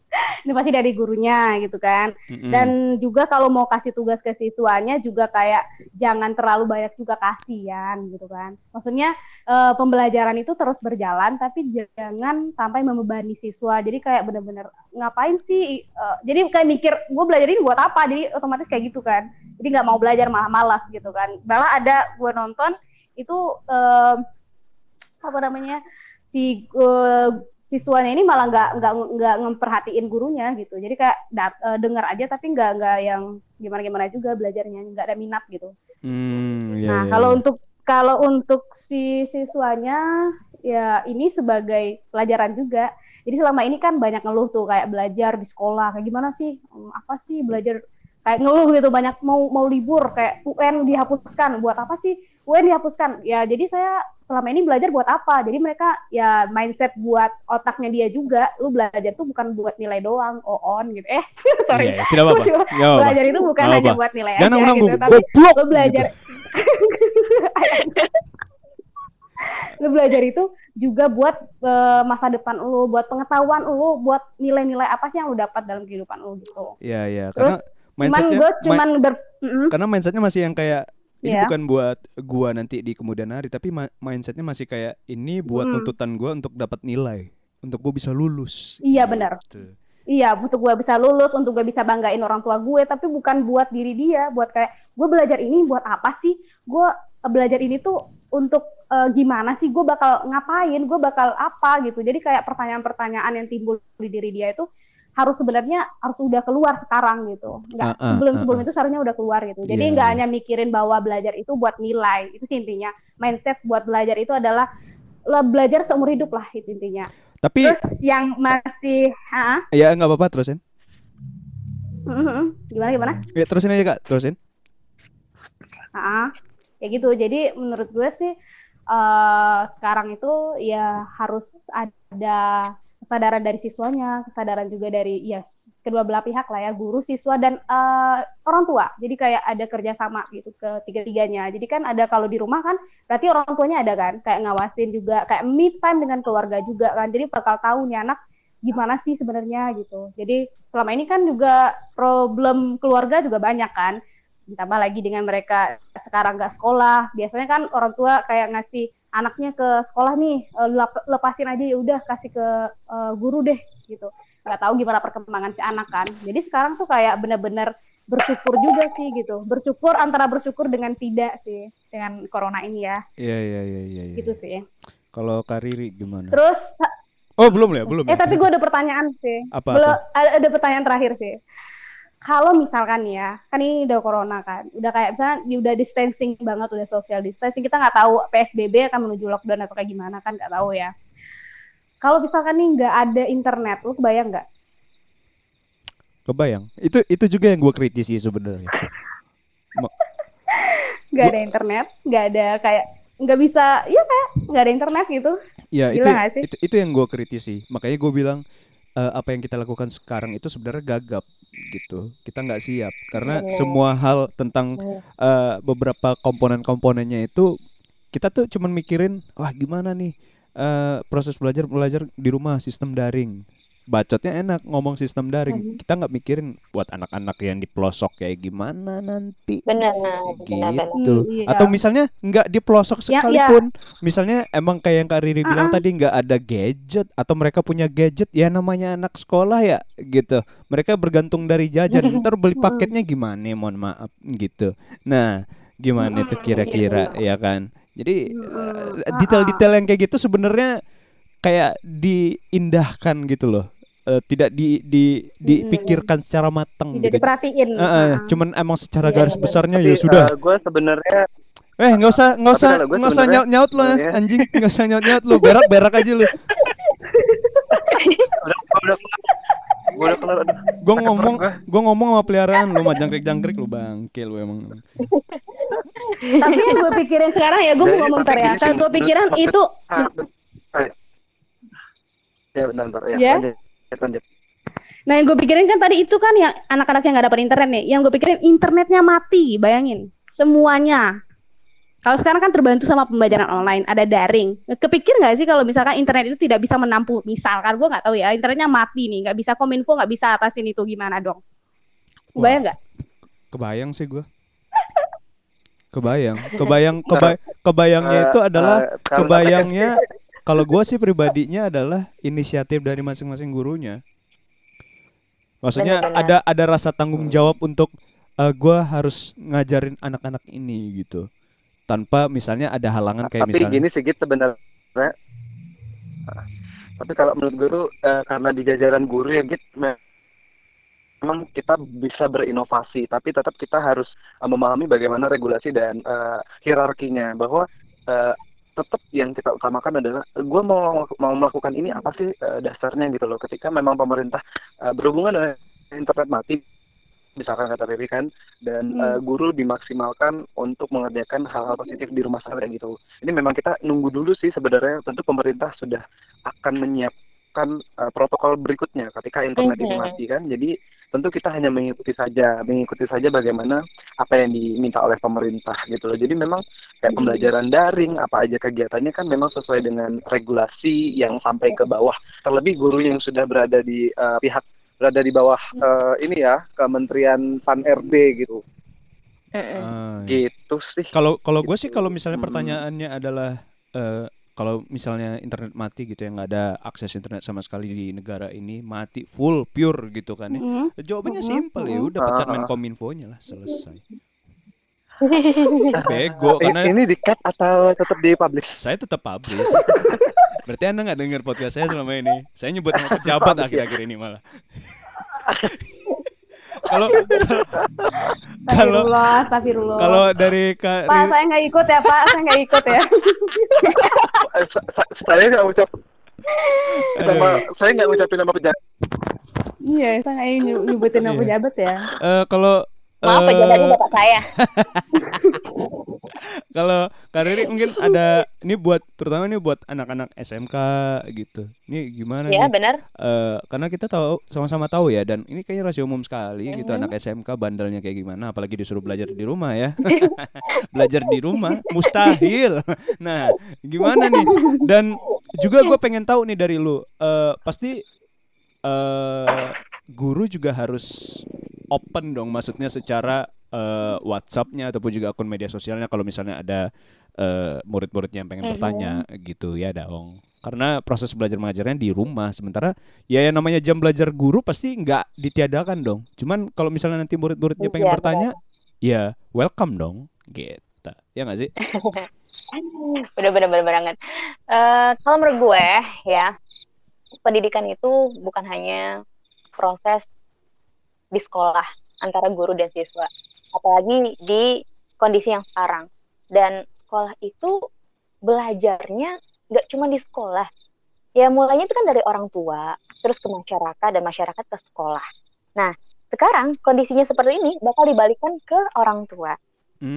inovasi dari gurunya gitu kan. Mm-mm. dan juga kalau mau kasih tugas ke siswanya juga kayak jangan terlalu banyak juga kasihan gitu kan. Maksudnya eh, pembelajaran itu terus berjalan tapi jangan sampai membebani siswa. Jadi kayak bener-bener ngapain sih? Eh, jadi kayak mikir gue belajar ini buat apa? Jadi otomatis kayak gitu kan. Jadi nggak mau belajar malah malas gitu kan. Malah ada gue nonton itu eh, apa namanya si eh, siswanya ini malah nggak nggak nggak memperhatiin gurunya gitu jadi kayak dat- eh, dengar aja tapi nggak nggak yang gimana gimana juga belajarnya nggak ada minat gitu Hmm, iya, Nah, iya, kalau iya. untuk kalau untuk si siswanya ya ini sebagai pelajaran juga. Jadi selama ini kan banyak ngeluh tuh kayak belajar di sekolah kayak gimana sih? Apa sih belajar kayak ngeluh gitu banyak mau mau libur kayak UN dihapuskan. Buat apa sih UN dihapuskan? Ya jadi saya selama ini belajar buat apa? Jadi mereka ya mindset buat otaknya dia juga lu belajar tuh bukan buat nilai doang oh on gitu. Eh [laughs] sorry. Iya, iya, tidak apa-apa. Tidak apa-apa. belajar itu bukan Nggak hanya buat nilai Jangan aja gitu tapi goblok. lo belajar [laughs] lu belajar itu juga buat eh, masa depan lu, buat pengetahuan lu, buat nilai-nilai apa sih yang lu dapat dalam kehidupan lu gitu. Iya, iya, karena Terus mindsetnya gue cuman ber karena mindsetnya masih yang kayak ini Iya. bukan buat gua nanti di kemudian hari tapi ma- mindsetnya masih kayak ini buat Mm. tuntutan gua untuk dapat nilai untuk gua bisa lulus Iya, benar. Gitu. Iya, untuk gue bisa lulus, untuk gue bisa banggain orang tua gue, tapi bukan buat diri dia, buat kayak gue belajar ini buat apa sih? Gue belajar ini tuh untuk eh, gimana sih gue bakal ngapain gue bakal apa gitu jadi kayak pertanyaan-pertanyaan yang timbul di diri dia itu harus sebenarnya harus udah keluar sekarang gitu nggak Ah, ah, sebelum ah, sebelum ah. itu seharusnya udah keluar gitu jadi Iya, nggak iya. hanya mikirin bahwa belajar itu buat nilai itu sih intinya mindset buat belajar itu adalah lah belajar seumur hidup lah itu intinya Tapi terus yang masih ah ya nggak apa-apa terusin. gimana gimana Ya terusin aja kak, terusin. Ah, ya gitu. Jadi menurut gue sih eh sekarang itu ya harus ada kesadaran dari siswanya, kesadaran juga dari ya s- kedua belah pihak lah ya, guru, siswa dan eh, orang tua. Jadi kayak ada kerjasama gitu ke tiga-tiganya. Jadi kan ada kalau di rumah kan berarti orang tuanya ada kan, kayak ngawasin juga, kayak me time dengan keluarga juga kan. Jadi bakal tahu nih anak gimana sih sebenarnya gitu. Jadi selama ini kan juga problem keluarga juga banyak kan ditambah lagi dengan mereka sekarang nggak sekolah biasanya kan orang tua kayak ngasih anaknya ke sekolah nih eh, lep- lepasin aja ya udah kasih ke eh, guru deh gitu nggak tahu gimana perkembangan si anak kan jadi sekarang tuh kayak benar-benar bersyukur juga sih gitu bersyukur antara bersyukur dengan tidak sih dengan corona ini ya Iya iya iya iya. iya. gitu sih Kalau Kak Riri gimana? terus Oh belum ya, belum eh ya. tapi gue ada pertanyaan sih Apa, Belum, apa? ada pertanyaan terakhir sih. Kalau misalkan ya, kan ini udah corona kan, udah kayak misalnya udah distancing banget, udah social distancing, kita nggak tahu PSBB akan menuju lockdown atau kayak gimana kan nggak tahu ya. Kalau misalkan nih nggak ada internet, lu kebayang nggak? Kebayang. Itu itu juga yang gue kritisi sebenarnya. [laughs] Nggak ada internet, nggak ada kayak nggak bisa, ya kayak nggak ada internet gitu. Ya itu, Gila nggak sih? itu itu yang gue kritisi. Makanya gue bilang eh, apa yang kita lakukan sekarang itu sebenarnya gagap gitu. Kita nggak siap karena Oh. semua hal tentang eh, beberapa komponen-komponennya itu kita tuh cuman mikirin wah gimana nih eh, proses belajar belajar di rumah sistem daring. Bacotnya enak ngomong sistem daring. Kita nggak mikirin buat anak-anak yang di pelosok kayak gimana nanti Benar, gitu. Hmm, iya. Atau misalnya nggak di pelosok Ya, sekalipun, misalnya emang kayak yang Kak Riri bilang Uh-uh. tadi nggak ada gadget atau mereka punya gadget, ya namanya anak sekolah ya gitu. Mereka bergantung dari jajan. Ntar beli paketnya gimana? Mohon maaf gitu. Nah, gimana itu kira-kira ya kan? Jadi eh, detail-detail yang kayak gitu sebenarnya kayak diindahkan gitu loh. Eh, tidak di di dipikirkan secara matang Tidak gitu. diperhatiin. Eh, eh, Ah. cuman emang secara Iya, garis benar. besarnya Tapi ya sudah gue sebenarnya Eh nggak usah nggak usah nggak usah nyaut nyaut lo ya Iya. anjing [laughs] nggak usah nyaut nyaut lo berak berak aja lo. [laughs] udah udah gue udah ngomong gua. gue ngomong sama peliharaan lo mah jangkrik jangkrik lo bangke lo emang. Tapi yang gue pikirin sekarang ya, gue mau ngomong ya. Kalau gue pikiran itu Ah, ya bentar bentar ya, Ya. Lanjut Nah, yang gue pikirin kan tadi itu kan yang anak-anak yang nggak dapat internet nih. Yang gue pikirin internetnya mati, bayangin. Semuanya. Kalau sekarang kan terbantu sama pembelajaran online, ada daring. Kepikir nggak sih kalau misalkan internet itu tidak bisa menampung, misalkan gue nggak tahu ya, internetnya mati nih, nggak bisa kominfo, nggak bisa atasin itu gimana dong? Bayang nggak? Kebayang sih gue. Kebayang, kebayang, keba- kebayangnya Eh, itu adalah eh, kebayangnya kalau gue sih pribadinya adalah inisiatif dari masing-masing gurunya. Maksudnya Benar-benar. ada ada rasa tanggung jawab untuk eh, gua harus ngajarin anak-anak ini gitu. Tanpa misalnya ada halangan kayak tapi misalnya gini sih gitu sebenarnya tapi kalau menurut gue tuh eh, karena di jajaran guru ya gitu me- memang kita bisa berinovasi tapi tetap kita harus eh, memahami bagaimana regulasi dan eh, hierarkinya bahwa eh, tetap yang kita utamakan adalah gue mau mau melakukan ini apa sih eh, dasarnya gitu loh. Ketika memang pemerintah eh, berhubungan dengan internet mati misalkan kata Riri kan dan Hmm. eh, guru dimaksimalkan untuk mengerjakan hal-hal positif di rumah saya gitu. Ini memang kita nunggu dulu sih sebenarnya. Tentu pemerintah sudah akan menyiapkan uh, protokol berikutnya ketika internet ini Mhm. mati kan? Jadi tentu kita hanya mengikuti saja mengikuti saja bagaimana apa yang diminta oleh pemerintah gitu loh. Jadi memang kayak pembelajaran daring apa aja kegiatannya kan memang sesuai dengan regulasi yang sampai ke bawah. Terlebih guru yang sudah berada di uh, pihak berada di bawah uh, ini ya Kementerian Pan RB gitu. Iya. gitu sih. Kalau kalau gue sih kalau misalnya Hmm. pertanyaannya adalah eh, kalau misalnya internet mati gitu ya nggak ada akses internet sama sekali di negara ini mati full pure gitu kan ya. Mm. Jawabannya Mhm, simpel ya udah pecat Ah. Menkominfo-nya lah selesai. [laughs] Bego karena ini di cut atau tetap di publish? saya tetap publish. [laughs] Berarti Anda nggak dengar podcast saya selama ini. Saya nyebut nama pejabat ya? akhir-akhir ini malah. [laughs] Kalau [laughs] kalau kalau dari Kak Pak, saya nggak ikut ya, Pak. Saya nggak ikut ya. Eh, sa- sa- saya nggak ucap nama, Aduh. saya nggak ngucapin nama pejabat. iya, saya nggak nyebutin nama Iya. pejabat ya. Eh, kalau Maaf eh, pejabatnya bapak saya. [laughs] kalau Kak Riri mungkin ada ini buat terutama ini buat anak-anak SMK gitu. Ini gimana Ya nih? benar. Eh, karena kita tahu sama-sama tahu ya dan ini kayaknya rahasia umum sekali gitu Mhm. anak SMK bandelnya kayak gimana apalagi disuruh belajar di rumah ya. [laughs] belajar di rumah mustahil. [laughs] Nah, gimana nih? Dan juga gue pengen tahu nih dari lu eh pasti eh guru juga harus open dong maksudnya secara eh, WhatsApp-nya ataupun juga akun media sosialnya kalau misalnya ada eh, murid-muridnya yang pengen Mhm. bertanya gitu ya dong karena proses belajar mengajarnya di rumah sementara ya yang namanya jam belajar guru pasti nggak ditiadakan dong. Cuman kalau misalnya nanti murid-muridnya pengen Iya, bertanya ya welcome dong gitu. Ya nggak sih? [laughs] Bener bener bener banget. Eh, kalau menurut gue ya pendidikan itu bukan hanya proses di sekolah antara guru dan siswa, apalagi di kondisi yang sekarang. Dan sekolah itu belajarnya nggak cuma di sekolah. Ya mulainya itu kan dari orang tua, terus ke masyarakat dan masyarakat ke sekolah. Nah sekarang kondisinya seperti ini bakal dibalikan ke orang tua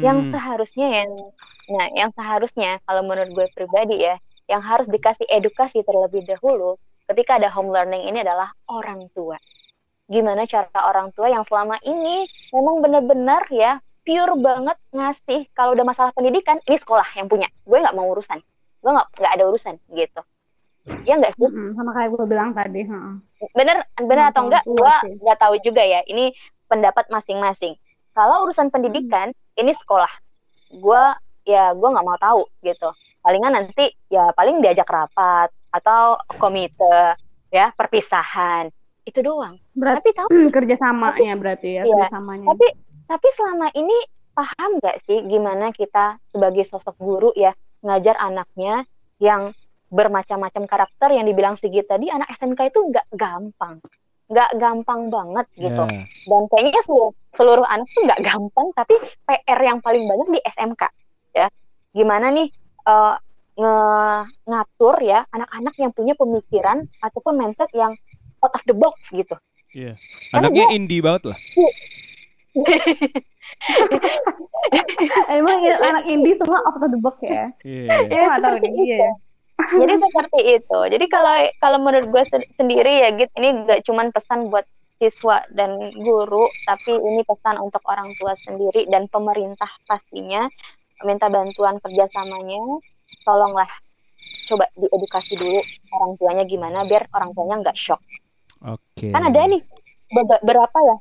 yang Hmm. seharusnya yang nah yang seharusnya kalau menurut gue pribadi ya yang harus dikasih edukasi terlebih dahulu ketika ada home learning ini adalah orang tua gimana cara orang tua yang selama ini memang benar-benar ya pure banget ngasih kalau udah masalah pendidikan ini sekolah yang punya. Gue nggak mau urusan. Gue nggak nggak ada urusan gitu. Ya nggak sih? Mm-mm, sama kayak gue bilang tadi. heeh. bener bener atau enggak sih. nggak tahu juga ya. Ini pendapat masing-masing. Kalau urusan pendidikan ini sekolah. Gua ya gua nggak mau tahu gitu. Palingan nanti ya paling diajak rapat atau komite ya perpisahan itu doang Berarti tapi tahu kerjasamanya berarti ya, Iya. kerjasamanya. tapi tapi selama ini paham nggak sih gimana kita sebagai sosok guru ya ngajar anaknya yang bermacam-macam karakter yang dibilang Sigit tadi anak SMK itu nggak gampang nggak gampang banget gitu Ya. dan kayaknya seluruh, seluruh anak tuh nggak gampang tapi PR yang paling banyak di SMK ya gimana nih eh, nge- ngatur ya anak-anak yang punya pemikiran ataupun mindset yang out of the box gitu Iya. Karena Anaknya indie banget lah. [laughs] Emang ya, anak indie semua out of the box ya. Iya. Nggak tahu nih. itu. Iya. jadi seperti itu jadi kalau kalau menurut gue se- sendiri ya gitu ini nggak cuman pesan buat siswa dan guru tapi ini pesan untuk orang tua sendiri dan pemerintah pastinya minta bantuan kerjasamanya tolonglah coba diedukasi dulu orang tuanya gimana biar orang tuanya nggak shock Oke. kan ada nih be- berapa ya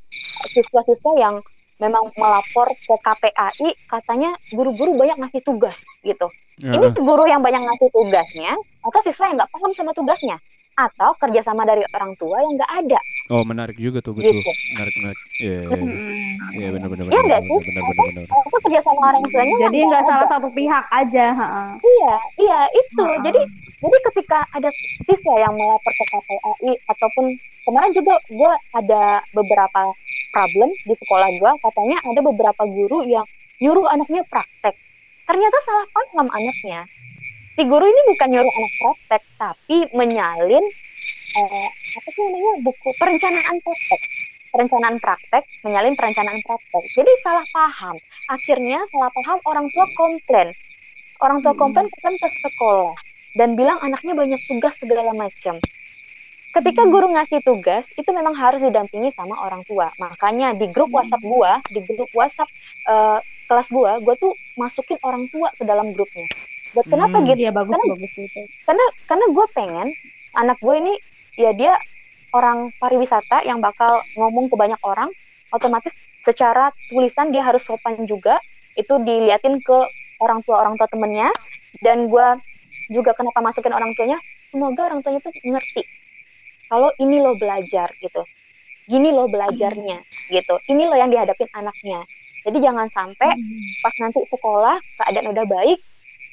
siswa-siswa yang memang melapor ke KPAI katanya guru-guru banyak ngasih tugas gitu ini Heeh. guru yang banyak ngasih tugasnya atau siswa yang nggak paham sama tugasnya atau kerjasama dari orang tua yang nggak ada Oh menarik juga tuh betul. gitu Menarik menarik. Iya iya iya. Iya benar benar Iya nggak sih? benar benar benar. atau kerjasama orang tuanya Jadi nggak ada. salah satu pihak aja. heeh. iya iya itu jadi jadi ketika ada siswa yang melapor ke KPAI ataupun kemarin juga gue ada beberapa problem di sekolah gue katanya ada beberapa guru yang nyuruh anaknya praktek ternyata salah paham anaknya si guru ini bukan nyuruh anak praktek tapi menyalin eh, apa sih namanya buku perencanaan praktek perencanaan praktek menyalin perencanaan praktek jadi salah paham. Akhirnya salah paham orang tua komplain. Orang tua Hmm. komplain kan ke sekolah dan bilang anaknya banyak tugas segala macam. Ketika Hmm. guru ngasih tugas itu memang harus didampingi sama orang tua. Makanya di grup Hmm. WhatsApp gua di grup WhatsApp eh, kelas gua gua tuh masukin orang tua ke dalam grupnya buat kenapa Hmm. gitu Iya bagus Karena- bagus gitu. karena karena gue pengen anak gue ini ya dia orang pariwisata yang bakal ngomong ke banyak orang otomatis secara tulisan dia harus sopan juga itu diliatin ke orang tua orang tua temennya dan gue juga kenapa masukin orang tuanya semoga orang tuanya tuh ngerti kalau ini lo belajar gitu gini lo belajarnya gitu ini lo yang dihadapin anaknya Jadi jangan sampai pas nanti sekolah keadaan udah baik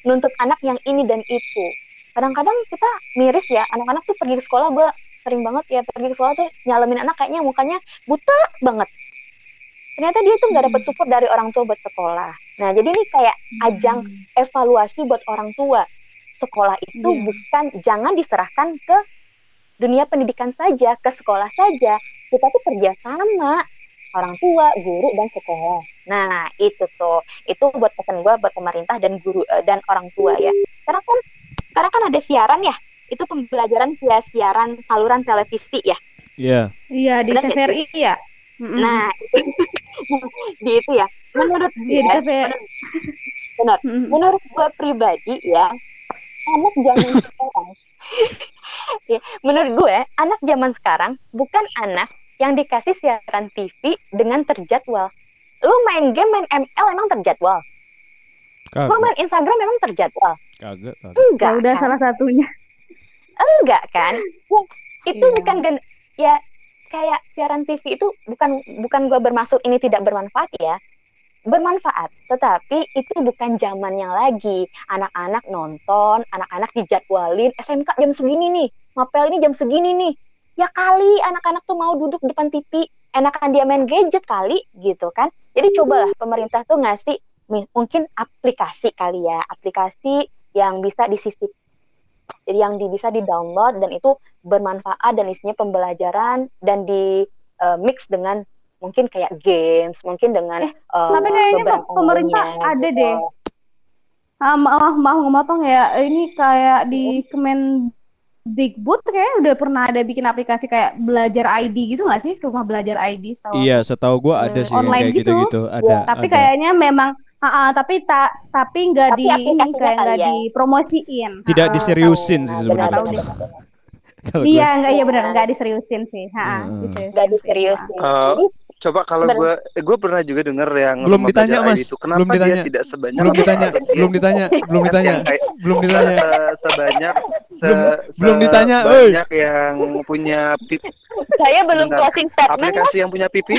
nuntut anak yang ini dan itu. Kadang-kadang kita miris ya, anak-anak tuh pergi ke sekolah gue sering banget ya pergi ke sekolah tuh nyalamin anak kayaknya mukanya buta banget. Ternyata dia tuh nggak dapet support dari orang tua buat sekolah. Nah jadi ini kayak ajang evaluasi buat orang tua. Sekolah itu Iya. bukan jangan diserahkan ke dunia pendidikan saja, ke sekolah saja. Kita tuh kerja sama orang tua, guru dan sekolah. Nah, itu tuh. Itu buat pesan gua buat pemerintah dan guru eh, dan orang tua ya. Sekarang kan sekarang kan ada siaran ya. Itu pembelajaran via siaran saluran televisi ya. Iya. Iya di Benar TVRI ya. Nah, [laughs] di itu ya. Menurut di gue, TVRI. benar. Menurut gue pribadi ya anak zaman [laughs] sekarang ya, menurut gue anak zaman sekarang bukan anak yang dikasih siaran TV dengan terjadwal lu main game main ML emang terjadwal lu Kagak. main Instagram memang terjadwal Kagak. kagak. enggak Ya udah kan? salah satunya. enggak kan Ya, itu Iya. bukan gen- ya kayak siaran TV itu bukan bukan gue bermaksud ini tidak bermanfaat ya bermanfaat tetapi itu bukan zamannya lagi anak-anak nonton anak-anak dijadwalin SMK jam segini nih ngapel ini jam segini nih ya kali anak-anak tuh mau duduk depan TV enakan dia main gadget kali gitu kan jadi cobalah pemerintah tuh ngasih mungkin aplikasi kali ya aplikasi yang bisa disisip jadi yang di, bisa di download dan itu bermanfaat dan isinya pembelajaran dan di eh, mix dengan mungkin kayak games mungkin dengan Eh, eh, tapi kayaknya pemerintah ada gitu. deh. Ah, maaf, maaf ngemotong ya. Ini kayak di Kemendikbud kayaknya udah pernah ada bikin aplikasi kayak belajar ID gitu nggak sih? Rumah belajar ID setahu. Iya, setahu gua ada Hmm, sih yang online kayak gitu. gitu-gitu. Ada. Tapi ada. kayaknya memang ah, ah, tapi tak tapi nggak di ini kayak nggak ya. dipromosiin. Tidak diseriusin Nah, sih benar, sebenarnya. tahu [laughs] Iya, nggak iya benar nggak diseriusin sih. Ha, Hmm. diseriusin nggak diseriusin Jadi, Coba kalau Bener. gue, eh, gue pernah juga dengar yang Belum ditanya, Mas. Itu kenapa Belum ditanya. dia tidak sebanyak belum ditanya, belum ditanya, belum ditanya, belum ditanya. se- se- sebanyak se- Belum- ditanya, oi. sebanyak yang punya pip, saya belum closing statement aplikasi yang punya pipi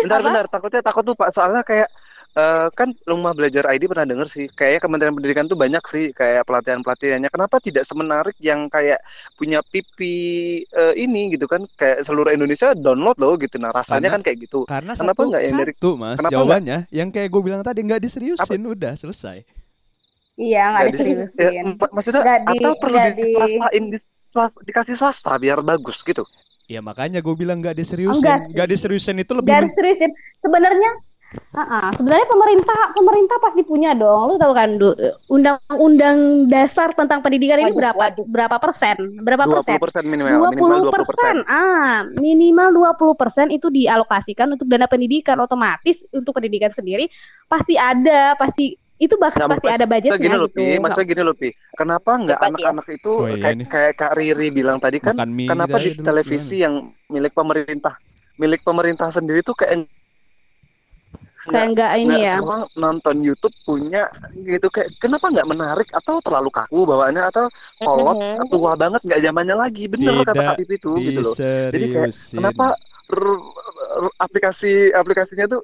bentar-bentar takutnya takut tuh pak soalnya kayak eh, kan rumah belajar ID pernah denger sih. Kayaknya Kementerian Pendidikan tuh banyak sih kayak pelatihan pelatihannya kenapa tidak semenarik yang kayak punya pipi eh, ini gitu kan? Kayak seluruh Indonesia download loh gitu. Nah rasanya Karena- kan kayak gitu. Karena Kenapa satu, nggak yang dari- satu mas. kenapa jawabannya yang kayak gue bilang tadi nggak diseriusin. Udah selesai. Iya, nggak Nggak di- diseriusin. ya, mak- maksudnya di- atau perlu di- diswastain di, swas- dikasih swasta biar bagus gitu? Ya makanya gue bilang nggak diseriusin, Enggak. Sih. nggak diseriusin itu lebih Dan men- seriusin sebenarnya ah, ah, sebenarnya pemerintah pemerintah pasti punya dong. Lu tahu kan undang-undang dasar tentang pendidikan ini berapa waduh. berapa persen? Berapa 20 persen? persen minimal minimal 20 20 persen. Ah, minimal 20 persen itu dialokasikan untuk dana pendidikan otomatis untuk pendidikan sendiri pasti ada, pasti itu bahkan Nggak, pasti ada budgetnya gini loh, gitu. Pi. Maksudnya gini loh, Pi. Kenapa nggak ya. anak-anak itu Oh, iya kayak, kayak Kak Riri bilang tadi kan, kenapa di dulu, televisi yang milik pemerintah, milik pemerintah sendiri tuh kayak kayak enggak ini nggak ya. semua nonton YouTube punya gitu kayak kenapa nggak menarik atau terlalu kaku bawaannya atau kolot Mhm. tua banget nggak zamannya lagi bener kata Tidak Kak Pipi itu gitu loh Jadi kayak, kenapa r- r- aplikasi aplikasinya tuh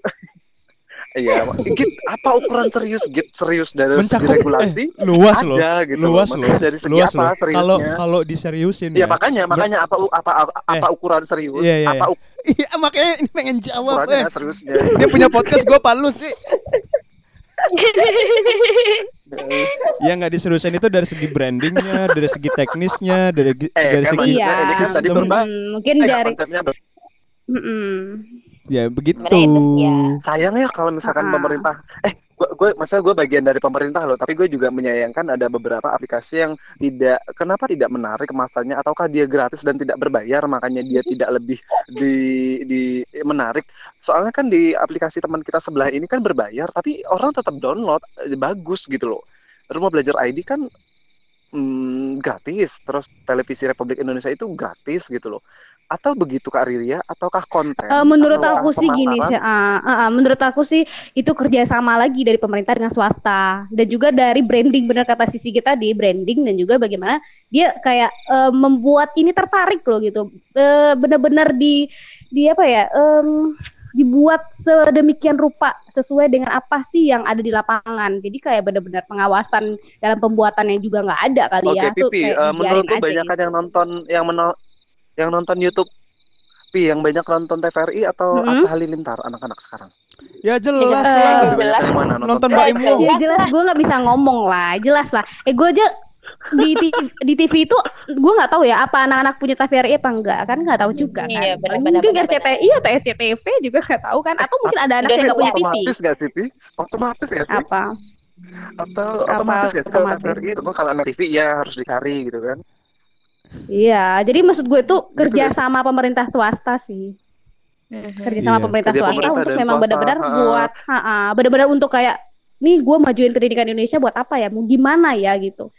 Iya, Git, apa ukuran serius Git serius dari segi mencakup regulasi? eh, luas loh, gitu luas loh, Maksudnya dari segi luas apa loh. seriusnya? Kalau kalau diseriusin Ya ya. makanya makanya apa apa apa ukuran serius? Iya, iya, apa iya. Iya makanya ini pengen jawab. ukurannya eh. seriusnya? Dia punya podcast gue palu sih. [laughs] Ya nggak diseriusin itu dari segi brandingnya, dari segi teknisnya, dari Eh, dari kan segi Iya. kan tadi mungkin Eh, dari ber- Mm-mm. Ya begitu. Ya. sayang ya kalau misalkan Ah. pemerintah eh gue gue masalah gue bagian dari pemerintah loh tapi gue juga menyayangkan ada beberapa aplikasi yang tidak kenapa tidak menarik masanya ataukah dia gratis dan tidak berbayar makanya dia tidak lebih di di menarik soalnya kan di aplikasi teman kita sebelah ini kan berbayar tapi orang tetap download eh, bagus gitu loh rumah belajar ID kan hmm, gratis terus televisi Republik Indonesia itu gratis gitu loh atau begitu Kak Riria ataukah konten Eh, menurut ataukah aku sih gini sih, ah, ah, ah, menurut aku sih itu kerjasama lagi dari pemerintah dengan swasta dan juga dari branding benar kata Sisi kita di branding dan juga bagaimana dia kayak eh, membuat ini tertarik loh gitu, Eh, benar-benar di di apa ya, em, dibuat sedemikian rupa sesuai dengan apa sih yang ada di lapangan. Jadi kayak benar-benar pengawasan dalam pembuatannya juga nggak ada kali Oke, ya. Tuh Pipi, eh, dibiarin menurutku banyak gitu. yang nonton yang menol- yang nonton YouTube Pi, yang banyak nonton TVRI atau Mm-mm. Atta Halilintar anak-anak sekarang? Ya jelas Eh, lah. Yang mana Nonton Mbak Im Wong. Ya jelas gue nggak bisa ngomong lah, jelas lah. Eh gue aja di TV, di TV itu gue nggak tahu ya apa anak-anak punya TVRI apa enggak kan nggak tahu juga kan. Iya, benar, mungkin benar, benar, RCTI atau SCTV juga nggak tahu kan atau mungkin ada anak yang nggak punya TV. Otomatis gak sih, Pi? Otomatis gak sih? Apa? Atau Apa otomatis gak sih kalau otomatis? TVRI itu kalau anak TV ya harus dicari gitu kan? Iya, jadi maksud gue itu kerja sama pemerintah swasta sih. Kerja sama Iya. pemerintah Kerja swasta pemerintah untuk memang benar-benar buat, benar-benar untuk kayak nih gue majuin pendidikan Indonesia buat apa ya? Mau gimana ya gitu.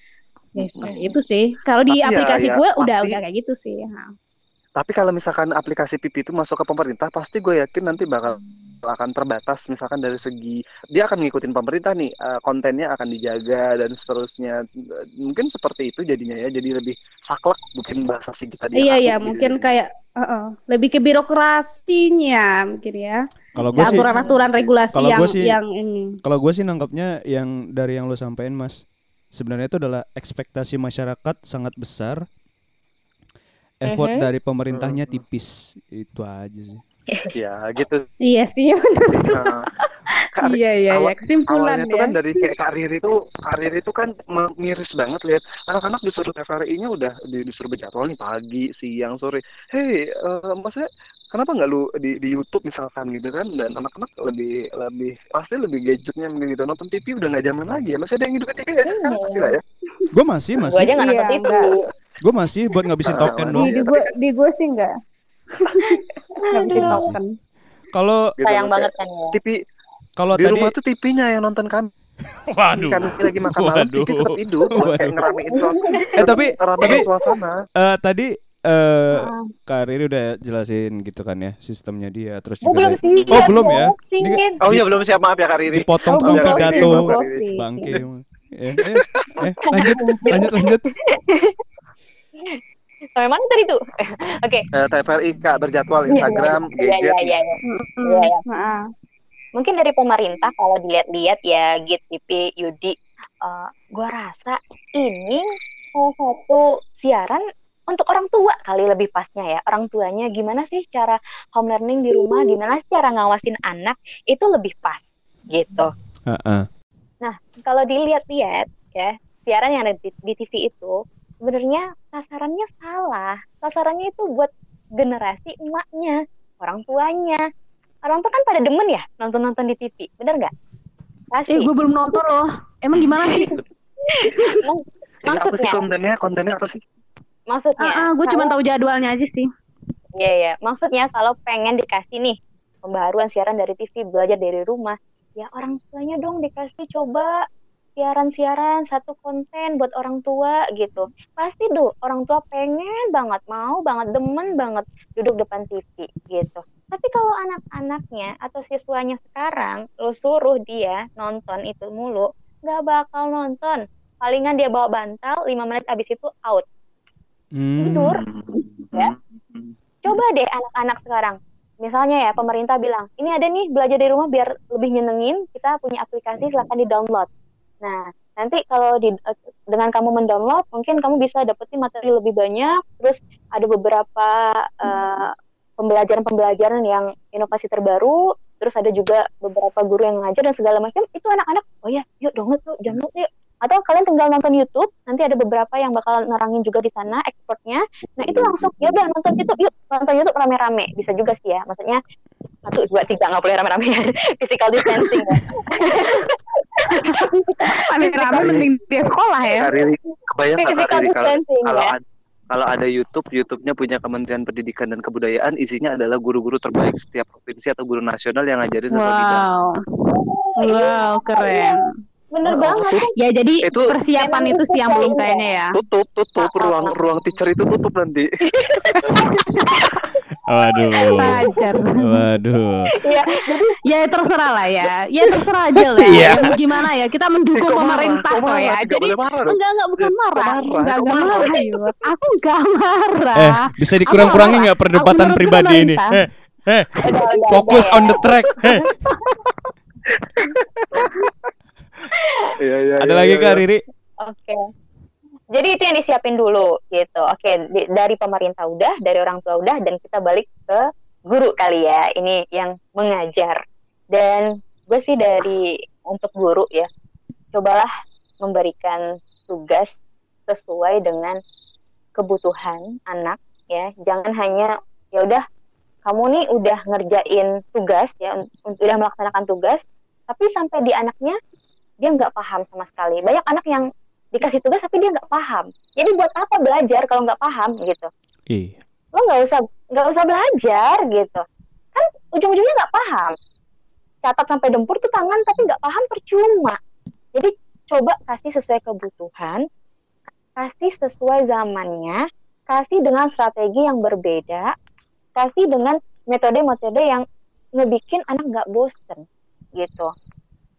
Ya seperti itu sih. Kalau di Tapi ya- aplikasi ya, gue udah pasti- udah kayak gitu sih. Ha. Tapi kalau misalkan aplikasi Pipi itu masuk ke pemerintah, pasti gue yakin nanti bakal akan terbatas misalkan dari segi dia akan ngikutin pemerintah nih eh, kontennya akan dijaga dan seterusnya mungkin seperti itu jadinya ya jadi lebih saklek mungkin bahasa sih kita Iya iya mungkin kayak uh-uh, lebih ke birokrasinya mungkin ya. Kalau gue sih Aturan-aturan regulasi kalau yang gua sih- yang ini. kalau gue sih nangkapnya yang dari yang lo sampaikan Mas sebenarnya itu adalah ekspektasi masyarakat sangat besar effort Mhm. dari pemerintahnya tipis itu aja sih ya gitu. Iya sih. [laughs] Nah, Kak iya iya awal- iya kesimpulan awalnya ya. kan dari kayak Kak Riri tuh Kak Riri tuh kan miris banget lihat anak-anak disuruh TVRI-nya udah di- disuruh berjadwal nih pagi, siang, sore. Hei, eh, maksudnya kenapa nggak lu di di YouTube misalkan gitu kan. Dan anak-anak lebih lebih pasti lebih gadgetnya gitu. Nonton TV udah nggak zaman lagi ya. Masih ada yang hidup TV ya? Kan pasti lah ya? Gue masih Gue masih aja nggak nonton Iya, TV. gue masih buat ngabisin token dong Di, di gue di gue sih enggak. Bikin token. kalau Gitu, Sayang kayak banget kan ya. TV kalau di tadi rumah tuh TV-nya yang nonton kami [laughs] waduh. Kami lagi makan malam TV tetap [laughs] Waduh. hidup kayak ngeramein suasana. Eh, tapi- tapi- suasana. Eh, tadi eh Ah. Kak Riri udah jelasin gitu kan ya sistemnya dia terus Gue juga belum sih. Oh, belum ya? Ini oh iya belum siap. Maaf ya Kak Riri. Dipotong Oh, tukang pidato. bangke. Eh, eh, eh, lanjut lanjut lanjut [laughs] Sampai mana tadi tuh? [laughs] Oke. Eh, TVRI Kak berjadwal Iya, Instagram, Iya iya gadget. iya. iya. Iya, iya. Heeh. Mungkin dari pemerintah kalau dilihat-lihat ya Git, TV, Yudi, eh gua rasa ini salah satu siaran untuk orang tua kali lebih pasnya ya. Orang tuanya gimana sih cara home learning di rumah, gimana sih cara ngawasin anak itu lebih pas gitu. Heeh. Nah, kalau dilihat-lihat ya, siaran yang ada di, di TV itu sebenarnya sasarannya salah. Sasarannya itu buat generasi emaknya, orang tuanya. Orang tua kan pada demen ya nonton-nonton di TV, bener nggak? Pasti. Eh, gue belum nonton loh. Emang gimana sih? [laughs] Ini apa sih maksudnya, kontennya? Kontennya apa sih? maksudnya. Ah, gue cuma tahu jadwalnya aja sih. Iya, iya. Maksudnya kalau pengen dikasih nih pembaharuan siaran dari TV, belajar dari rumah, ya orang tuanya dong dikasih coba siaran-siaran satu konten buat orang tua gitu. Pasti tuh orang tua pengen banget, mau banget, demen banget duduk depan TV gitu. Tapi kalau anak-anaknya atau siswanya sekarang, lo suruh dia nonton itu mulu, nggak bakal nonton. Palingan dia bawa bantal, 5 menit abis itu out. Hmm. Tidur. Ya. Coba deh anak-anak sekarang. Misalnya ya pemerintah bilang, ini ada nih belajar dari rumah biar lebih nyenengin, kita punya aplikasi silahkan di-download. Nah, nanti kalau di, eh, dengan kamu mendownload, mungkin kamu bisa dapetin materi lebih banyak, terus ada beberapa eh, pembelajaran-pembelajaran yang inovasi terbaru, terus ada juga beberapa guru yang ngajar dan segala macam, itu anak-anak, oh ya, yuk download yuk, download yuk. Atau kalian tinggal nonton YouTube, nanti ada beberapa yang bakal nerangin juga di sana ekspornya, Nah itu langsung ya udah nonton YouTube yuk. Nonton YouTube rame-rame bisa juga sih ya. Maksudnya satu dua tiga nggak boleh rame-rame ya [laughs] physical distancing ya. Rame-rame mending dia sekolah ya. Riri, kebayang Physical Riri distancing kalau ya. ada kalau ada YouTube, YouTube-nya punya Kementerian Pendidikan dan Kebudayaan, isinya adalah guru-guru terbaik setiap provinsi atau guru nasional yang ngajarin bidang. Wow. Wow, keren. Bener Oh, banget tutup, Ya jadi Itu- persiapan itu sih yang itu belum kayaknya. ya. tutup, tutup ruang ruang teacher itu tutup nanti. [laughs] Waduh. Pacar. Waduh. ya jadi Ya terserah lah ya. Ya terserah aja lah. Ya, mau gimana ya? Kita mendukung Eh, pemerintah Kok ya. Jadi enggak enggak bukan marah. marah? Enggak enggak marah? marah. Aku enggak marah. Eh, bisa dikurangi nggak Aku perdebatan pribadi ini? Eh, udah, fokus on ya. the track. Heh, Iya, iya, ada lagi iya, Kak. Riri? Oke. Jadi itu yang disiapin dulu gitu. Oke, dari pemerintah udah, dari orang tua udah, dan kita balik ke guru kali ya. Ini yang mengajar. Dan gue sih dari untuk guru ya, cobalah memberikan tugas sesuai dengan kebutuhan anak ya. Jangan hanya ya udah kamu nih udah ngerjain tugas ya, udah melaksanakan tugas, tapi sampai di anaknya dia nggak paham sama sekali. Banyak anak yang dikasih tugas tapi dia nggak paham. Jadi buat apa belajar kalau nggak paham gitu? Iya. Lo nggak usah nggak usah belajar gitu. Kan ujung-ujungnya nggak paham. Catat sampai dempur tuh tangan tapi nggak paham percuma. Jadi coba kasih sesuai kebutuhan, kasih sesuai zamannya, kasih dengan strategi yang berbeda, kasih dengan metode-metode yang ngebikin anak nggak bosen gitu.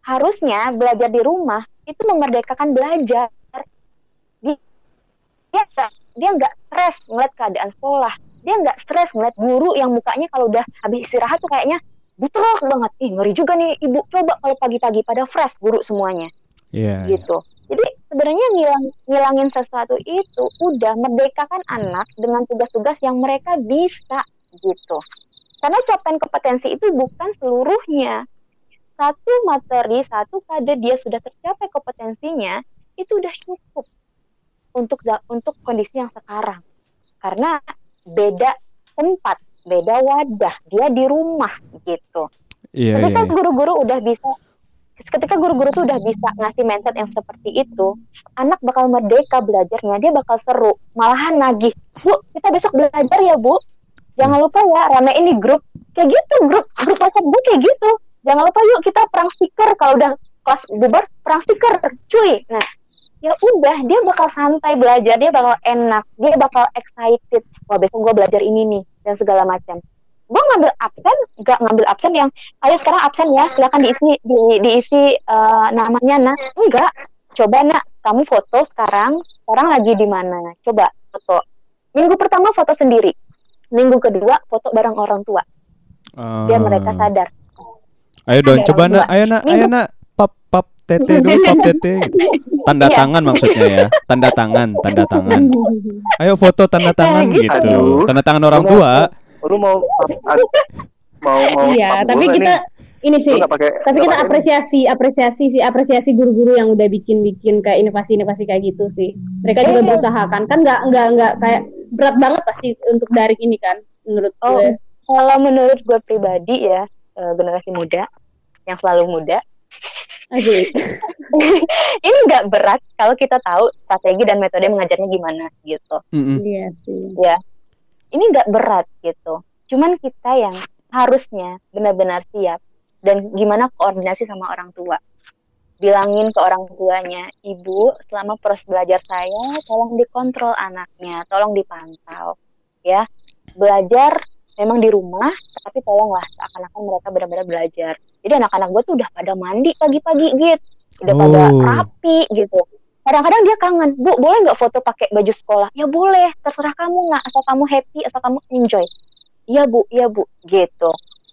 Harusnya belajar di rumah itu memerdekakan belajar. Dia dia nggak- dia nggak stres ngeliat keadaan sekolah. Dia nggak stres ngeliat guru yang mukanya kalau udah habis istirahat tuh kayaknya butrok banget. Ih ngeri juga nih ibu. Coba kalau pagi-pagi pada fresh guru semuanya Iya. iya. gitu. Jadi sebenarnya ngilang, ngilangin sesuatu itu udah merdekakan anak dengan tugas-tugas yang mereka bisa gitu. Karena capaian kompetensi itu bukan seluruhnya. Satu materi, satu kade dia sudah tercapai kompetensinya, itu udah cukup untuk untuk kondisi yang sekarang. Karena beda tempat, beda wadah, dia di rumah gitu. Iya, iya, Ketika iya. guru-guru udah bisa ketika guru-guru tuh udah bisa ngasih mindset yang seperti itu, anak bakal merdeka belajarnya, dia bakal seru, malahan nagih. Bu, kita besok belajar ya, Bu. Jangan lupa ya, ramein di grup. Kayak gitu, grup grup WhatsApp gue kayak gitu. Jangan lupa yuk kita perang stiker kalau udah kelas bubar, perang stiker, cuy. Nah, udah dia bakal santai belajar, dia bakal enak, dia bakal excited. Wah, besok gue belajar ini nih dan segala macam. Gue ngambil absen, gak ngambil absen yang ayo sekarang absen ya silakan diisi di, diisi eh, namanya nak. Enggak. Coba nak kamu foto sekarang sekarang lagi di mana? Coba foto. Minggu pertama foto sendiri minggu kedua foto bareng orang tua. Biar mereka Ah. sadar. Ayo dong, coba orang nak, ayo nak, ayo nak, pap pap tete dulu, pap [laughs] tete. gitu. Tanda Iya. tangan maksudnya ya, tanda tangan, tanda tangan. Ayo foto tanda tangan gitu. gitu, Aduh. tanda tangan orang Lu tua. Lu mau mau mau Iya, tapi kita nih. ini sih pakai tapi kita pakai- apresiasi apresiasi sih apresiasi guru-guru yang udah bikin-bikin kayak inovasi-inovasi kayak gitu sih mereka juga Iya. berusaha kan kan nggak nggak nggak kayak berat banget pasti untuk daring ini kan menurut oh gue kalau menurut gue pribadi ya eh, generasi muda yang selalu muda. [laughs] ini nggak berat kalau kita tahu strategi dan metode mengajarnya gimana gitu iya sih ini nggak berat gitu. Cuman kita yang harusnya benar-benar siap dan gimana koordinasi sama orang tua. Bilangin ke orang tuanya, ibu selama proses belajar saya tolong dikontrol anaknya, tolong dipantau, ya. Belajar memang di rumah, tapi tolonglah seakan-akan mereka benar-benar belajar. Jadi anak-anak gue tuh udah pada mandi pagi-pagi gitu, udah pada Oh. rapi gitu. Kadang-kadang dia kangen bu boleh nggak foto pakai baju sekolah? Ya boleh. Terserah kamu nggak asal kamu happy asal kamu enjoy. Iya bu. Iya bu. Gitu.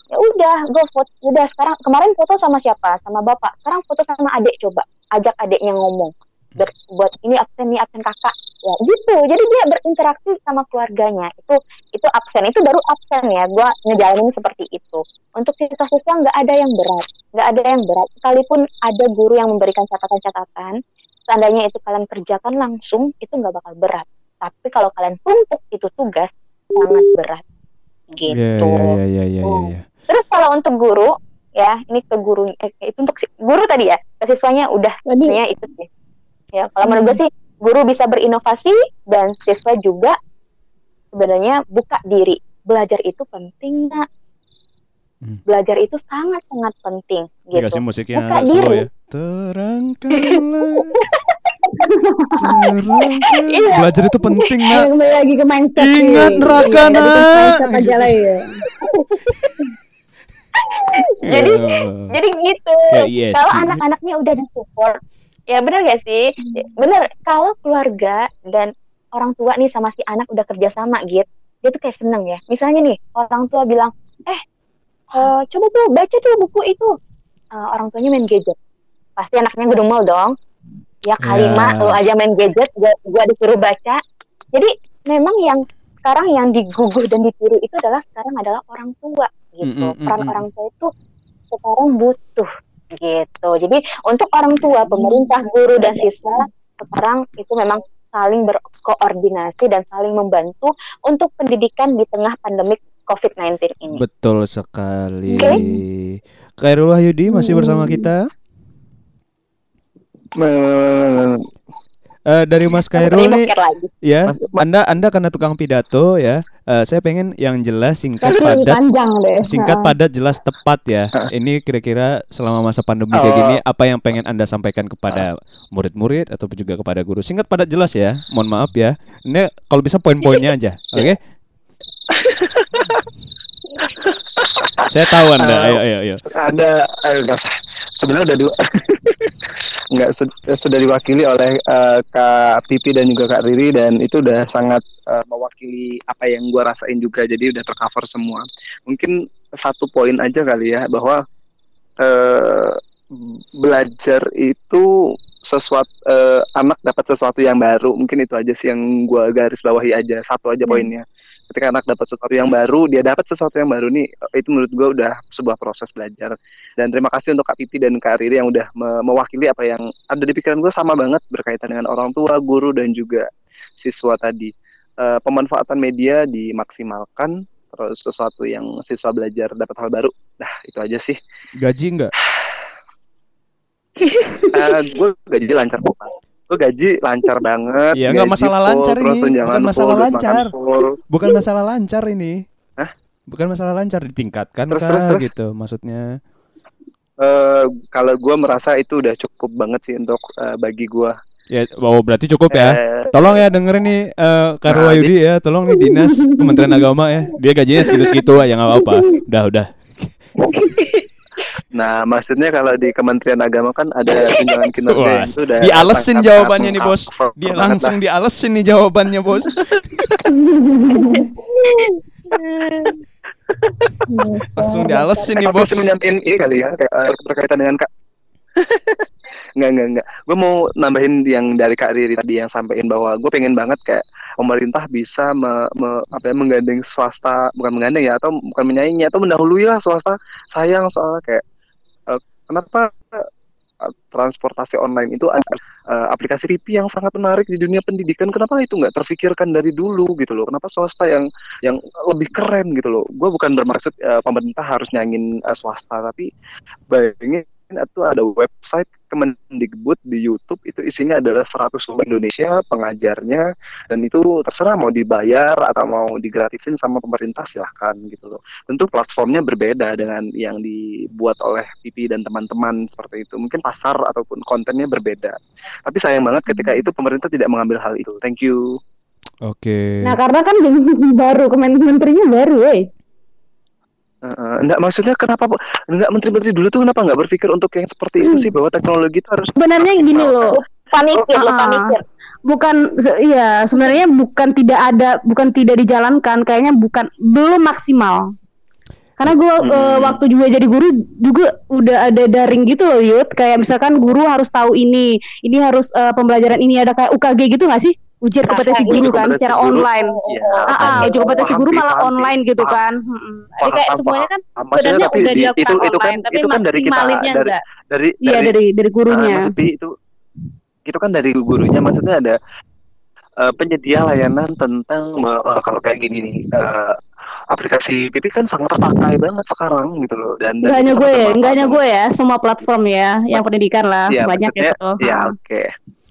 Ya udah gue foto udah sekarang kemarin foto sama siapa? Sama bapak. Sekarang foto sama adik coba. Ajak adiknya ngomong Ber- buat ini absen nih absen kakak. Ya gitu. Jadi dia berinteraksi sama keluarganya. Itu itu absen. Itu baru absen ya. Gue ngejalanin seperti itu. Untuk siswa-siswa nggak ada yang berat. Nggak ada yang berat. Sekalipun ada guru yang memberikan catatan-catatan seandainya itu kalian kerjakan langsung itu nggak bakal berat. Tapi kalau kalian tumpuk itu tugas sangat berat. Gitu. Iya, iya, iya, iya, iya, iya. terus kalau untuk guru ya ini ke guru eh, itu untuk si- guru tadi ya ke siswanya udah tadi. itu sih ya kalau menurut gue sih guru bisa berinovasi dan siswa juga sebenarnya buka diri belajar itu penting nak Hmm. belajar itu sangat sangat penting gitu Dikasih musik yang Buka agak slow diri. ya. Terangkanlah. Terangkan. [laughs] Iya. Belajar itu penting, Nak. kembali lagi ke mindset Ingat neraka, [laughs] Iya, nak. lah ya Jadi jadi gitu yes, kalau gitu. anak-anaknya udah disupport ya benar gak sih? Bener kalau keluarga dan orang tua nih sama si anak udah kerja sama gitu dia tuh kayak seneng ya. Misalnya nih orang tua bilang eh eh, coba tuh baca tuh buku itu. Eh, orang tuanya main gadget. Pasti anaknya ngedumel dong. Ya kalimat lu aja main gadget gua, gua disuruh baca. Jadi memang yang sekarang yang diguguh dan ditiru itu adalah sekarang adalah orang tua gitu. Mm, mm, mm, peran mm. orang tua itu sekarang butuh gitu jadi untuk orang tua pemerintah guru dan siswa sekarang itu memang saling berkoordinasi dan saling membantu untuk pendidikan di tengah pandemik COVID-19 ini. Betul sekali. Oke. Khairul Wahyudi masih bersama kita. Eh, dari Mas Sepertinya Khairul nih, ya, Mas- Ma- Anda Anda karena tukang pidato ya. eh, saya pengen yang jelas, singkat, padat, singkat, padat, jelas, tepat ya. Ini kira-kira selama masa pandemi kayak Oh. gini, apa yang pengen Anda sampaikan kepada murid-murid atau juga kepada guru? Singkat, padat, jelas ya. Mohon maaf ya. Ini kalau bisa poin-poinnya aja, [laughs] oke? [laughs] [laughs] saya tahu Anda. Eh, Ayo, ayo, ayo. ada eh, nggak usah. Sebenarnya udah dua [laughs] nggak sud- sudah diwakili oleh eh, Kak Pipi dan juga Kak Riri dan itu udah sangat eh, mewakili apa yang gua rasain juga. Jadi udah tercover semua. Mungkin satu poin aja kali ya bahwa eh, belajar itu sesuatu eh, anak dapat sesuatu yang baru. Mungkin itu aja sih yang gua garis bawahi aja. Satu aja poinnya ketika anak dapat sesuatu yang baru dia dapat sesuatu yang baru nih itu menurut gua udah sebuah proses belajar dan terima kasih untuk Kak Pipi dan Kak Riri yang udah me- mewakili apa yang ada di pikiran gue sama banget berkaitan dengan orang tua, guru dan juga siswa tadi. Eh, pemanfaatan media dimaksimalkan, terus sesuatu yang siswa belajar dapat hal baru. Nah itu aja sih. Gaji enggak? Eh gue gaji lancar banget. Gue gaji lancar banget. Iya, nggak gaji masalah full, lancar ini. Bukan masalah full, lancar. Bukan masalah lancar ini. Hah? Bukan masalah lancar ditingkatkan Terus, kah terus, terus? gitu maksudnya. Eh, kalau gue merasa itu udah cukup banget sih untuk eh, bagi gue. Ya, wow, berarti cukup ya. Eh, Tolong ya dengerin nih eh Karo Nah, Wahyudi ya, tolong nih dinas Kementerian Agama ya. Dia gajinya segitu-segitu aja nggak apa-apa. Udah, udah. [laughs] Nah, maksudnya kalau di Kementerian Agama kan ada tunjangan kinerja Wah, itu udah dialesin jawabannya nih, Bos. Dia langsung dialesin nih jawabannya, Bos. [laughs] Langsung dialesin nih, aku Bos. menyampaikan ini kali ya kayak, eh, berkaitan dengan kak. Enggak, enggak, enggak. Gue mau nambahin yang dari Kak Riri tadi yang sampaikan bahwa gue pengen banget kayak pemerintah bisa me, me- apa ya, menggandeng swasta, bukan menggandeng ya, atau bukan menyaingi atau mendahului lah swasta. Sayang soalnya kayak eh, kenapa eh, transportasi online itu ada eh, aplikasi PP yang sangat menarik di dunia pendidikan. Kenapa itu nggak terfikirkan dari dulu gitu loh? Kenapa swasta yang yang lebih keren gitu loh? Gue bukan bermaksud eh, pemerintah harus nyangin eh, swasta, tapi bayangin itu ada website Kemendikbud di YouTube itu isinya adalah 100 lomba Indonesia pengajarnya dan itu terserah mau dibayar atau mau digratisin sama pemerintah silahkan gitu loh. Tentu platformnya berbeda dengan yang dibuat oleh Pipi dan teman-teman seperti itu. Mungkin pasar ataupun kontennya berbeda. Tapi sayang banget ketika itu pemerintah tidak mengambil hal itu. Thank you. Oke. Nah, karena kan baru kemen menterinya baru, woi. Uh, enggak maksudnya kenapa enggak menteri-menteri dulu tuh kenapa enggak berpikir untuk yang seperti itu sih bahwa teknologi itu harus Sebenarnya gini loh, Panikir, lo Ah. panikir. bukan se- iya sebenarnya bukan tidak ada bukan tidak dijalankan kayaknya bukan belum maksimal karena gue Hmm. waktu juga jadi guru juga udah ada daring gitu loh Yud kayak misalkan guru harus tahu ini ini harus eh, pembelajaran ini ada kayak UKG gitu nggak sih ujian kompetensi guru kan kompetensi secara guru. online Iya, ah, ah, paham, uji kompetensi guru malah paham, online gitu paham. kan Mm-mm. Jadi Paham, kayak paham, semuanya kan. Maksudnya sebenarnya udah di- dilakukan itu itu kan online, tapi itu kan dari kita dari enggak. dari iya dari dari Ah, gurunya Mas Pi, itu itu kan dari gurunya maksudnya ada eh, penyedia layanan tentang eh, kalau kayak gini nih eh, aplikasi PP kan sangat terpakai banget sekarang gitu loh dan dan Nggak hanya gue ya, sangat nggak hanya gue ya, semua platform ya, yang pendidikan lah, Iya, banyak ya. ya oke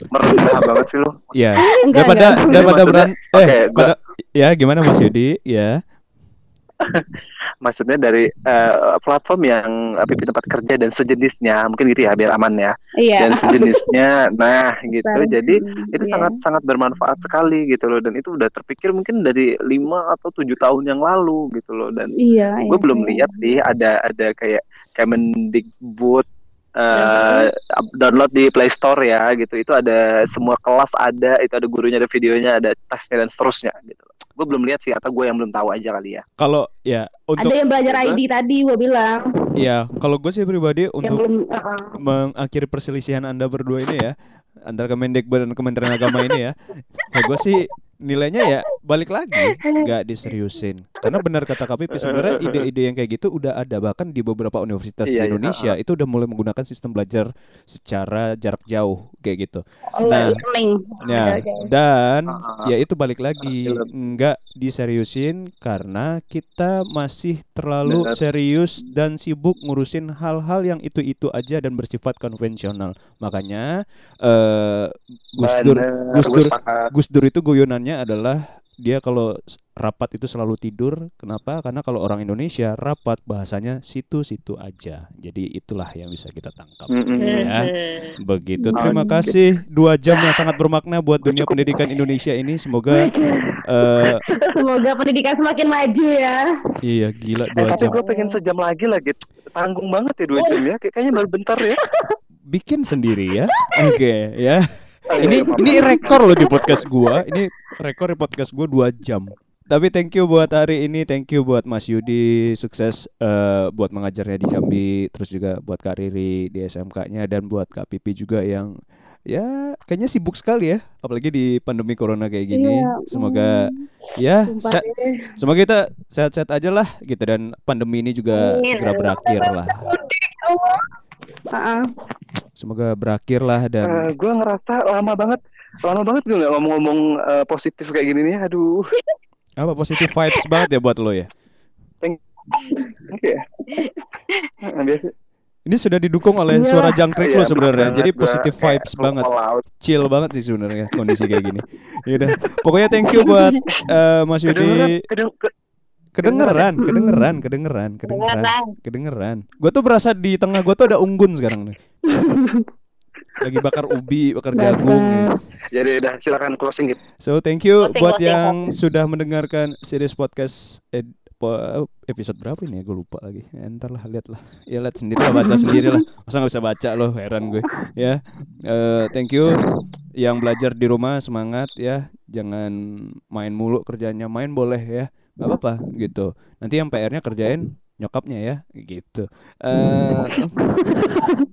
merendah banget sih lo Ya, [laughs] Enggak, daripada enggak. daripada beran eh oke, gua- pada ya gimana Mas Yudi? Ya. [laughs] maksudnya dari eh, platform yang PP tempat kerja dan sejenisnya mungkin gitu ya biar aman ya Iya. dan sejenisnya [laughs] nah gitu jadi itu iya. sangat sangat bermanfaat sekali gitu loh dan itu udah terpikir mungkin dari lima atau tujuh tahun yang lalu gitu loh dan Iya. gue iya, belum iya. lihat sih ada ada kayak Kemendikbud Iya. eh download di Play Store ya gitu itu ada semua kelas ada itu ada gurunya ada videonya ada tesnya dan seterusnya gitu gue belum lihat sih atau gue yang belum tahu aja kali ya Kalau ya untuk Ada yang belajar ID tadi gue bilang. ya kalau gue sih pribadi Yang untuk belum uh-uh. mengakhiri perselisihan Anda berdua ini ya antara Kemendikbud dan Kementerian Agama ini ya. Kayak gue sih nilainya ya balik lagi nggak diseriusin karena benar kata KPP sebenarnya [laughs] ide-ide yang kayak gitu udah ada bahkan di beberapa universitas Iya, di iya, Indonesia itu udah mulai menggunakan sistem belajar secara jarak jauh kayak gitu Nah, learning. Ya, dan Ah, ya itu balik lagi film. nggak diseriusin karena kita masih terlalu Benar. serius dan sibuk ngurusin hal-hal yang itu-itu aja dan bersifat konvensional. Makanya eh Gus Dur Gus Dur. Gus Dur itu guyonannya adalah dia kalau rapat itu selalu tidur. Kenapa? Karena kalau orang Indonesia rapat bahasanya situ-situ aja. Jadi itulah yang bisa kita tangkap. Mm-mm. Ya. Begitu. Terima Oke. kasih dua jam yang sangat bermakna buat dunia Cukup. pendidikan Indonesia ini. Semoga eh Semoga pendidikan semakin maju ya. iya gila Eh, dua tapi jam. gue pengen sejam lagi lagi tanggung banget ya dua jam ya Kayak- kayaknya baru bentar ya Bikin sendiri ya. Oke ya. Oh, iya, Ini iya, ini rekor loh di podcast gua. Ini rekor di podcast gua dua jam. Tapi thank you buat hari ini, thank you buat Mas Yudi, sukses eh, buat mengajarnya di Jambi, terus juga buat Kak Riri di SMK-nya dan buat Kak Pipi juga yang ya kayaknya sibuk sekali ya, apalagi di pandemi corona kayak gini. Iya, Semoga mm, ya se- semoga kita sehat-sehat aja lah gitu. Dan pandemi ini juga Amin. segera berakhir lah. Semoga berakhir lah dan gue ngerasa lama banget lama banget gue nggak ngomong-ngomong eh, positif kayak gini nih aduh apa positif vibes banget ya buat lo ya. Nah, biasa Ini sudah didukung oleh Iya. suara jangkrik Iya, lo sebenarnya. bener Jadi banget. positif vibes banget, all out. chill banget sih sebenarnya kondisi kayak gini. Yaudah, pokoknya thank you buat eh, Mas Yudi. Kedengeran, kedengeran, kedengeran, kedengeran, kedengeran. Gue tuh berasa di tengah gue tuh ada unggun sekarang nih. [laughs] Lagi bakar ubi, bakar jagung. gitu. jadi udah silakan closing gitu So thank you Closing, buat closing, yang sudah mendengarkan series podcast ed- po- episode berapa ini ya gue lupa lagi. Ya, ntar lah lihat lah. Ya lihat sendiri lah baca sendiri lah. [laughs] Masa nggak bisa baca loh heran gue. Ya Eh, thank you yang belajar di rumah semangat ya. Jangan main mulu kerjanya main boleh ya. Gak apa-apa gitu. Nanti yang PR-nya kerjain nyokapnya ya gitu. Eh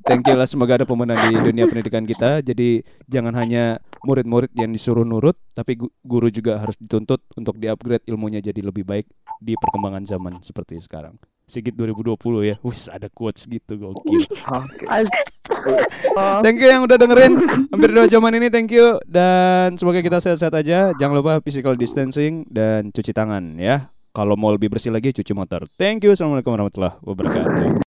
thank you lah semoga ada pemenang di dunia pendidikan kita. Jadi jangan hanya murid-murid yang disuruh nurut, tapi gu- guru juga harus dituntut untuk di-upgrade ilmunya jadi lebih baik di perkembangan zaman seperti sekarang. Sigit 2020 ya. Wis ada quotes gitu gokil. oke [laughs] Thank you yang udah dengerin hampir dua jaman ini. Thank you dan semoga kita sehat-sehat aja. Jangan lupa physical distancing dan cuci tangan ya. Kalau mau lebih bersih lagi cuci motor. Thank you. Assalamualaikum warahmatullahi wabarakatuh.